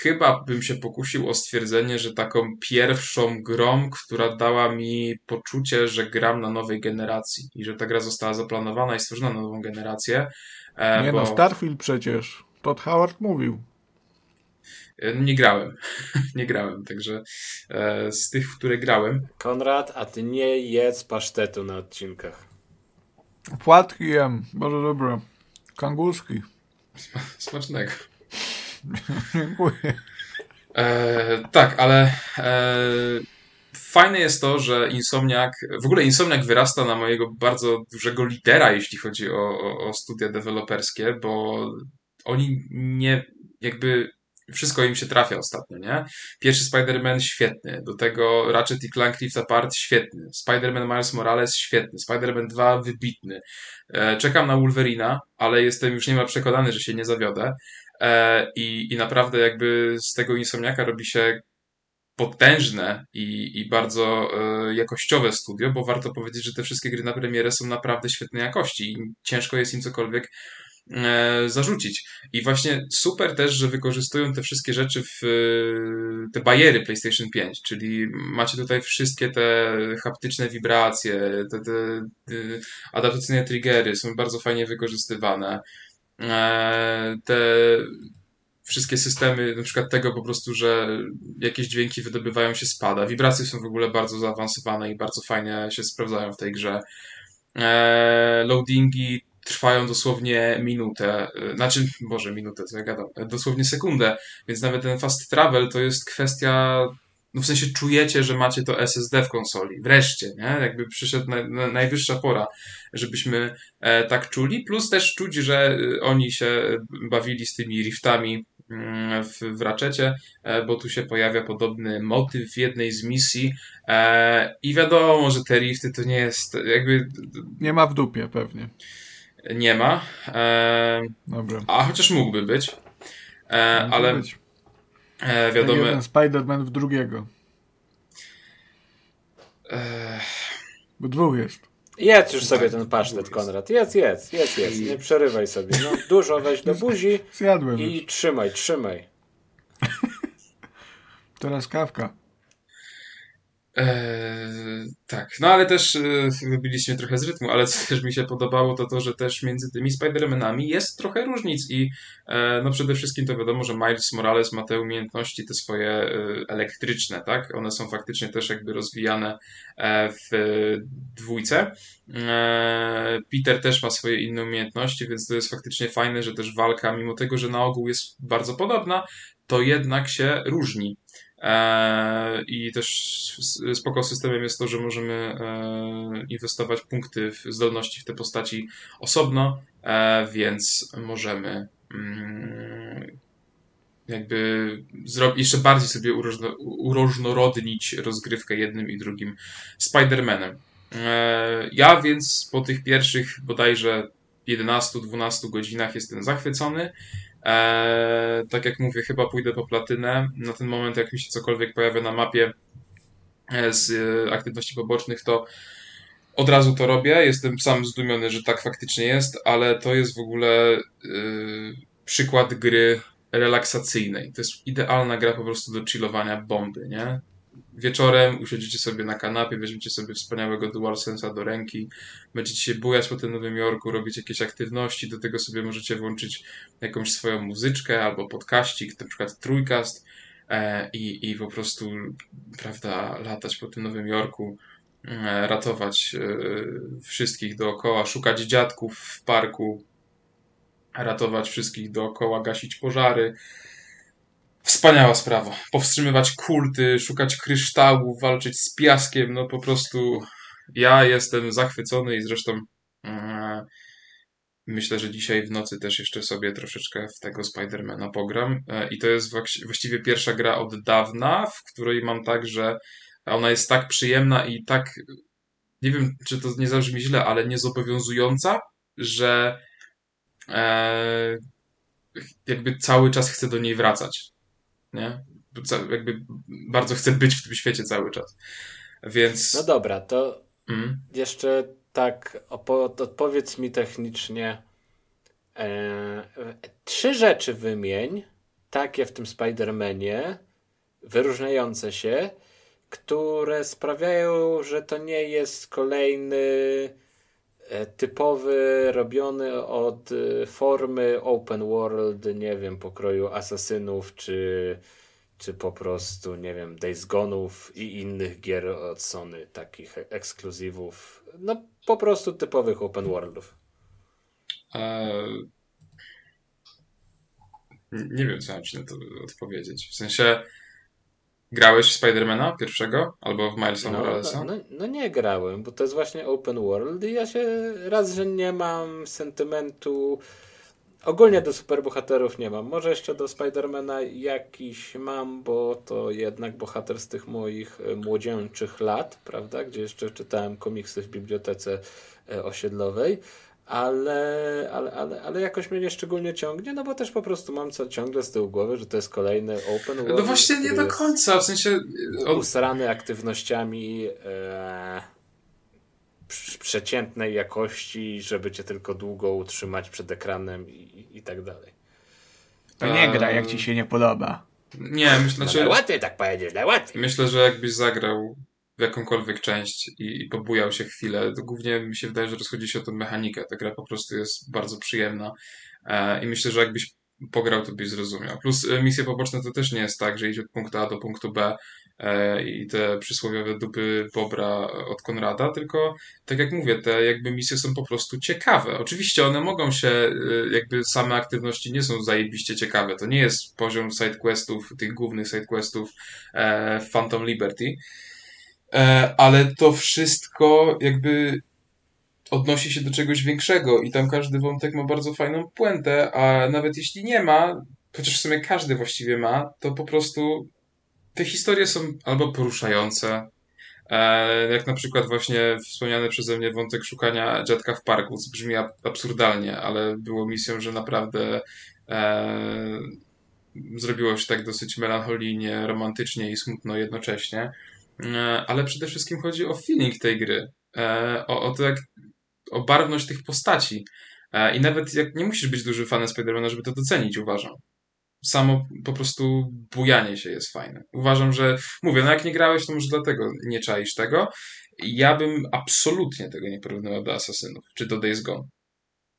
chyba bym się pokusił o stwierdzenie, że taką pierwszą grą, która dała mi poczucie, że gram na nowej generacji i że ta gra została zaplanowana i stworzona na nową generację. E, nie bo... no, Starfield przecież. Todd Howard mówił. E, nie grałem. nie grałem, także e, z tych, w które grałem. Konrad, a ty nie jedz pasztetu na odcinkach. Płatki jem, bardzo dobre. Kanguski. Smacznego. Dziękuję. E, tak, ale e, fajne jest to, że Insomniak, w ogóle Insomniak wyrasta na mojego bardzo dużego lidera, jeśli chodzi o, o, o studia deweloperskie, bo oni nie, jakby wszystko im się trafia ostatnio, nie? Pierwszy Spider-Man świetny, do tego Ratchet i Clank Rift Apart świetny, Spider-Man Miles Morales świetny, Spider-Man 2 wybitny. E, czekam na Wolverina, ale jestem już niemal przekonany, że się nie zawiodę. E, i, i naprawdę jakby z tego Insomniaka robi się potężne i, i bardzo e, jakościowe studio, bo warto powiedzieć, że te wszystkie gry na premierę są naprawdę świetnej jakości i ciężko jest im cokolwiek zarzucić. I właśnie super też, że wykorzystują te wszystkie rzeczy w te bariery PlayStation 5, czyli macie tutaj wszystkie te haptyczne wibracje, te, te, te adaptacyjne triggery są bardzo fajnie wykorzystywane. E, te wszystkie systemy, na przykład tego po prostu, że jakieś dźwięki wydobywają się spada. Wibracje są w ogóle bardzo zaawansowane i bardzo fajnie się sprawdzają w tej grze. E, loadingi trwają dosłownie minutę, e, znaczy, boże, minutę, co ja gadam, dosłownie sekundę, więc nawet ten fast travel to jest kwestia no w sensie czujecie, że macie to SSD w konsoli. Wreszcie, nie? Jakby przyszedł na, na, najwyższa pora, żebyśmy e, tak czuli. Plus też czuć, że e, oni się bawili z tymi riftami mm, w, w raczecie, e, bo tu się pojawia podobny motyw w jednej z misji e, i wiadomo, że te rifty to nie jest jakby... Nie ma w dupie pewnie. Nie ma. E, Dobra. A chociaż mógłby być. E, ale... Być. E, wiadomo. Jeden Spider-Man w drugiego. Ech. Bo dwóch jest. Jedz już sobie ten pasztet, Konrad. Jedz, jedz, jedz, jedz. Nie przerywaj sobie. No, dużo weź do buzi Zjadłem i trzymaj, trzymaj. Teraz kawka. Eee, tak, no ale też e, wybiliśmy trochę z rytmu, ale co też mi się podobało, to to, że też między tymi Spider-Manami jest trochę różnic i e, no przede wszystkim to wiadomo, że Miles Morales ma te umiejętności, te swoje e, elektryczne, tak? One są faktycznie też jakby rozwijane e, w dwójce. Peter też ma swoje inne umiejętności, więc to jest faktycznie fajne, że też walka, mimo tego, że na ogół jest bardzo podobna, to jednak się różni. E, I też spoko systemem jest to, że możemy e, inwestować punkty w zdolności w te postaci osobno, e, więc możemy mm, jakby jeszcze bardziej sobie uróżnorodnić rozgrywkę jednym i drugim Spider-Manem. Ja więc po tych pierwszych bodajże 11-12 godzinach jestem zachwycony. Eee, tak jak mówię, chyba pójdę po platynę. Na ten moment, jak mi się cokolwiek pojawia na mapie e, z e, aktywności pobocznych, to od razu to robię. Jestem sam zdumiony, że tak faktycznie jest, ale to jest w ogóle e, przykład gry relaksacyjnej. To jest idealna gra po prostu do chillowania bomby, nie? Wieczorem usiądziecie sobie na kanapie, weźmiecie sobie wspaniałego DualSense'a do ręki, będziecie się bujać po tym Nowym Jorku, robić jakieś aktywności, do tego sobie możecie włączyć jakąś swoją muzyczkę albo podkaścik, na przykład trójkast e, i, i po prostu, prawda, latać po tym Nowym Jorku, e, ratować e, wszystkich dookoła, szukać dziadków w parku, ratować wszystkich dookoła, gasić pożary, Wspaniała sprawa. Powstrzymywać kulty, szukać kryształów, walczyć z piaskiem, no po prostu ja jestem zachwycony i zresztą e, myślę, że dzisiaj w nocy też jeszcze sobie troszeczkę w tego Spidermana pogram e, i to jest właściwie pierwsza gra od dawna, w której mam tak, że ona jest tak przyjemna i tak nie wiem, czy to nie zabrzmi źle, ale niezobowiązująca, że e, jakby cały czas chcę do niej wracać nie? jakby bardzo chcę być w tym świecie cały czas. Więc... No dobra, to mm. jeszcze tak odpowiedz mi technicznie e, trzy rzeczy wymień, takie w tym Spider-Manie, wyróżniające się, które sprawiają, że to nie jest kolejny typowy, robiony od e, formy open world, nie wiem, pokroju asasynów, czy, czy po prostu, nie wiem, Days Gone'ów i innych gier od Sony, takich ekskluzywów, no po prostu typowych open worldów. Nie wiem, co mam ci na to odpowiedzieć. W sensie, grałeś w Spidermana pierwszego? Albo w Milesa no, Moralesa? No, no, nie grałem, bo to jest właśnie open world i ja się raz, że nie mam sentymentu ogólnie do superbohaterów nie mam. Może jeszcze do Spidermana jakiś mam, bo to jednak bohater z tych moich e, młodzieńczych lat, prawda, gdzie jeszcze czytałem komiksy w bibliotece e, osiedlowej ale, ale, ale, ale jakoś mnie nie szczególnie ciągnie, no bo też po prostu mam co ciągle z tyłu głowy, że to jest kolejny open world. No właśnie nie do końca, w sensie... Od... Usrany aktywnościami e, przeciętnej jakości, żeby cię tylko długo utrzymać przed ekranem i, i tak dalej. To nie gra, jak ci się nie podoba. Nie, myślę, no, że... Najłatwiej tak powiedzieć, najłatwiej. Myślę, że jakbyś zagrał w jakąkolwiek część i, i pobujał się chwilę. To głównie mi się wydaje, że rozchodzi się o tę mechanikę. Ta gra po prostu jest bardzo przyjemna e, i myślę, że jakbyś pograł, to byś zrozumiał. Plus e, misje poboczne to też nie jest tak, że idzie od punktu A do punktu B e, i te przysłowiowe dupy Bobra od Konrada, tylko tak jak mówię, te jakby misje są po prostu ciekawe. Oczywiście one mogą się, jakby same aktywności nie są zajebiście ciekawe. To nie jest poziom sidequestów, tych głównych sidequestów e, Phantom Liberty, ale to wszystko jakby odnosi się do czegoś większego i tam każdy wątek ma bardzo fajną puentę, a nawet jeśli nie ma, chociaż w sumie każdy właściwie ma, to po prostu te historie są albo poruszające, e, jak na przykład właśnie wspomniany przeze mnie wątek szukania dziadka w parku, co brzmi absurdalnie, ale było misją, że naprawdę e, zrobiło się tak dosyć melancholijnie, romantycznie i smutno jednocześnie. E, ale przede wszystkim chodzi o feeling tej gry, e, o, o to jak, o barwność tych postaci. E, I nawet jak nie musisz być dużym fanem Spidermana, żeby to docenić, uważam. Samo po prostu bujanie się jest fajne. Uważam, że mówię, no jak nie grałeś, to może dlatego nie czaisz tego. Ja bym absolutnie tego nie porównywał do Asasynów, czy do Days Gone.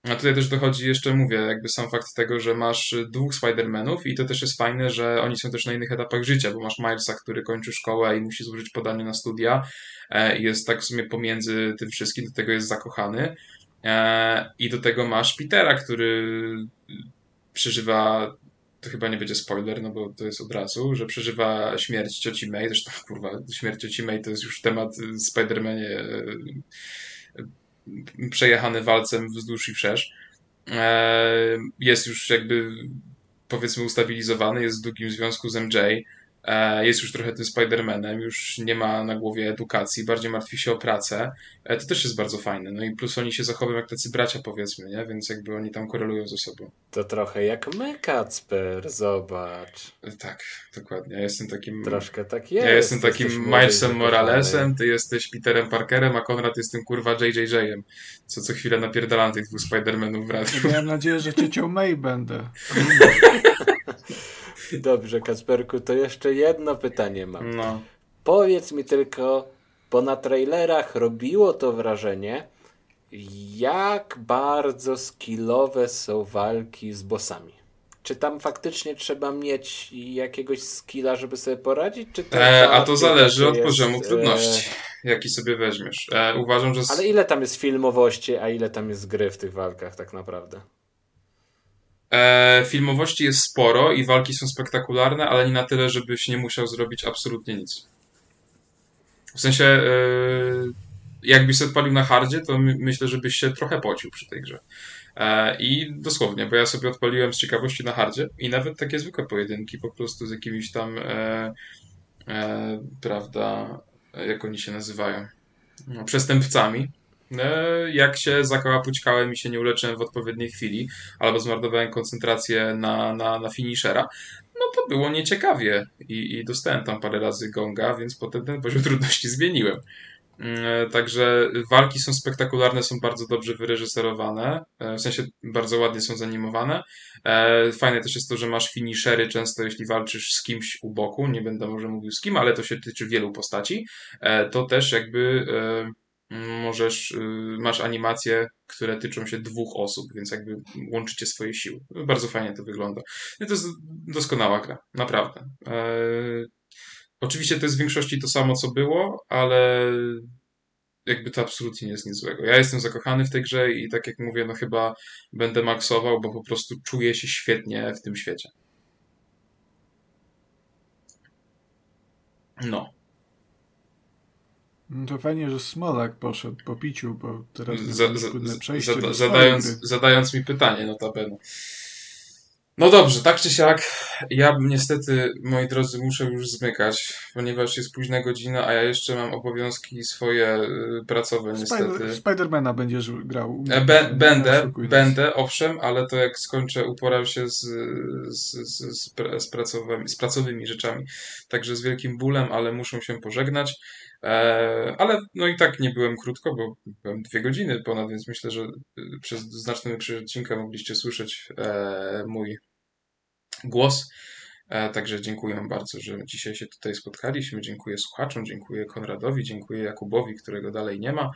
A tutaj też dochodzi jeszcze, mówię, jakby sam fakt tego, że masz dwóch Spider-Manów i to też jest fajne, że oni są też na innych etapach życia, bo masz Milesa, który kończy szkołę i musi złożyć podanie na studia e, i jest tak w sumie pomiędzy tym wszystkim, do tego jest zakochany. E, I do tego masz Petera, który przeżywa to chyba nie będzie spoiler, no bo to jest od razu, że przeżywa śmierć cioci May, zresztą kurwa, śmierć cioci May to jest już temat Spider-Manie e, przejechany walcem wzdłuż i wszerz. E, jest już jakby powiedzmy ustabilizowany, jest w długim związku z MJ. E, jest już trochę tym Spider-Manem, już nie ma na głowie edukacji, bardziej martwi się o pracę. E, to też jest bardzo fajne. No i plus oni się zachowują jak tacy bracia, powiedzmy, nie? Więc jakby oni tam korelują ze sobą. To trochę jak my, Kacper, zobacz. Tak, dokładnie. Ja jestem takim... Troszkę tak jest. Ja jestem takim Milesem Moralesem, ty jesteś Peterem Parkerem, a Konrad jest tym kurwa JJJ-em, co co chwilę napierdalam tych dwóch Spider-Manów w radiu. Miałem nadzieję, że ciocią May będę. Dobrze, Kacperku, to jeszcze jedno pytanie mam. No. Powiedz mi tylko, bo na trailerach robiło to wrażenie, jak bardzo skillowe są walki z bossami. Czy tam faktycznie trzeba mieć jakiegoś skilla, żeby sobie poradzić? Czy e, a to zależy od jest, poziomu e, trudności, e... jaki sobie weźmiesz. E, uważam, że. Ale ile tam jest filmowości, a ile tam jest gry w tych walkach, tak naprawdę? E, filmowości jest sporo i walki są spektakularne, ale nie na tyle, żebyś nie musiał zrobić absolutnie nic. W sensie, e, jakbyś się odpalił na hardzie, to my, myślę, żebyś się trochę pocił przy tej grze. E, I dosłownie, bo ja sobie odpaliłem z ciekawości na hardzie i nawet takie zwykłe pojedynki po prostu z jakimiś tam, prawda, jak oni się nazywają, no, przestępcami jak się zakałapućkałem i się nie uleczyłem w odpowiedniej chwili, albo zmarnowałem koncentrację na, na, na finishera, no to było nieciekawie i, i dostałem tam parę razy gonga, więc potem ten poziom trudności zmieniłem. Mm, Także walki są spektakularne, są bardzo dobrze wyreżyserowane, e, w sensie bardzo ładnie są zanimowane. E, Fajne też jest to, że masz finishery często, jeśli walczysz z kimś u boku, nie będę może mówił z kim, ale to się tyczy wielu postaci, e, to też jakby e, możesz, y, masz animacje, które tyczą się dwóch osób, więc jakby łączycie swoje siły. Bardzo fajnie to wygląda. I to jest doskonała gra, naprawdę. E, Oczywiście to jest w większości to samo, co było, ale jakby to absolutnie nie jest nic złego. Ja jestem zakochany w tej grze i tak jak mówię, no chyba będę maksował, bo po prostu czuję się świetnie w tym świecie. No. No to fajnie, że Smolak poszedł po piciu, bo teraz Za, za, zadając, zadając mi pytanie, notabene. No dobrze, tak czy siak, ja niestety, moi drodzy, muszę już zmykać, ponieważ jest późna godzina, a ja jeszcze mam obowiązki swoje y, pracowe niestety. Spider- Spidermana będziesz grał. E, Be, będę, będę, owszem, ale to jak skończę, uporam się z, z, z, z, pracowymi, z pracowymi rzeczami. Także z wielkim bólem, ale muszę się pożegnać. E, ale no i tak nie byłem krótko, bo byłem dwie godziny ponad, więc myślę, że y, przez znaczną większość odcinka mogliście słyszeć e, mój głos. E, Także dziękuję bardzo, że dzisiaj się tutaj spotkaliśmy. Dziękuję słuchaczom, dziękuję Konradowi, dziękuję Jakubowi, którego dalej nie ma.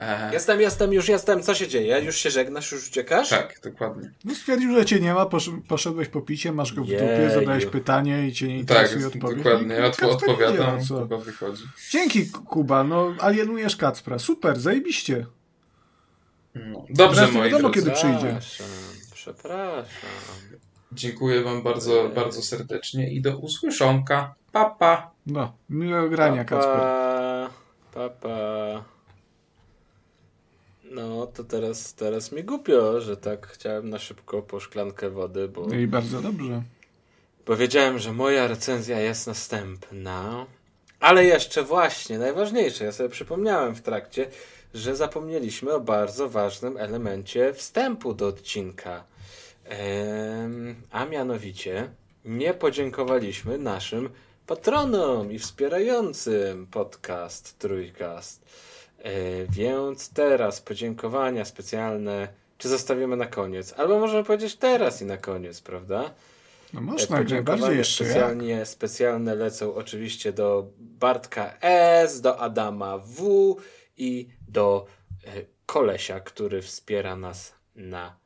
E, Jestem, jestem, już jestem. Co się dzieje? Już się żegnasz, już uciekasz? Tak, dokładnie. No stwierdził, że cię nie ma, posz- poszedłeś po picie, masz go w dupie, Jeju. zadałeś pytanie i cię nie Tak, interesuje odpowiedź. dokładnie. No Ja odpo- odpowiadam, wie, co. chyba wychodzi. Dzięki Kuba, no alienujesz Kacpra. Super, zajebiście. No. Dobrze, Teraz moi wiadomo, drodzy. kiedy przyjdzie. Przepraszam, przepraszam. Dziękuję wam bardzo, bardzo serdecznie i do usłyszonka. Pa, pa. No, miłego grania Kacper. Papa, papa. No, to teraz, teraz mi głupio, że tak chciałem na szybko po szklankę wody, bo, No i bardzo dobrze. bo wiedziałem, że moja recenzja jest następna. Ale jeszcze właśnie, najważniejsze, ja sobie przypomniałem w trakcie, że zapomnieliśmy o bardzo ważnym elemencie wstępu do odcinka. A mianowicie nie podziękowaliśmy naszym patronom i wspierającym podcast Trójkast. E, więc teraz podziękowania specjalne, czy zostawimy na koniec? Albo możemy powiedzieć teraz i na koniec, prawda? No E, można, jak najbardziej jeszcze jak. specjalnie, specjalne lecą oczywiście do Bartka S, do Adama W i do e, kolesia, który wspiera nas na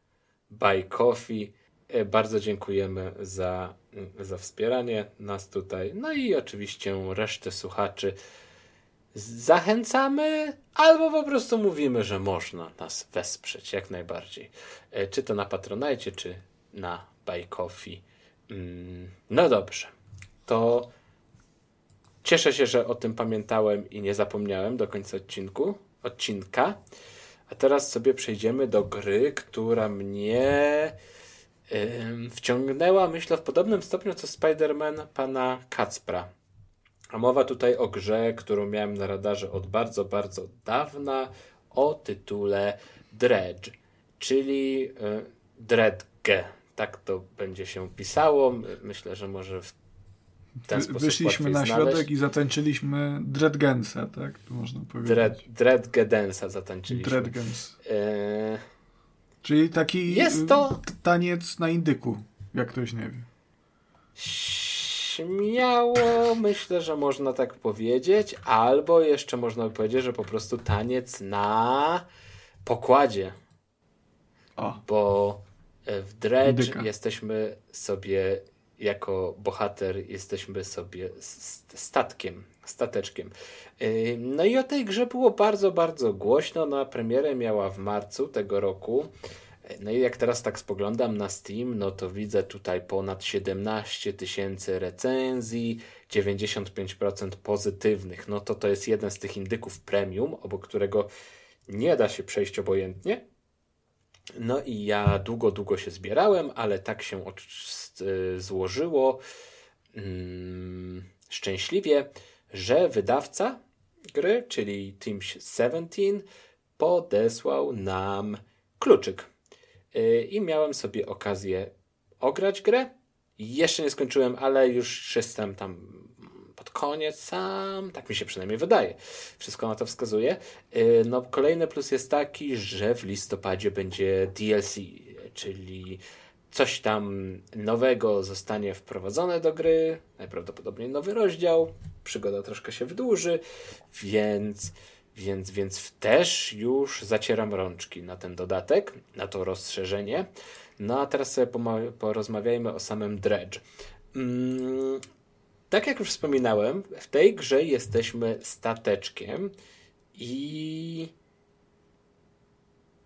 Buy Coffee. Bardzo dziękujemy za, za wspieranie nas tutaj. No i oczywiście resztę słuchaczy zachęcamy, albo po prostu mówimy, że można nas wesprzeć jak najbardziej. E, Czy to na Patronajcie, czy na Coffee. Mm, No dobrze. To cieszę się, że o tym pamiętałem i nie zapomniałem do końca odcinku, odcinka. A teraz sobie przejdziemy do gry, która mnie wciągnęła, myślę, w podobnym stopniu co Spider-Man pana Kacpra. A mowa tutaj o grze, którą miałem na radarze od bardzo, bardzo dawna, o tytule Dredge, czyli y, Dredge. Tak to będzie się pisało. Myślę, że może w ten sposób Wyszliśmy na znaleźć. środek i zatańczyliśmy Dreadgensa, tak? Tu można powiedzieć. Dread, Dreadge Dance'a zatańczyliśmy. Dreadgens. E, Czyli taki Jest to- taniec na indyku, jak ktoś nie wie. Śmiało myślę, że można tak powiedzieć, albo jeszcze można by powiedzieć, że po prostu taniec na pokładzie, O, bo e, w Dredge Indyka. jesteśmy sobie jako bohater, jesteśmy sobie statkiem, stateczkiem. Yy, No i o tej grze było bardzo, bardzo głośno. Na premierę miała w marcu tego roku. No i jak teraz tak spoglądam na Steam, no to widzę tutaj ponad 17 tysięcy recenzji, 95% pozytywnych. No to to jest jeden z tych indyków premium, obok którego nie da się przejść obojętnie. No i ja długo, długo się zbierałem, ale tak się złożyło mm, szczęśliwie, że wydawca gry, czyli Team 17, podesłał nam kluczyk. Y, I miałem sobie okazję ograć grę Jeszcze nie skończyłem, ale już jestem tam pod koniec sam, tak mi się przynajmniej wydaje. Wszystko na to wskazuje. Y, no, kolejny plus jest taki, że w listopadzie będzie DLC, czyli coś tam nowego zostanie wprowadzone do gry, najprawdopodobniej nowy rozdział, przygoda troszkę się wydłuży, więc, więc, więc też już zacieram rączki na ten dodatek, na to rozszerzenie. No a teraz sobie porozmawiajmy o samym Dredge. Mm, tak jak już wspominałem, w tej grze jesteśmy stateczkiem i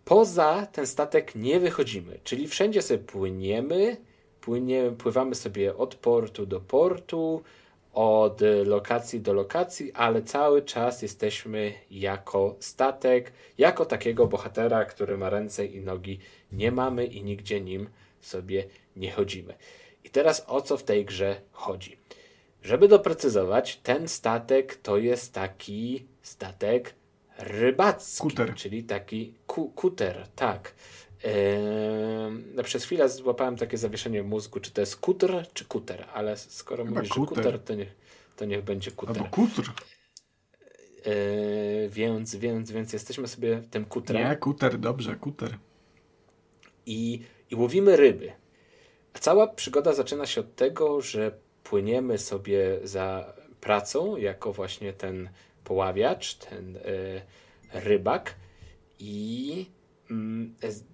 poza ten statek nie wychodzimy, czyli wszędzie sobie płyniemy, płynie, pływamy sobie od portu do portu, od lokacji do lokacji, ale cały czas jesteśmy jako statek, jako takiego bohatera, który ma ręce i nogi, nie mamy i nigdzie nim sobie nie chodzimy. I teraz o co w tej grze chodzi? Żeby doprecyzować, ten statek to jest taki statek rybacki, kuter. czyli taki ku, kuter, tak. Eee, przez chwilę złapałem takie zawieszenie w mózgu, czy to jest kuter, czy kuter, ale skoro Chyba mówisz, kuter. że kuter, to niech, to niech będzie kuter. Albo kutr. Eee, więc, więc, więc jesteśmy sobie tym kutrem. Nie, kuter, dobrze, kuter. I, I łowimy ryby. A cała przygoda zaczyna się od tego, że płyniemy sobie za pracą, jako właśnie ten poławiacz, ten y, rybak i y,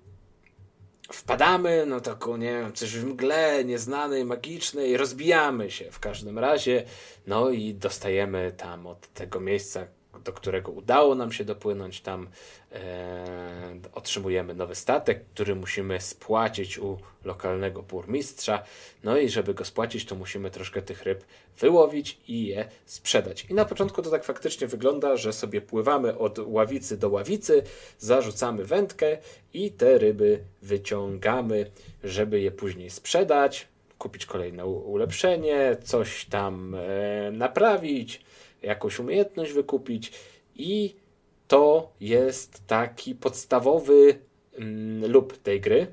wpadamy no taką, nie wiem, coś w mgle nieznanej, magicznej, rozbijamy się w każdym razie, no i dostajemy tam od tego miejsca, do którego udało nam się dopłynąć, tam e, otrzymujemy nowy statek, który musimy spłacić u lokalnego burmistrza. No i żeby go spłacić, to musimy troszkę tych ryb wyłowić i je sprzedać. I na początku to tak faktycznie wygląda, że sobie pływamy od ławicy do ławicy, zarzucamy wędkę i te ryby wyciągamy, żeby je później sprzedać, kupić kolejne ulepszenie, coś tam e, naprawić jakąś umiejętność wykupić i to jest taki podstawowy mm, lub tej gry,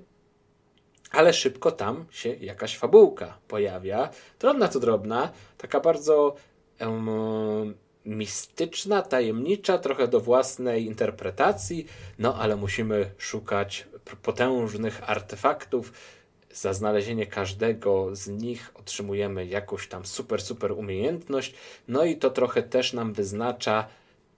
ale szybko tam się jakaś fabułka pojawia. Drobna to drobna, taka bardzo um, mistyczna, tajemnicza, trochę do własnej interpretacji, no ale musimy szukać potężnych artefaktów, za znalezienie każdego z nich otrzymujemy jakąś tam super, super umiejętność. No i to trochę też nam wyznacza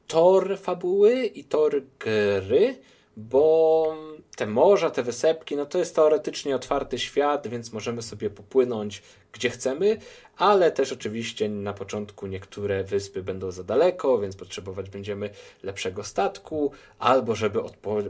tor fabuły i tor gry, bo te morza, te wysepki, no to jest teoretycznie otwarty świat, więc możemy sobie popłynąć gdzie chcemy, ale też oczywiście na początku niektóre wyspy będą za daleko, więc potrzebować będziemy lepszego statku, albo żeby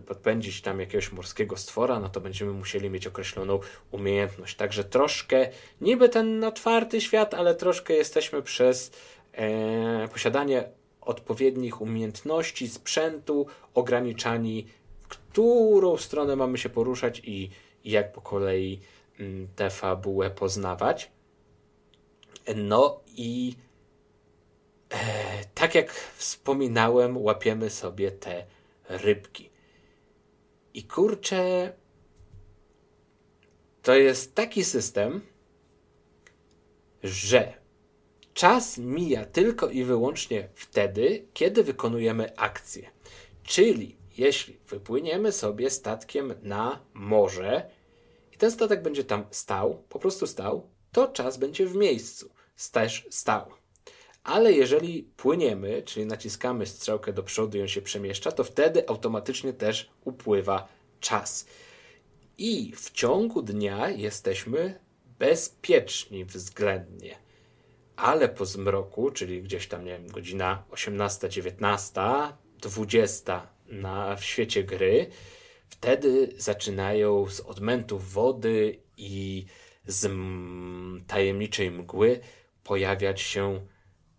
podpędzić tam jakiegoś morskiego stwora, no to będziemy musieli mieć określoną umiejętność. Także troszkę, niby ten otwarty świat, ale troszkę jesteśmy przez e, posiadanie odpowiednich umiejętności, sprzętu ograniczani którą stronę mamy się poruszać i, i jak po kolei mm, tę fabułę poznawać. No i e, tak jak wspominałem, łapiemy sobie te rybki. I kurczę, to jest taki system, że czas mija tylko i wyłącznie wtedy, kiedy wykonujemy akcję. Czyli jeśli wypłyniemy sobie statkiem na morze i ten statek będzie tam stał, po prostu stał, to czas będzie w miejscu, też stał. Ale jeżeli płyniemy, czyli naciskamy strzałkę do przodu i on się przemieszcza, to wtedy automatycznie też upływa czas. I w ciągu dnia jesteśmy bezpieczni względnie. Ale po zmroku, czyli gdzieś tam, nie wiem, godzina 18, 19, 20 na, w świecie gry, wtedy zaczynają z odmętów wody i z tajemniczej mgły pojawiać się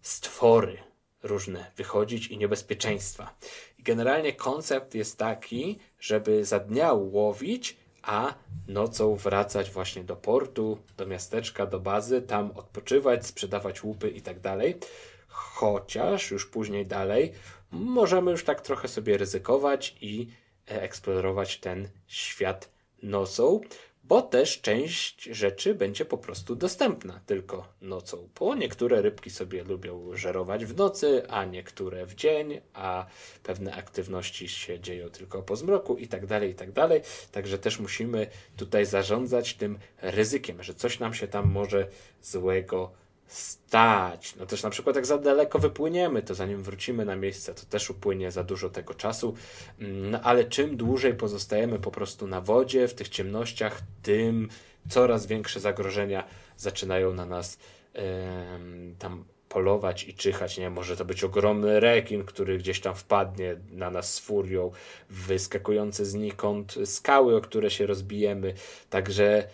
stwory różne, wychodzić i niebezpieczeństwa. I generalnie koncept jest taki, żeby za dnia łowić, a nocą wracać właśnie do portu, do miasteczka, do bazy, tam odpoczywać, sprzedawać łupy i tak dalej. Chociaż już później dalej możemy już tak trochę sobie ryzykować i e, eksplorować ten świat nocą. bo też część rzeczy będzie po prostu dostępna tylko nocą. Bo niektóre rybki sobie lubią żerować w nocy, a niektóre w dzień, a pewne aktywności się dzieją tylko po zmroku i tak dalej, i tak dalej. Także też musimy tutaj zarządzać tym ryzykiem, że coś nam się tam może złego stać. No też na przykład jak za daleko wypłyniemy, to zanim wrócimy na miejsce, to też upłynie za dużo tego czasu. Mm, no ale czym dłużej pozostajemy po prostu na wodzie, w tych ciemnościach, tym coraz większe zagrożenia zaczynają na nas yy, tam polować i czyhać. Nie może to być ogromny rekin, który gdzieś tam wpadnie na nas z furią, wyskakujące znikąd skały, o które się rozbijemy. Także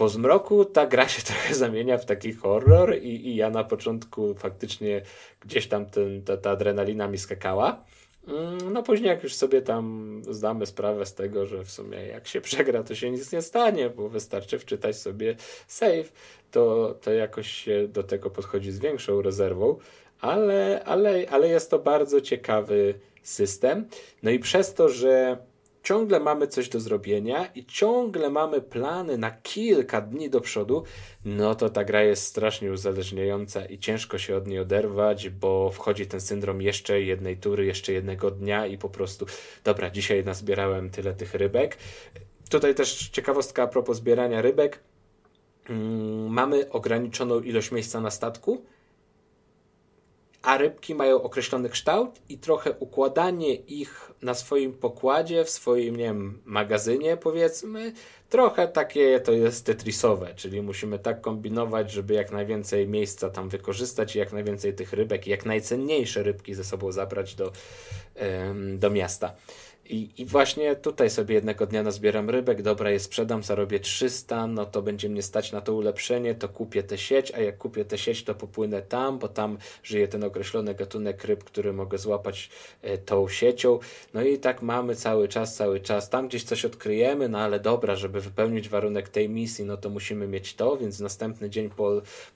po zmroku ta gra się trochę zamienia w taki horror i, i ja na początku faktycznie gdzieś tam ten, ta, ta adrenalina mi skakała. Mm, no później jak już sobie tam zdamy sprawę z tego, że w sumie jak się przegra, to się nic nie stanie, bo wystarczy wczytać sobie save, to, to jakoś się do tego podchodzi z większą rezerwą, ale, ale, ale jest to bardzo ciekawy system. No i przez to, że ciągle mamy coś do zrobienia i ciągle mamy plany na kilka dni do przodu, no to ta gra jest strasznie uzależniająca i ciężko się od niej oderwać, bo wchodzi ten syndrom jeszcze jednej tury, jeszcze jednego dnia i po prostu, dobra, dzisiaj nazbierałem tyle tych rybek. Tutaj też ciekawostka a propos zbierania rybek. Mm, mamy ograniczoną ilość miejsca na statku, a rybki mają określony kształt i trochę układanie ich na swoim pokładzie, w swoim, nie wiem, magazynie powiedzmy, trochę takie to jest tetrisowe, czyli musimy tak kombinować, żeby jak najwięcej miejsca tam wykorzystać i jak najwięcej tych rybek, jak najcenniejsze rybki ze sobą zabrać do, do miasta. I, I właśnie tutaj sobie jednego dnia nazbieram rybek, dobra je sprzedam, zarobię 300, no to będzie mnie stać na to ulepszenie, to kupię tę sieć, a jak kupię tę sieć, to popłynę tam, bo tam żyje ten określony gatunek ryb, który mogę złapać e, tą siecią. No i tak mamy cały czas, cały czas. Tam gdzieś coś odkryjemy, no ale dobra, żeby wypełnić warunek tej misji, no to musimy mieć to, więc następny dzień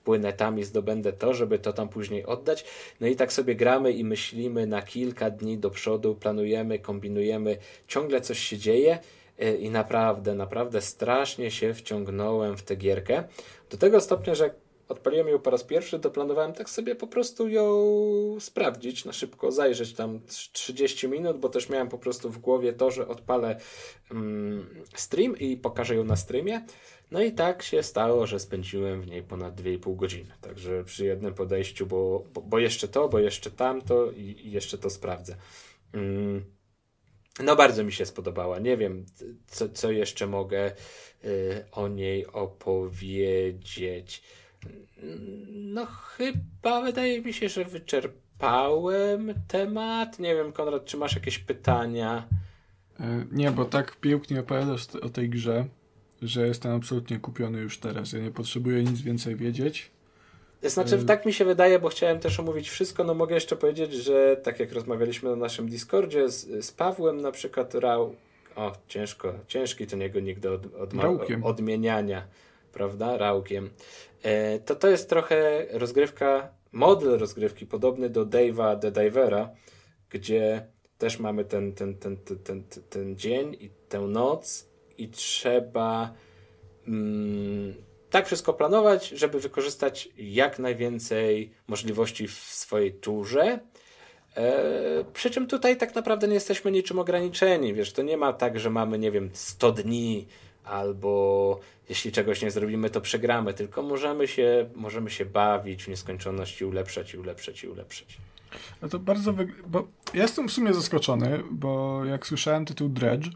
płynę tam i zdobędę to, żeby to tam później oddać. No i tak sobie gramy i myślimy na kilka dni do przodu, planujemy, kombinujemy, ciągle coś się dzieje e, i naprawdę, naprawdę strasznie się wciągnąłem w tę gierkę. Do tego stopnia, że odpaliłem ją po raz pierwszy, to planowałem tak sobie po prostu ją sprawdzić na szybko, zajrzeć tam 30 minut, bo też miałem po prostu w głowie to, że odpalę um, stream i pokażę ją na streamie. No i tak się stało, że spędziłem w niej ponad 2,5 godziny. Także przy jednym podejściu, bo, bo, bo jeszcze to, bo jeszcze tamto i, i jeszcze to sprawdzę. Um, no, bardzo mi się spodobała. Nie wiem, co, co jeszcze mogę y, o niej opowiedzieć. No, chyba wydaje mi się, że wyczerpałem temat. Nie wiem, Konrad, czy masz jakieś pytania? E, nie, bo tak pięknie opowiadasz o tej grze, że jestem absolutnie kupiony już teraz. Ja nie potrzebuję nic więcej wiedzieć. Znaczy, tak mi się wydaje, bo chciałem też omówić wszystko. No mogę jeszcze powiedzieć, że tak jak rozmawialiśmy na naszym Discordzie z, z Pawłem, na przykład Rał. O, ciężko, ciężki to niego nigdy od, od, odmieniania, prawda? Rałkiem. E, to to jest trochę rozgrywka, model rozgrywki podobny do Dave'a The Divera, gdzie też mamy ten, ten, ten, ten, ten, ten dzień i tę noc i trzeba. Mm, tak wszystko planować, żeby wykorzystać jak najwięcej możliwości w swojej turze. E, przy czym tutaj tak naprawdę nie jesteśmy niczym ograniczeni. Wiesz, to nie ma tak, że mamy, nie wiem, 100 dni albo jeśli czegoś nie zrobimy, to przegramy, tylko możemy się, możemy się bawić w nieskończoność i ulepszać, i ulepszać, i ulepszać. No to bardzo. Bo ja jestem w sumie zaskoczony, bo jak słyszałem tytuł Dredge,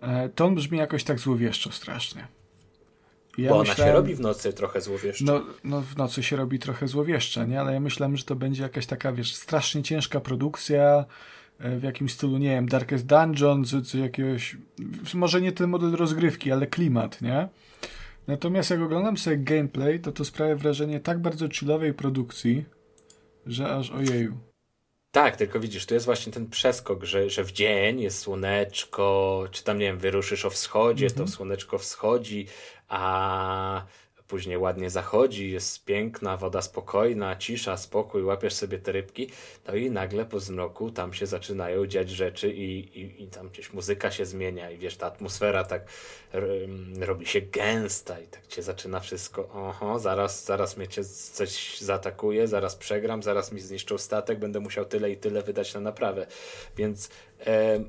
e, to on brzmi jakoś tak złowieszczo strasznie. Ja Bo myślałem, ona się robi w nocy trochę złowieszcze. No, no w nocy się robi trochę złowieszcze, nie? Ale ja myślałem, że to będzie jakaś taka, wiesz, strasznie ciężka produkcja e, w jakimś stylu, nie wiem, Darkest Dungeon, czy, czy jakiegoś, może nie ten model rozgrywki, ale klimat, nie? Natomiast jak oglądam sobie gameplay, to to sprawia wrażenie tak bardzo chillowej produkcji, że aż ojeju. Tak, tylko widzisz, tu jest właśnie ten przeskok, że, że w dzień jest słoneczko, czy tam, nie wiem, wyruszysz o wschodzie, to mhm. słoneczko wschodzi, a później ładnie zachodzi, jest piękna, woda spokojna, cisza, spokój, łapiesz sobie te rybki, to i nagle po zmroku tam się zaczynają dziać rzeczy i, i, i tam gdzieś muzyka się zmienia i wiesz, ta atmosfera tak robi się gęsta i tak cię zaczyna wszystko, oho, zaraz, zaraz mnie cię coś zaatakuje, zaraz przegram, zaraz mi zniszczą statek, będę musiał tyle i tyle wydać na naprawę. Więc e,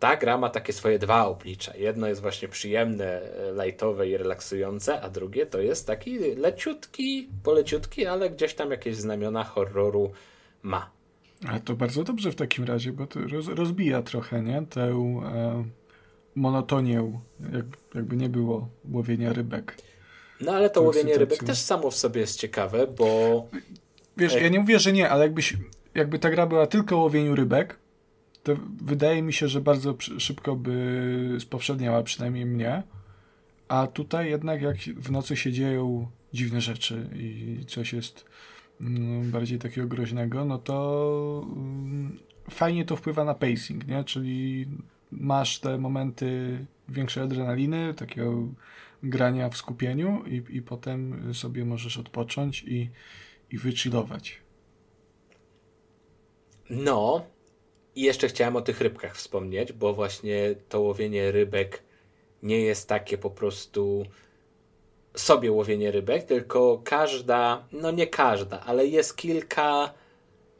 ta gra ma takie swoje dwa oblicza. Jedno jest właśnie przyjemne, lightowe i relaksujące, a drugie to jest taki leciutki, poleciutki, ale gdzieś tam jakieś znamiona horroru ma. Ale to bardzo dobrze w takim razie, bo to roz, rozbija trochę, nie? Tę e, monotonię, jak, jakby nie było łowienia rybek. No ale to łowienie rybek też samo w sobie jest ciekawe, bo... Wiesz, ja nie mówię, że nie, ale jakbyś, jakby ta gra była tylko o łowieniu rybek, to wydaje mi się, że bardzo szybko by spowszedniała, przynajmniej mnie. A tutaj jednak jak w nocy się dzieją dziwne rzeczy i coś jest mm, bardziej takiego groźnego, no to mm, fajnie to wpływa na pacing, nie? Czyli masz te momenty większej adrenaliny, takiego grania w skupieniu i, i potem sobie możesz odpocząć i, i wychillować. No, i jeszcze chciałem o tych rybkach wspomnieć, bo właśnie to łowienie rybek nie jest takie po prostu sobie łowienie rybek, tylko każda, no nie każda, ale jest kilka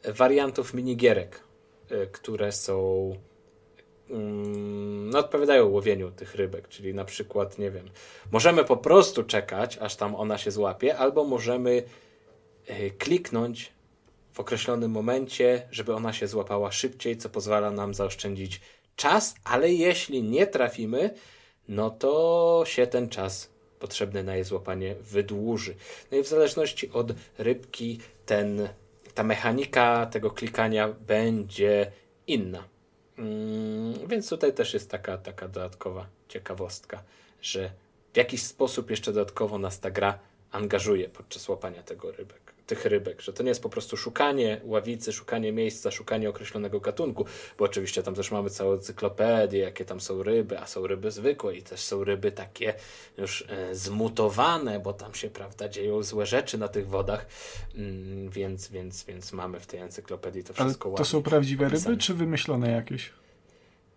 wariantów minigierek, y, które są mm, no, odpowiadają łowieniu tych rybek, czyli na przykład, nie wiem, możemy po prostu czekać, aż tam ona się złapie, albo możemy y, kliknąć w określonym momencie, żeby ona się złapała szybciej, co pozwala nam zaoszczędzić czas, ale jeśli nie trafimy, no to się ten czas potrzebny na jej złapanie wydłuży. No i w zależności od rybki ten, ta mechanika tego klikania będzie inna. Mm, więc tutaj też jest taka, taka dodatkowa ciekawostka, że w jakiś sposób jeszcze dodatkowo nas ta gra angażuje podczas łapania tego rybek tych rybek, że to nie jest po prostu szukanie ławicy, szukanie miejsca, szukanie określonego gatunku, bo oczywiście tam też mamy całe encyklopedię, jakie tam są ryby, a są ryby zwykłe i też są ryby takie już e, zmutowane, bo tam się, prawda, dzieją złe rzeczy na tych wodach, mm, więc, więc, więc mamy w tej encyklopedii to wszystko Ale to są prawdziwe ryby, czy wymyślone jakieś?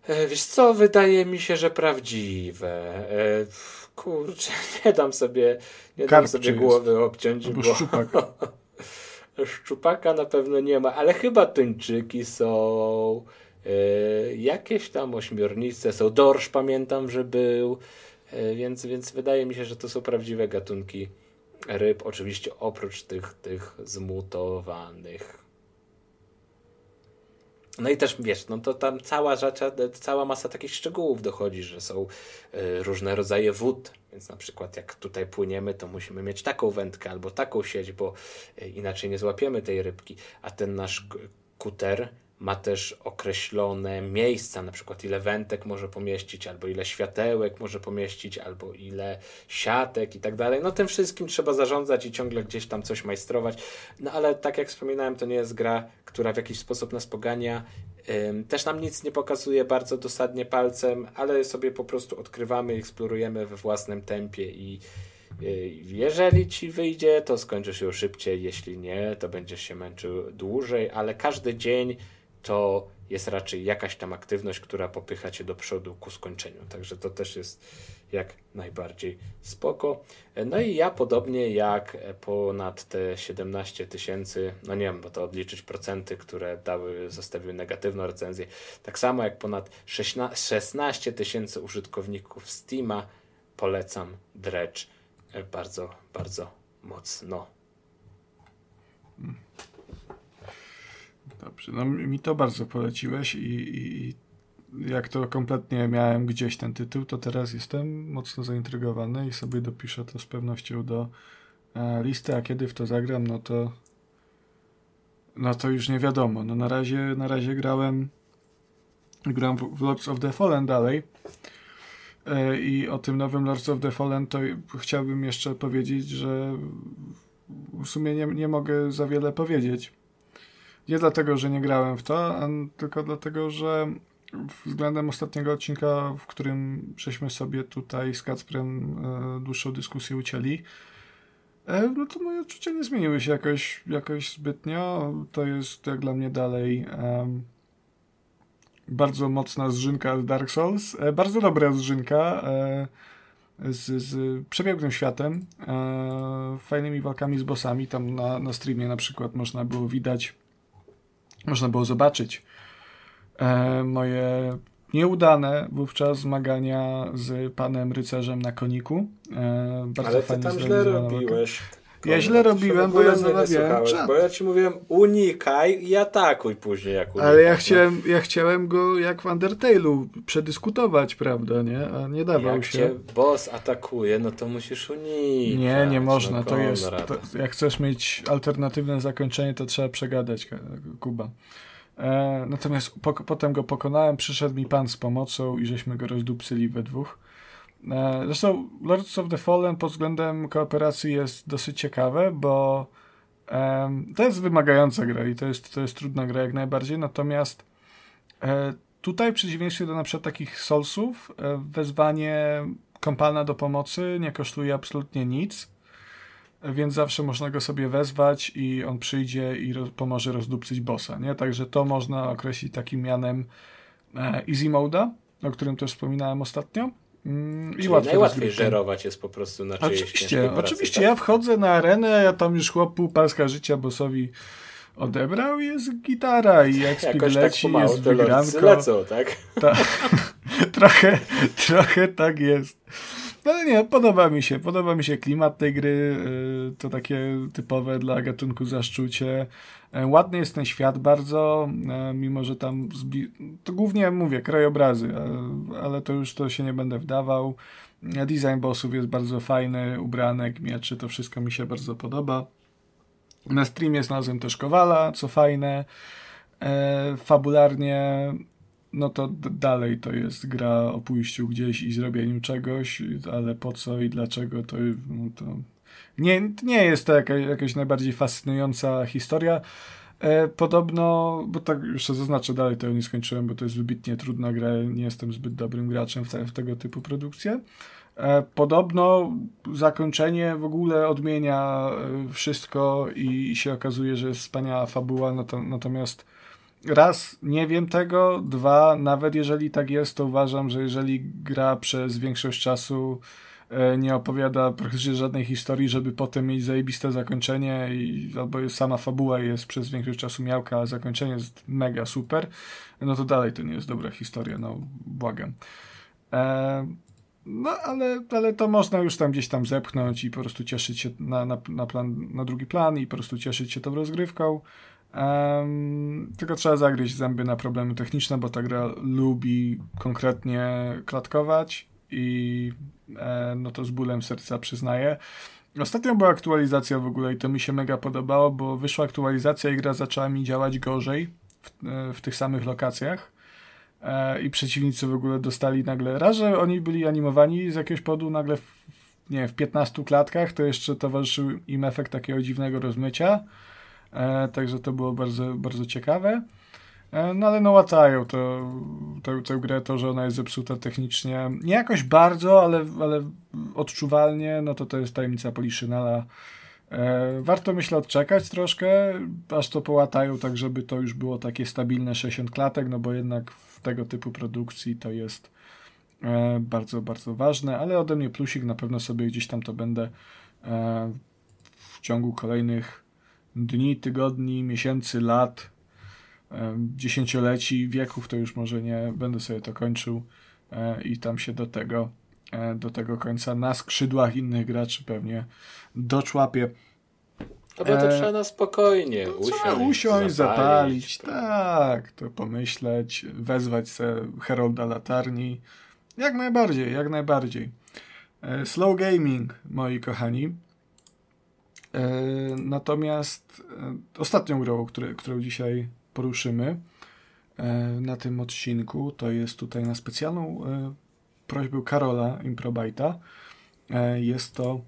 E, wiesz co, wydaje mi się, że prawdziwe. E, kurczę, nie dam sobie, nie dam sobie głowy obciąć. Albo bo... szczupak. Szczupaka na pewno nie ma, ale chyba tuńczyki są. Yy, jakieś tam ośmiornice są. Dorsz pamiętam, że był. Więc, więc wydaje mi się, że to są prawdziwe gatunki ryb. Oczywiście oprócz tych, tych zmutowanych. No i też wiesz, no to tam cała rzecz, cała masa takich szczegółów dochodzi, że są y, różne rodzaje wód, więc na przykład jak tutaj płyniemy, to musimy mieć taką wędkę albo taką sieć, bo y, inaczej nie złapiemy tej rybki, a ten nasz kuter ma też określone miejsca, na przykład ile wędek może pomieścić, albo ile światełek może pomieścić, albo ile siatek i tak dalej. No tym wszystkim trzeba zarządzać i ciągle gdzieś tam coś majstrować. No ale tak jak wspominałem, to nie jest gra, która w jakiś sposób nas pogania. Też nam nic nie pokazuje bardzo dosadnie palcem, ale sobie po prostu odkrywamy, eksplorujemy we własnym tempie i y, jeżeli ci wyjdzie, to skończysz ją szybciej, jeśli nie, to będziesz się męczył dłużej, ale każdy dzień to jest raczej jakaś tam aktywność, która popycha cię do przodu ku skończeniu. Także to też jest jak najbardziej spoko. No i ja podobnie jak ponad te 17 tysięcy, no nie wiem, bo to odliczyć procenty, które dały, zostawiły negatywną recenzję, tak samo jak ponad 16 tysięcy użytkowników Steama polecam Dredge bardzo, bardzo mocno. Dobrze, no mi to bardzo poleciłeś i, i jak to kompletnie miałem gdzieś ten tytuł, to teraz jestem mocno zaintrygowany i sobie dopiszę to z pewnością do e, listy, a kiedy w to zagram, no to no to już nie wiadomo. No na razie, na razie grałem gram w, Lords of the Fallen dalej e, i o tym nowym Lords of the Fallen to chciałbym jeszcze powiedzieć, że w sumie nie, nie mogę za wiele powiedzieć nie dlatego, że nie grałem w to, tylko dlatego, że względem ostatniego odcinka, w którym żeśmy sobie tutaj z Kacprem e, dłuższą dyskusję ucięli, E, no to moje odczucia nie zmieniły się jakoś, jakoś zbytnio. To jest jak dla mnie dalej um, bardzo mocna zżynka z Dark Souls. E, bardzo dobra zżynka e, z, z przepięknym światem, e, fajnymi walkami z bossami. Tam na, na streamie na przykład można było widać, można było zobaczyć e, moje nieudane wówczas zmagania z panem rycerzem na koniku. E, bardzo Ale ty tam źle robiłeś. Ja źle robiłem, bo ja zamawiałem czat. Bo ja ci mówiłem unikaj i atakuj później jak unikasz, Ale ja chciałem, ja chciałem go jak w Undertale'u przedyskutować, prawda, nie? A nie dawał jak się. Jak boss atakuje, no to musisz unikać. Nie, nie można. No, to jest, to, jak chcesz mieć alternatywne zakończenie, to trzeba przegadać, Kuba. E, natomiast po, potem go pokonałem, przyszedł mi pan z pomocą i żeśmy go rozdupcyli we dwóch. E, zresztą Lords of the Fallen pod względem kooperacji jest dosyć ciekawe, bo to jest wymagająca gra i to jest, to jest trudna gra jak najbardziej, natomiast e, tutaj w przeciwieństwie do na przykład takich Soulsów e, wezwanie kompana do pomocy nie kosztuje absolutnie nic więc zawsze można go sobie wezwać i on przyjdzie i pomoże rozdupcyć bossa, nie? Także to można określić takim mianem easy moda, o którym też wspominałem ostatnio. Mm, I łatwiej najłatwiej żerować jest po prostu na czyjeś Oczywiście, oczywiście. Tak? Ja wchodzę na arenę, ja tam już chłop pół paska życia bossowi odebrał jest gitara i jak speed tak leci, tak jest wygranko. lecą, tak? Ta, trochę, trochę tak jest. No ale nie, podoba mi się, podoba mi się klimat tej gry, y, to takie typowe dla gatunku zaszczucie. E, ładny jest ten świat bardzo, e, mimo że tam, to głównie mówię, krajobrazy, ale to już to się nie będę wdawał. E, design bossów jest bardzo fajny, ubranek, mieczy, to wszystko mi się bardzo podoba. Na streamie znalazłem też Kowala, co fajne. Fabularnie no to dalej to jest gra o pójściu gdzieś i zrobieniu czegoś, ale po co i dlaczego to, no to nie, nie jest to jakaś, jakaś najbardziej fascynująca historia. E, podobno, bo tak jeszcze zaznaczę dalej, to nie skończyłem, bo to jest wybitnie trudna gra, nie jestem zbyt dobrym graczem w, te, w tego typu produkcje. E, podobno zakończenie w ogóle odmienia e, wszystko i się okazuje, że jest wspaniała fabuła, natomiast raz, nie wiem tego, dwa, nawet jeżeli tak jest, to uważam, że jeżeli gra przez większość czasu e, nie opowiada praktycznie żadnej historii, żeby potem mieć zajebiste zakończenie i albo sama fabuła jest przez większość czasu miałka, a zakończenie jest mega super, no to dalej to nie jest dobra historia, no błagam. E, no, ale, ale to można już tam gdzieś tam zepchnąć i po prostu cieszyć się na, na, na, plan, na drugi plan i po prostu cieszyć się tą rozgrywką. Um, tylko trzeba zagryźć zęby na problemy techniczne, bo ta gra lubi konkretnie klatkować i e, no to z bólem serca przyznaję. Ostatnio była aktualizacja w ogóle i to mi się mega podobało, bo wyszła aktualizacja i gra zaczęła mi działać gorzej w, e, w tych samych lokacjach e, i przeciwnicy w ogóle dostali nagle, raz, że oni byli animowani z jakiegoś powodu nagle w, nie w 15 klatkach, to jeszcze towarzyszył im efekt takiego dziwnego rozmycia także to było bardzo, bardzo ciekawe. E, no ale no łatają to, tę, tę grę, to, że ona jest zepsuta technicznie. Nie jakoś bardzo, ale, ale odczuwalnie, no to to jest tajemnica Poliszynala. E, warto myślę odczekać troszkę, aż to połatają, tak żeby to już było takie stabilne 60 klatek, no bo jednak w tego typu produkcji to jest e, bardzo, bardzo ważne, ale ode mnie plusik, na pewno sobie gdzieś tam to będę e, w ciągu kolejnych dni, tygodni, miesięcy, lat, dziesięcioleci, wieków, to już może nie będę sobie to kończył e, i tam się do tego, e, do tego końca na skrzydłach innych graczy pewnie doczłapię. Ale to e, trzeba na spokojnie usiąść, trzeba usiąść, zapalić, zapalić tak, to pomyśleć, wezwać se Herolda Latarni. Jak najbardziej, jak najbardziej. Slow gaming, moi kochani. E, natomiast e, ostatnią grą, które, którą dzisiaj poruszymy e, na tym odcinku, to jest tutaj na specjalną prośbę Karola Improbajta. Jest to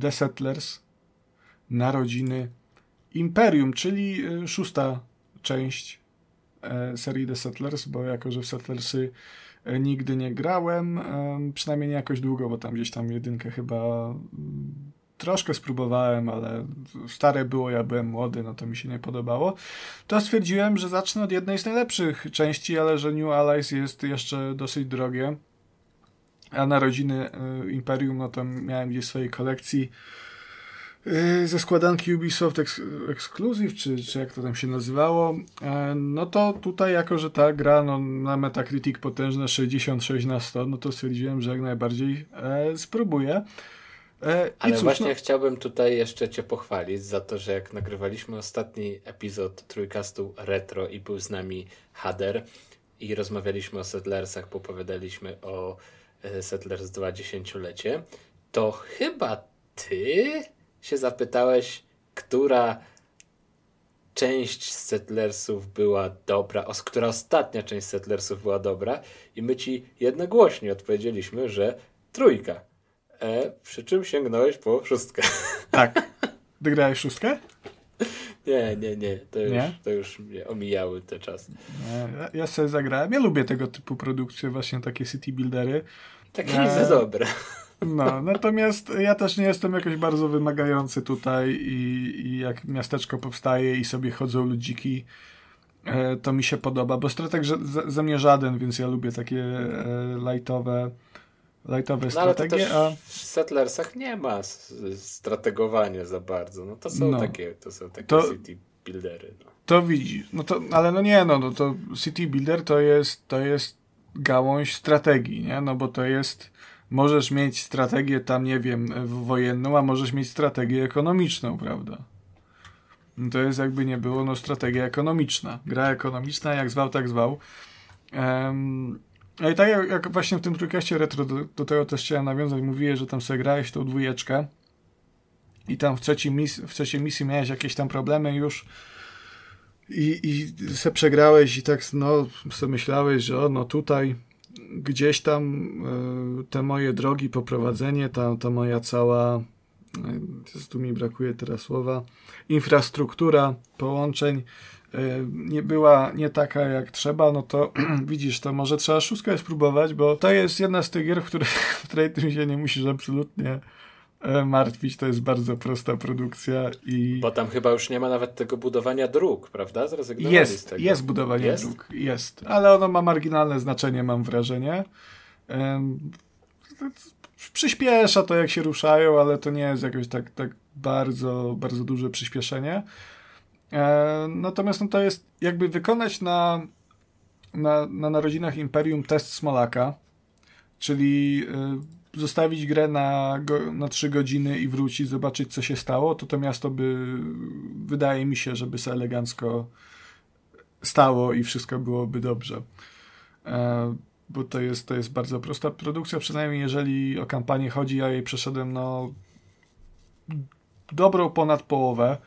The Settlers Narodziny Imperium, czyli szósta część serii The Settlers, bo jako, że w Settlersy nigdy nie grałem, przynajmniej nie jakoś długo, bo tam gdzieś tam jedynkę chyba troszkę spróbowałem, ale stare było, ja byłem młody, no to mi się nie podobało, to stwierdziłem, że zacznę od jednej z najlepszych części, ale że New Allies jest jeszcze dosyć drogie. A narodziny y, Imperium, no to miałem gdzieś w swojej kolekcji y, ze składanki Ubisoft Exclusive, czy, czy jak to tam się nazywało, e, no to tutaj jako, że ta gra no, na Metacritic potężne 66 na 100, no to stwierdziłem, że jak najbardziej e, spróbuję. E, Ale cóż, właśnie no... chciałbym tutaj jeszcze Cię pochwalić za to, że jak nagrywaliśmy ostatni epizod Trójkastu Retro i był z nami Hader i rozmawialiśmy o Settlersach, popowiadaliśmy o e, Settlers 2 dziesięciolecie, to chyba Ty się zapytałeś, która część Settlersów była dobra, os, która ostatnia część Settlersów była dobra i my Ci jednogłośnie odpowiedzieliśmy, że trójka. E, przy czym sięgnąłeś po szóstkę. Tak. Wygrałeś szóstkę? Nie, nie, nie. To już, nie? To już mnie omijały te czasy. Ja, ja sobie zagrałem. Ja lubię tego typu produkcje, właśnie takie city buildery. Takie nie za dobre. No, natomiast ja też nie jestem jakoś bardzo wymagający tutaj i, i jak miasteczko powstaje i sobie chodzą ludziki, e, to mi się podoba, bo strateg za, za mnie żaden, więc ja lubię takie e, lightowe lightowe no, strategie. A... w Settlersach nie ma strategowania za bardzo. No to są no, takie, to są takie to, city buildery. No. To widzisz. No to, ale no nie, no, no to city builder to jest, to jest gałąź strategii, nie? No bo to jest możesz mieć strategię tam, nie wiem, wojenną, a możesz mieć strategię ekonomiczną, prawda? No to jest jakby nie było, no strategia ekonomiczna. Gra ekonomiczna, jak zwał, tak zwał. Um, no i tak jak, jak właśnie w tym trójkaście retro, do, do, tego też chciałem nawiązać, mówiłeś, że tam sobie grałeś tą dwójeczkę i tam w, trzeciej mis w trzeciej misji miałeś jakieś tam problemy już i, i se przegrałeś i tak no sobie myślałeś, że o, no tutaj gdzieś tam y, te moje drogi, poprowadzenie, ta, ta moja cała y, tu mi brakuje teraz słowa, infrastruktura połączeń nie była nie taka jak trzeba, no to widzisz, to może trzeba szóstkę spróbować, bo to jest jedna z tych gier, w której, w której ty się nie musisz absolutnie e, martwić, to jest bardzo prosta produkcja i... Bo tam chyba już nie ma nawet tego budowania dróg, prawda? Zrezygnowali jest, z tego. Jest budowanie jest? dróg, jest, ale ono ma marginalne znaczenie, mam wrażenie. Przyspiesza to, jak się ruszają, ale to nie jest jakoś tak, tak bardzo, bardzo duże przyspieszenie. E, natomiast no to jest jakby wykonać na, na, na narodzinach Imperium test Smolaka, czyli y, zostawić grę na, na 3 godziny i wrócić, zobaczyć co się stało, to to miasto by, wydaje mi się, żeby się elegancko stało i wszystko byłoby dobrze. E, bo to jest, to jest bardzo prosta produkcja, przynajmniej jeżeli o kampanię chodzi, ja jej przeszedłem no dobrą ponad połowę.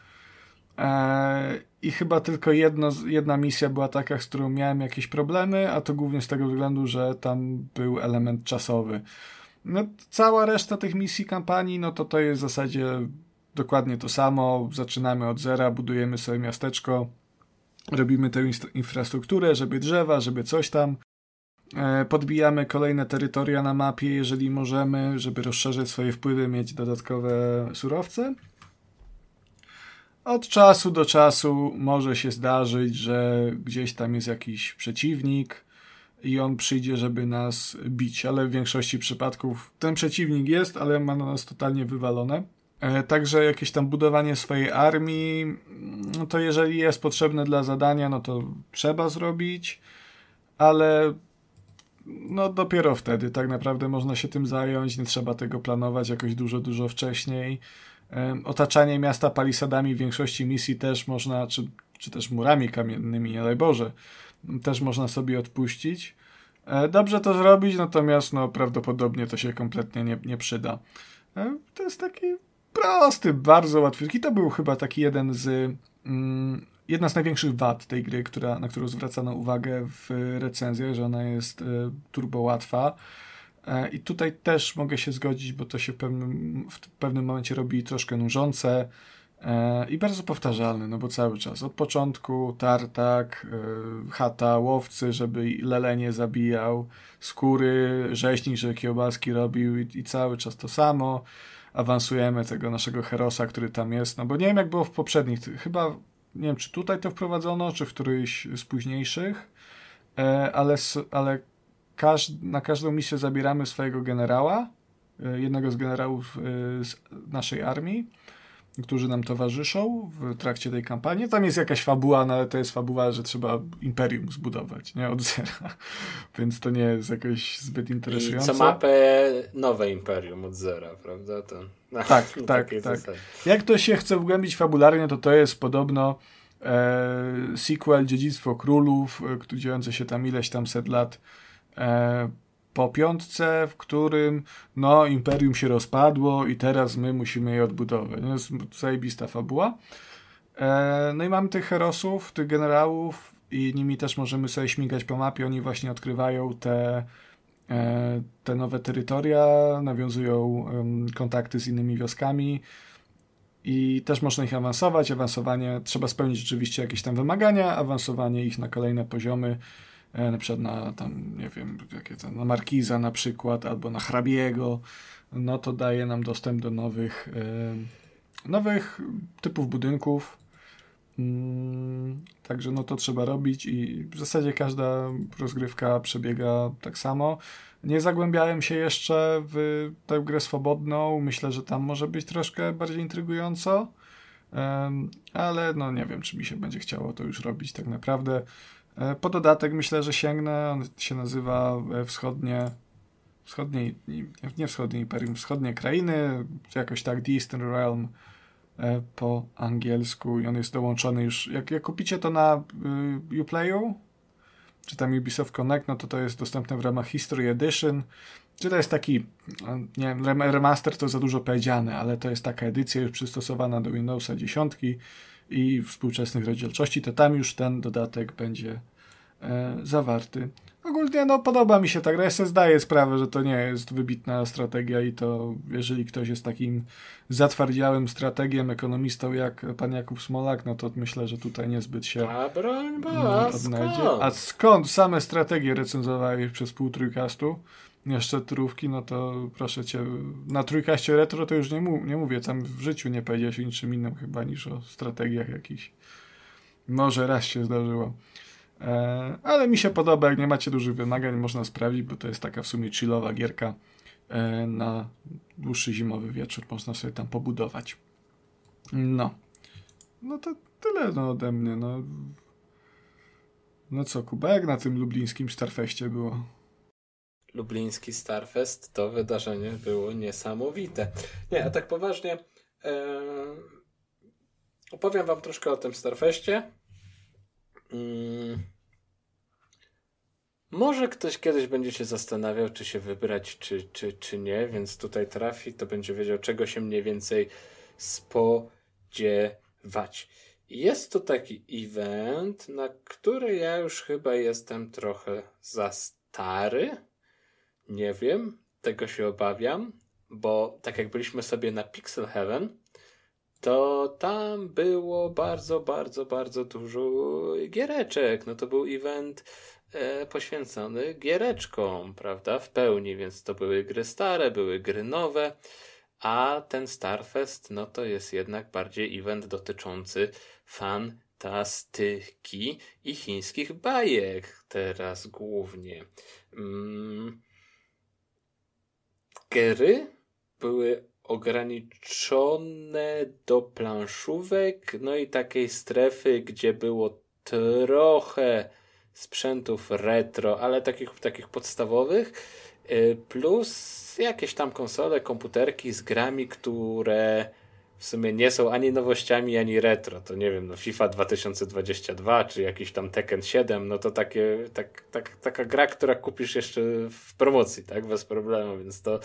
E, I chyba tylko jedno, jedna misja była taka, z którą miałem jakieś problemy, a to głównie z tego względu, że tam był element czasowy. No, cała reszta tych misji kampanii, no to to jest w zasadzie dokładnie to samo. Zaczynamy od zera, budujemy sobie miasteczko, robimy tę infrastrukturę, żeby drzewa, żeby coś tam. E, podbijamy kolejne terytoria na mapie, jeżeli możemy, żeby rozszerzyć swoje wpływy, mieć dodatkowe surowce. Od czasu do czasu może się zdarzyć, że gdzieś tam jest jakiś przeciwnik i on przyjdzie, żeby nas bić, ale w większości przypadków ten przeciwnik jest, ale ma na nas totalnie wywalone. E, także jakieś tam budowanie swojej armii, no to jeżeli jest potrzebne dla zadania, no to trzeba zrobić, ale no dopiero wtedy tak naprawdę można się tym zająć, nie trzeba tego planować jakoś dużo, dużo wcześniej. Otaczanie miasta palisadami w większości misji też można, czy, czy też murami kamiennymi, nie daj Boże, też można sobie odpuścić. E, dobrze to zrobić, natomiast no, prawdopodobnie to się kompletnie nie, nie przyda. E, to jest taki prosty, bardzo łatwy. I to był chyba taki jeden z. Mm, jedna z największych wad tej gry, która, na którą zwracano uwagę w recenzjach, że ona jest y, turbo łatwa. E, I tutaj też mogę się zgodzić, bo to się w pewnym, w pewnym momencie robi troszkę nużące e, i bardzo powtarzalne, no bo cały czas od początku tartak, e, chata, łowcy, żeby lelenie zabijał, skóry, rzeźnik, żeby kiełbaski robił i, i cały czas to samo. awansujemy tego naszego Herosa, który tam jest, no bo nie wiem jak było w poprzednich, chyba nie wiem czy tutaj to wprowadzono, czy w któryś z późniejszych, ale, ale każ na każdą misję zabieramy swojego generała, e, jednego z generałów e, z naszej armii, którzy nam towarzyszą w trakcie tej kampanii. Tam jest jakaś fabuła, no ale to jest fabuła, że trzeba imperium zbudować, nie? Od zera. Więc to nie jest jakoś zbyt interesujące. I co mapę nowe imperium od zera, prawda? To, no, tak, tak, tak. Jak to się chce wgłębić fabularnie, to to jest podobno e, sequel Dziedzictwo Królów, e, dziejące się tam ileś tam set lat po piątce, w którym no, imperium się rozpadło i teraz my musimy je odbudować. No, jest zajebista fabuła. E, no i mamy tych herosów, tych generałów i nimi też możemy sobie śmigać po mapie. Oni właśnie odkrywają te, e, te nowe terytoria, nawiązują kontakty z innymi wioskami i też można ich awansować. Awansowanie trzeba spełnić rzeczywiście jakieś tam wymagania, awansowanie ich na kolejne poziomy E, na przykład na tam, nie wiem, jakie to, na Markiza na przykład, albo na Hrabiego, no to daje nam dostęp do nowych, e, nowych typów budynków. Mm, także no to trzeba robić i w zasadzie każda rozgrywka przebiega tak samo. Nie zagłębiałem się jeszcze w tę grę swobodną. Myślę, że tam może być troszkę bardziej intrygująco. Ale no nie wiem, czy mi się będzie chciało to już robić tak naprawdę. E, po dodatek myślę, że sięgnę. On się nazywa e, Wschodnie. Wschodnie, nie wschodnie imperium, wschodnie krainy, jakoś tak, The Eastern Realm e, po angielsku i on jest dołączony już. Jak, jak kupicie to na y, Uplayu, czy tam Ubisoft Connect, no to to jest dostępne w ramach History Edition. Czy to jest taki, nie wiem, remaster to za dużo powiedziane, ale to jest taka edycja już przystosowana do Windowsa 10 i współczesnych rozdzielczości, to tam już ten dodatek będzie e, zawarty. Ogólnie no, podoba mi się ta gra. Ja sobie zdaję sprawę, że to nie jest wybitna strategia i to jeżeli ktoś jest takim zatwardziałym strategiem, ekonomistą jak pan Jakub Smolak, no to myślę, że tutaj niezbyt się A broń bo, odnajdzie. A skąd same strategie recenzowałeś przez pół trójkastu? Jeszcze turówki, no to proszę cię, na trójkaście retro to już nie, mu, nie mówię, tam w życiu nie powiedziałeś o niczym innym chyba niż o strategiach jakichś. Może raz się zdarzyło. E, ale mi się podoba, jak nie macie dużych wymagań, można sprawdzić, bo to jest taka w sumie chillowa gierka e, na dłuższy zimowy wieczór, można sobie tam pobudować. No. No to tyle no, ode mnie, no. No co, Kuba, jak na tym lublińskim Starfeście było? Lubliński Starfest, to wydarzenie było niesamowite. Nie, a tak poważnie, e, opowiem Wam troszkę o tym Starfeście. Mm. Może ktoś kiedyś będzie się zastanawiał, czy się wybrać, czy, czy, czy nie, więc tutaj trafi, to będzie wiedział, czego się mniej więcej spodziewać. Jest to taki event, na który ja już chyba jestem trochę za stary nie wiem, tego się obawiam, bo tak jak byliśmy sobie na Pixel Heaven, to tam było bardzo, bardzo, bardzo dużo giereczek. No to był event e, poświęcony giereczkom, prawda, w pełni, więc to były gry stare, były gry nowe, a ten Starfest, no to jest jednak bardziej event dotyczący fantastyki i chińskich bajek teraz głównie. Mm gry były ograniczone do planszówek, no i takiej strefy, gdzie było trochę sprzętów retro, ale takich, takich podstawowych, y, plus jakieś tam konsole, komputerki z grami, które w sumie nie są ani nowościami, ani retro. To nie wiem, no FIFA 2022 czy jakiś tam Tekken 7, no to takie, tak, tak, taka gra, która kupisz jeszcze w promocji, tak, bez problemu, więc to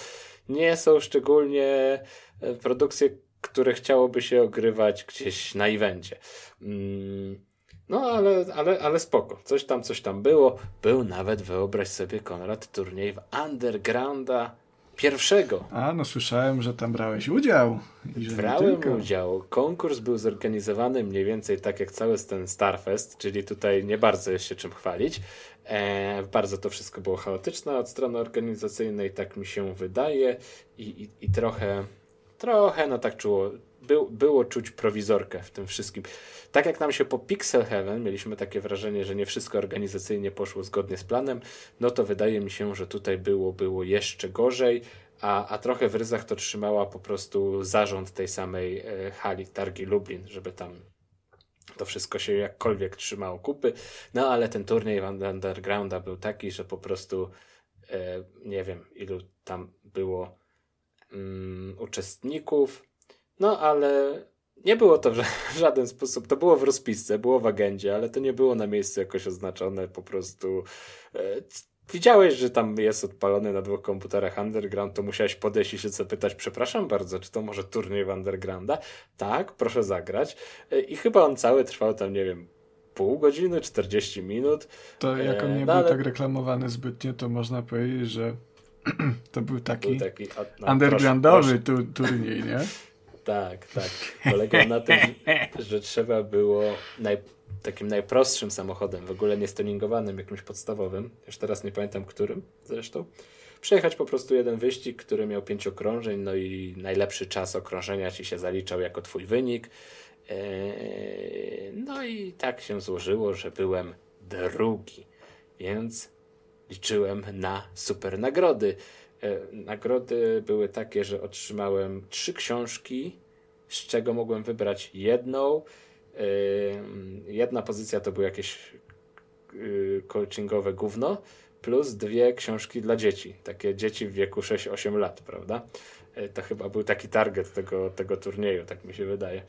nie są szczególnie e, produkcje, które chciałoby się ogrywać gdzieś na evencie. Mm, no, ale, ale, ale spoko. Coś tam, coś tam było. Był nawet, wyobraź sobie, Konrad, turniej w Undergrounda Pierwszego. A, no słyszałem, że tam brałeś udział. Brałem udział. Konkurs był zorganizowany mniej więcej tak jak cały ten Starfest, czyli tutaj nie bardzo jest się czym chwalić. E, bardzo to wszystko było chaotyczne od strony organizacyjnej, tak mi się wydaje i, i, i trochę trochę, no tak czuło, był, było czuć prowizorkę w tym wszystkim. Tak jak nam się po Pixel Heaven mieliśmy takie wrażenie, że nie wszystko organizacyjnie poszło zgodnie z planem, no to wydaje mi się, że tutaj było, było jeszcze gorzej, a, a trochę w ryzach to trzymała po prostu zarząd tej samej e, hali Targi Lublin, żeby tam to wszystko się jakkolwiek trzymało kupy. No ale ten turniej Undergrounda był taki, że po prostu e, nie wiem ilu tam było mm, uczestników, no ale nie było to w żaden sposób, to było w rozpisce, było w agendzie, ale to nie było na miejscu jakoś oznaczone, po prostu e, widziałeś, że tam jest odpalony na dwóch komputerach Underground, to musiałeś podejść i się zapytać, przepraszam bardzo, czy to może turniej w Undergrounda? Tak, proszę zagrać. E, I chyba on cały trwał tam, nie wiem, pół godziny, 40 minut. To jak on nie no, był ale... tak reklamowany zbytnio, to można powiedzieć, że to był taki, był taki no, undergroundowy proszę, proszę. turniej, nie? Tak, tak. Polegał na tym, że trzeba było naj, takim najprostszym samochodem, w ogóle niestuningowanym, jakimś podstawowym, już teraz nie pamiętam którym zresztą, przejechać po prostu jeden wyścig, który miał pięć okrążeń, no i najlepszy czas okrążenia ci się zaliczał jako twój wynik. Eee, no i tak się złożyło, że byłem drugi, więc liczyłem na super nagrody. E, nagrody były takie, że otrzymałem trzy książki, z czego mogłem wybrać jedną. E, jedna pozycja to było jakieś e, coachingowe gówno, plus dwie książki dla dzieci. Takie dzieci w wieku 6-8 lat, prawda? To chyba był taki target tego, tego turnieju, tak mi się wydaje.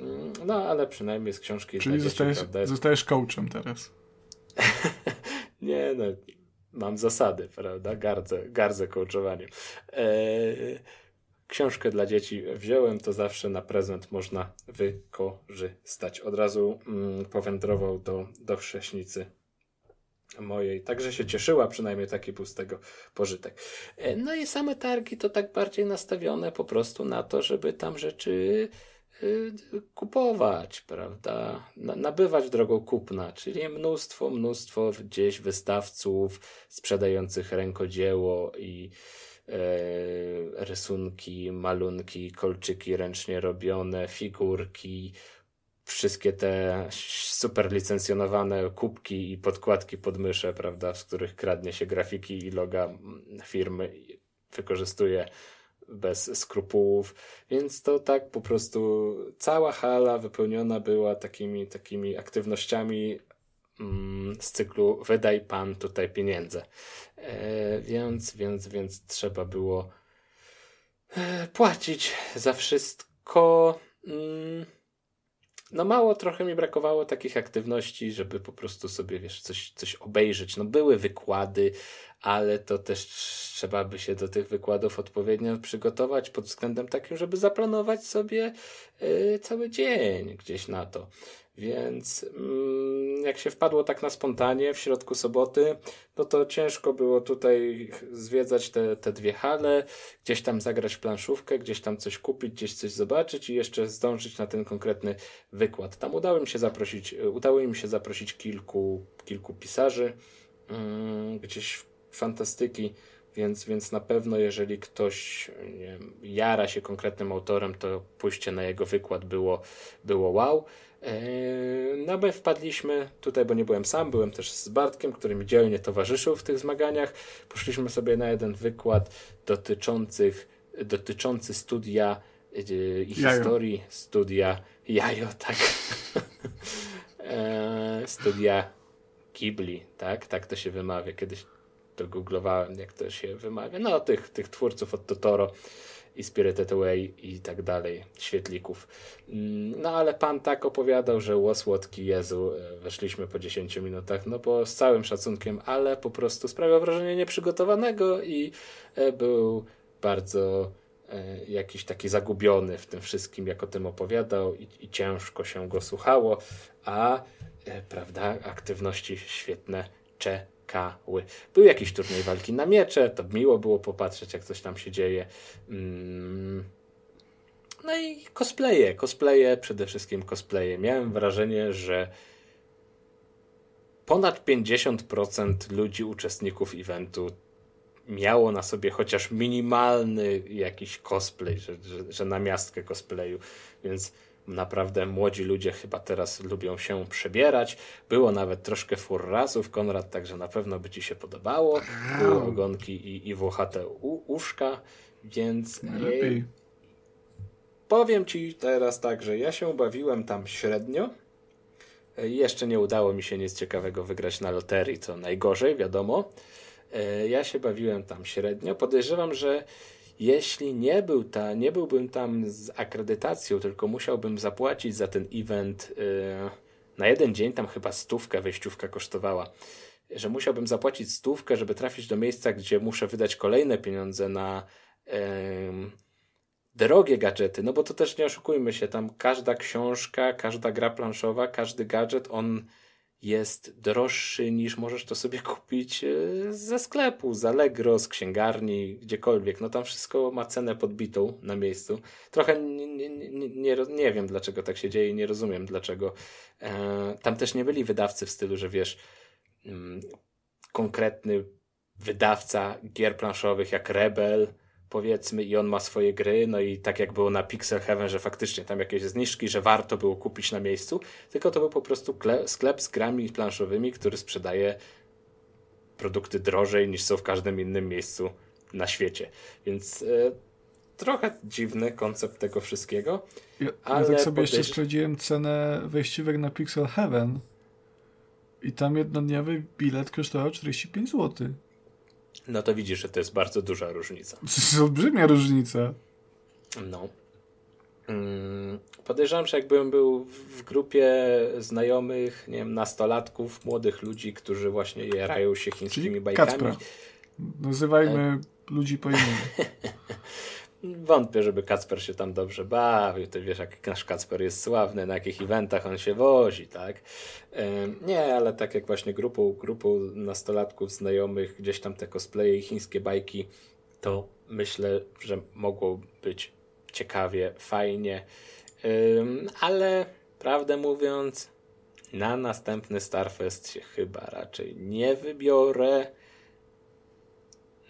Mm, no, ale przynajmniej z książki Czyli dla zostajesz, dzieci, zostajesz coachem teraz. nie, no mam zasady, prawda? Gardzę, gardzę coachowaniem. Eee, książkę dla dzieci wziąłem, to zawsze na prezent można wykorzystać. Od razu mm, powędrował do, do chrześnicy mojej. Także się cieszyła, przynajmniej taki był z tego pożytek. E, no i same targi to tak bardziej nastawione po prostu na to, żeby tam rzeczy kupować, prawda? Nabywać drogą kupna, czyli mnóstwo, mnóstwo gdzieś wystawców sprzedających rękodzieło i e, rysunki, malunki, kolczyki ręcznie robione, figurki, wszystkie te super licencjonowane kubki i podkładki pod myszę, prawda, z których kradnie się grafiki i loga firmy, wykorzystuje bez skrupułów, więc to tak po prostu cała hala wypełniona była takimi, takimi aktywnościami mm, z cyklu wydaj pan tutaj pieniądze. E, więc, więc, więc trzeba było e, płacić za wszystko. Mm, no mało trochę mi brakowało takich aktywności, żeby po prostu sobie, wiesz, coś, coś obejrzeć. No były wykłady, ale to też trzeba by się do tych wykładów odpowiednio przygotować pod względem takim, żeby zaplanować sobie y, cały dzień gdzieś na to. Więc mm, jak się wpadło tak na spontanie w środku soboty, no to ciężko było tutaj zwiedzać te, te dwie hale, gdzieś tam zagrać w planszówkę, gdzieś tam coś kupić, gdzieś coś zobaczyć i jeszcze zdążyć na ten konkretny wykład. Tam udało mi się zaprosić, udało się zaprosić kilku, kilku pisarzy, mm, gdzieś fantastyki, więc, więc na pewno jeżeli ktoś wiem, jara się konkretnym autorem, to pójście na jego wykład było, było wow. Eee, no my wpadliśmy tutaj, bo nie byłem sam, byłem też z Bartkiem, który mi dzielnie towarzyszył w tych zmaganiach. Poszliśmy sobie na jeden wykład dotyczących, dotyczący studia yy, i jajo. historii studia Jajo, tak. eee, studia Ghibli, tak? Tak to się wymawia. Kiedyś googlowałem, jak to się wymawia. No, tych, tych twórców od Totoro i Spirited Away i tak dalej, świetlików. Mm, no ale pan tak opowiadał, że łosłodki Jezu, e, weszliśmy po 10 minutach, no bo z całym szacunkiem, ale po prostu sprawiał wrażenie nieprzygotowanego i e, był bardzo e, jakiś taki zagubiony w tym wszystkim, jak o tym opowiadał i, i ciężko się go słuchało, a prawda, aktywności świetne cze kały. Był jakiś turniej walki na miecze, to miło było popatrzeć, jak coś tam się dzieje. Mm. No i cosplaye, cosplaye, przede wszystkim cosplaye. Miałem wrażenie, że ponad 50% ludzi, uczestników eventu miało na sobie chociaż minimalny jakiś cosplay, że, że, że na miastkę cosplayu, więc naprawdę młodzi ludzie chyba teraz lubią się przebierać. Było nawet troszkę furrazów, Konrad, także na pewno by ci się podobało. Były ogonki i, i włochate u, uszka, więc Lepiej. powiem ci teraz tak, że ja się bawiłem tam średnio. E, Jeszcze nie udało mi się nic ciekawego wygrać na loterii, co najgorzej, wiadomo. E, Ja się bawiłem tam średnio. Podejrzewam, że jeśli nie, był ta, nie byłbym tam z akredytacją, tylko musiałbym zapłacić za ten event e, na jeden dzień, tam chyba stówkę wejściówka kosztowała, że musiałbym zapłacić stówkę, żeby trafić do miejsca, gdzie muszę wydać kolejne pieniądze na drogie gadżety, no bo to też nie oszukujmy się, tam każda książka, każda gra planszowa, każdy gadżet, on jest droższy niż możesz to sobie kupić e, ze sklepu, z Allegro, z księgarni, gdziekolwiek. No tam wszystko ma cenę podbitą na miejscu. Trochę nie, nie, nie, nie, wiem, dlaczego tak się dzieje i nie rozumiem dlaczego. E, tam też nie byli wydawcy w stylu, że wiesz, mm, konkretny wydawca gier planszowych jak Rebel, powiedzmy, i on ma swoje gry, no i tak jak było na Pixel Heaven, że faktycznie tam jakieś zniżki, że warto było kupić na miejscu, tylko to był po prostu kle- sklep z grami planszowymi, który sprzedaje produkty drożej niż są w każdym innym miejscu na świecie. Więc e, trochę dziwny koncept tego wszystkiego. Ja, ja Ale tak sobie jeszcze sprawdziłem cenę wejściówek na Pixel Heaven i tam jednodniowy bilet kosztował 45 zł. No to widzisz, że to jest bardzo duża różnica. To jest olbrzymia różnica. No. Mm, Podejrzewam, że jakbym był w grupie znajomych, nie wiem, nastolatków, młodych ludzi, którzy właśnie jarają się chińskimi Czyli bajkami. Kacpra. Nazywajmy ludzi po imieniu. Wątpię, żeby Kacper się tam dobrze bawił. Ty wiesz, jak nasz Kacper jest sławny, na jakich eventach on się wozi, tak? Nie, ale tak jak właśnie grupą, grupą nastolatków, znajomych, gdzieś tam te cosplaye i chińskie bajki, to myślę, że mogło być ciekawie, fajnie. Ale prawdę mówiąc, na następny Starfest się chyba raczej nie wybiorę.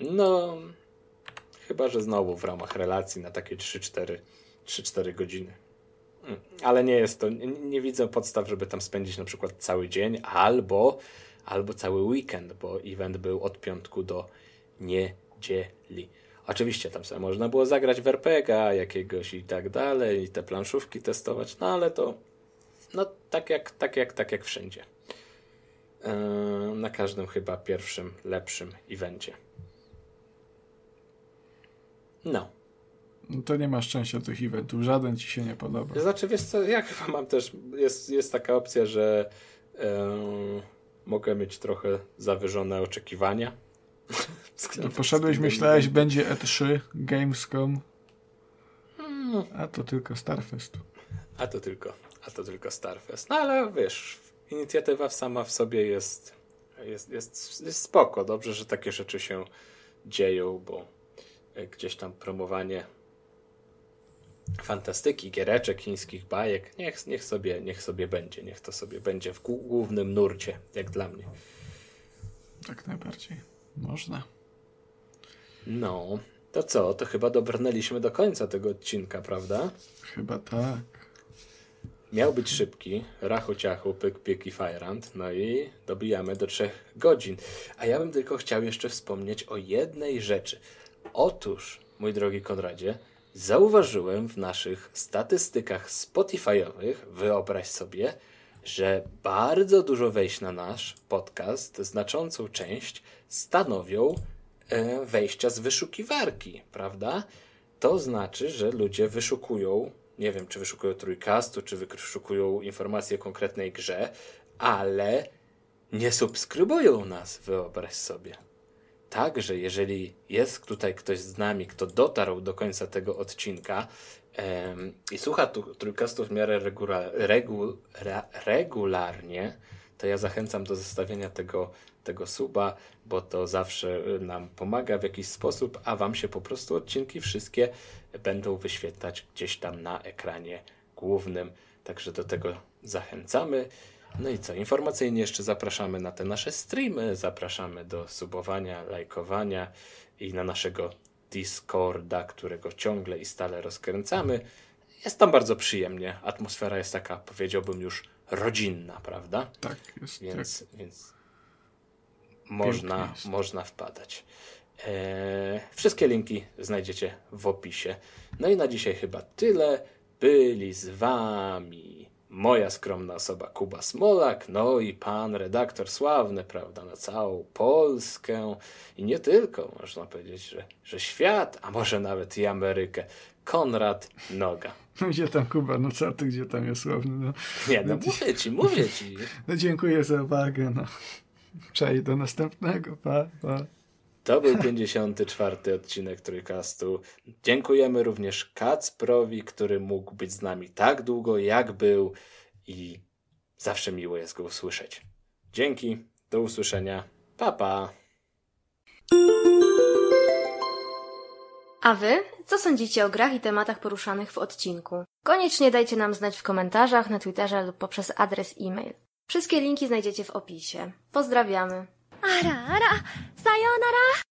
No, Chyba, że znowu w ramach relacji na takie 3-4 3-4 godziny. Mm, Ale nie jest to, nie, nie widzę podstaw, żeby tam spędzić na przykład cały dzień albo, albo cały weekend, bo event był od piątku do niedzieli. Oczywiście tam sobie można było zagrać w RPGa jakiegoś i tak dalej, i te planszówki testować, no ale to no tak jak, tak jak, tak jak wszędzie. Eee, na każdym chyba pierwszym, lepszym evencie. No. No to nie ma szczęścia tych eventów. Żaden ci się nie podoba. Znaczy, wiesz co, ja chyba mam też, jest, jest taka opcja, że e, mogę mieć trochę zawyżone oczekiwania. Względem- Poszedłeś, myślałeś, będzie E3, Gamescom. A to tylko Starfest. A to tylko, a to tylko Starfest. No ale wiesz, inicjatywa sama w sobie jest, jest, jest, jest spoko. Dobrze, że takie rzeczy się dzieją, bo gdzieś tam promowanie fantastyki, giereczek, chińskich bajek, niech, niech, sobie, niech sobie będzie. Niech to sobie będzie w głó- głównym nurcie, jak dla mnie. Tak najbardziej. Można. No, to co? To chyba dobrnęliśmy do końca tego odcinka, prawda? Chyba tak. Miał być szybki, rachu ciachu, pyk, pyk i fajrant, no i dobijamy do trzech godzin. A ja bym tylko chciał jeszcze wspomnieć o jednej rzeczy. Otóż, mój drogi Konradzie, zauważyłem w naszych statystykach Spotify'owych, wyobraź sobie, że bardzo dużo wejść na nasz podcast, znaczącą część stanowią e, wejścia z wyszukiwarki, prawda? To znaczy, że ludzie wyszukują, nie wiem, czy wyszukują trójkastu, czy wyszukują informacje o konkretnej grze, ale nie subskrybują nas, wyobraź sobie. Także jeżeli jest tutaj ktoś z nami, kto dotarł do końca tego odcinka i słucha tu, trójkastu w miarę regula, regu, regularnie, to ja zachęcam do zostawienia tego, tego suba, bo to zawsze nam pomaga w jakiś sposób, a wam się po prostu odcinki wszystkie będą wyświetlać gdzieś tam na ekranie głównym. Także do tego zachęcamy. No i co? Informacyjnie jeszcze zapraszamy na te nasze streamy, zapraszamy do subowania, lajkowania i na naszego Discorda, którego ciągle i stale rozkręcamy. Jest tam bardzo przyjemnie. Atmosfera jest taka, powiedziałbym, już rodzinna, prawda? Tak, jest. Więc, tak. więc można, jest. można wpadać. Eee, wszystkie linki znajdziecie w opisie. No i na dzisiaj chyba tyle. Byli z wami moja skromna osoba Kuba Smolak, no i pan redaktor sławny, prawda, na całą Polskę i nie tylko, można powiedzieć, że, że świat, a może nawet i Amerykę. Konrad Noga. No gdzie tam Kuba? No co ty, gdzie tam jest słowny? No, Nie, no mówię ci, mówię ci. no dziękuję za uwagę. No. Cześć, do następnego. Pa, pa. To był 54. odcinek Trójkastu. Dziękujemy również Kacprowi, który mógł być z nami tak długo, jak był i zawsze miło jest go usłyszeć. Dzięki, do usłyszenia. Pa, pa. A wy? Co sądzicie o grach i tematach poruszanych w odcinku? Koniecznie dajcie nam znać w komentarzach, na Twitterze lub poprzez adres e-mail. Wszystkie linki znajdziecie w opisie. Pozdrawiamy. あらあら、さようなら。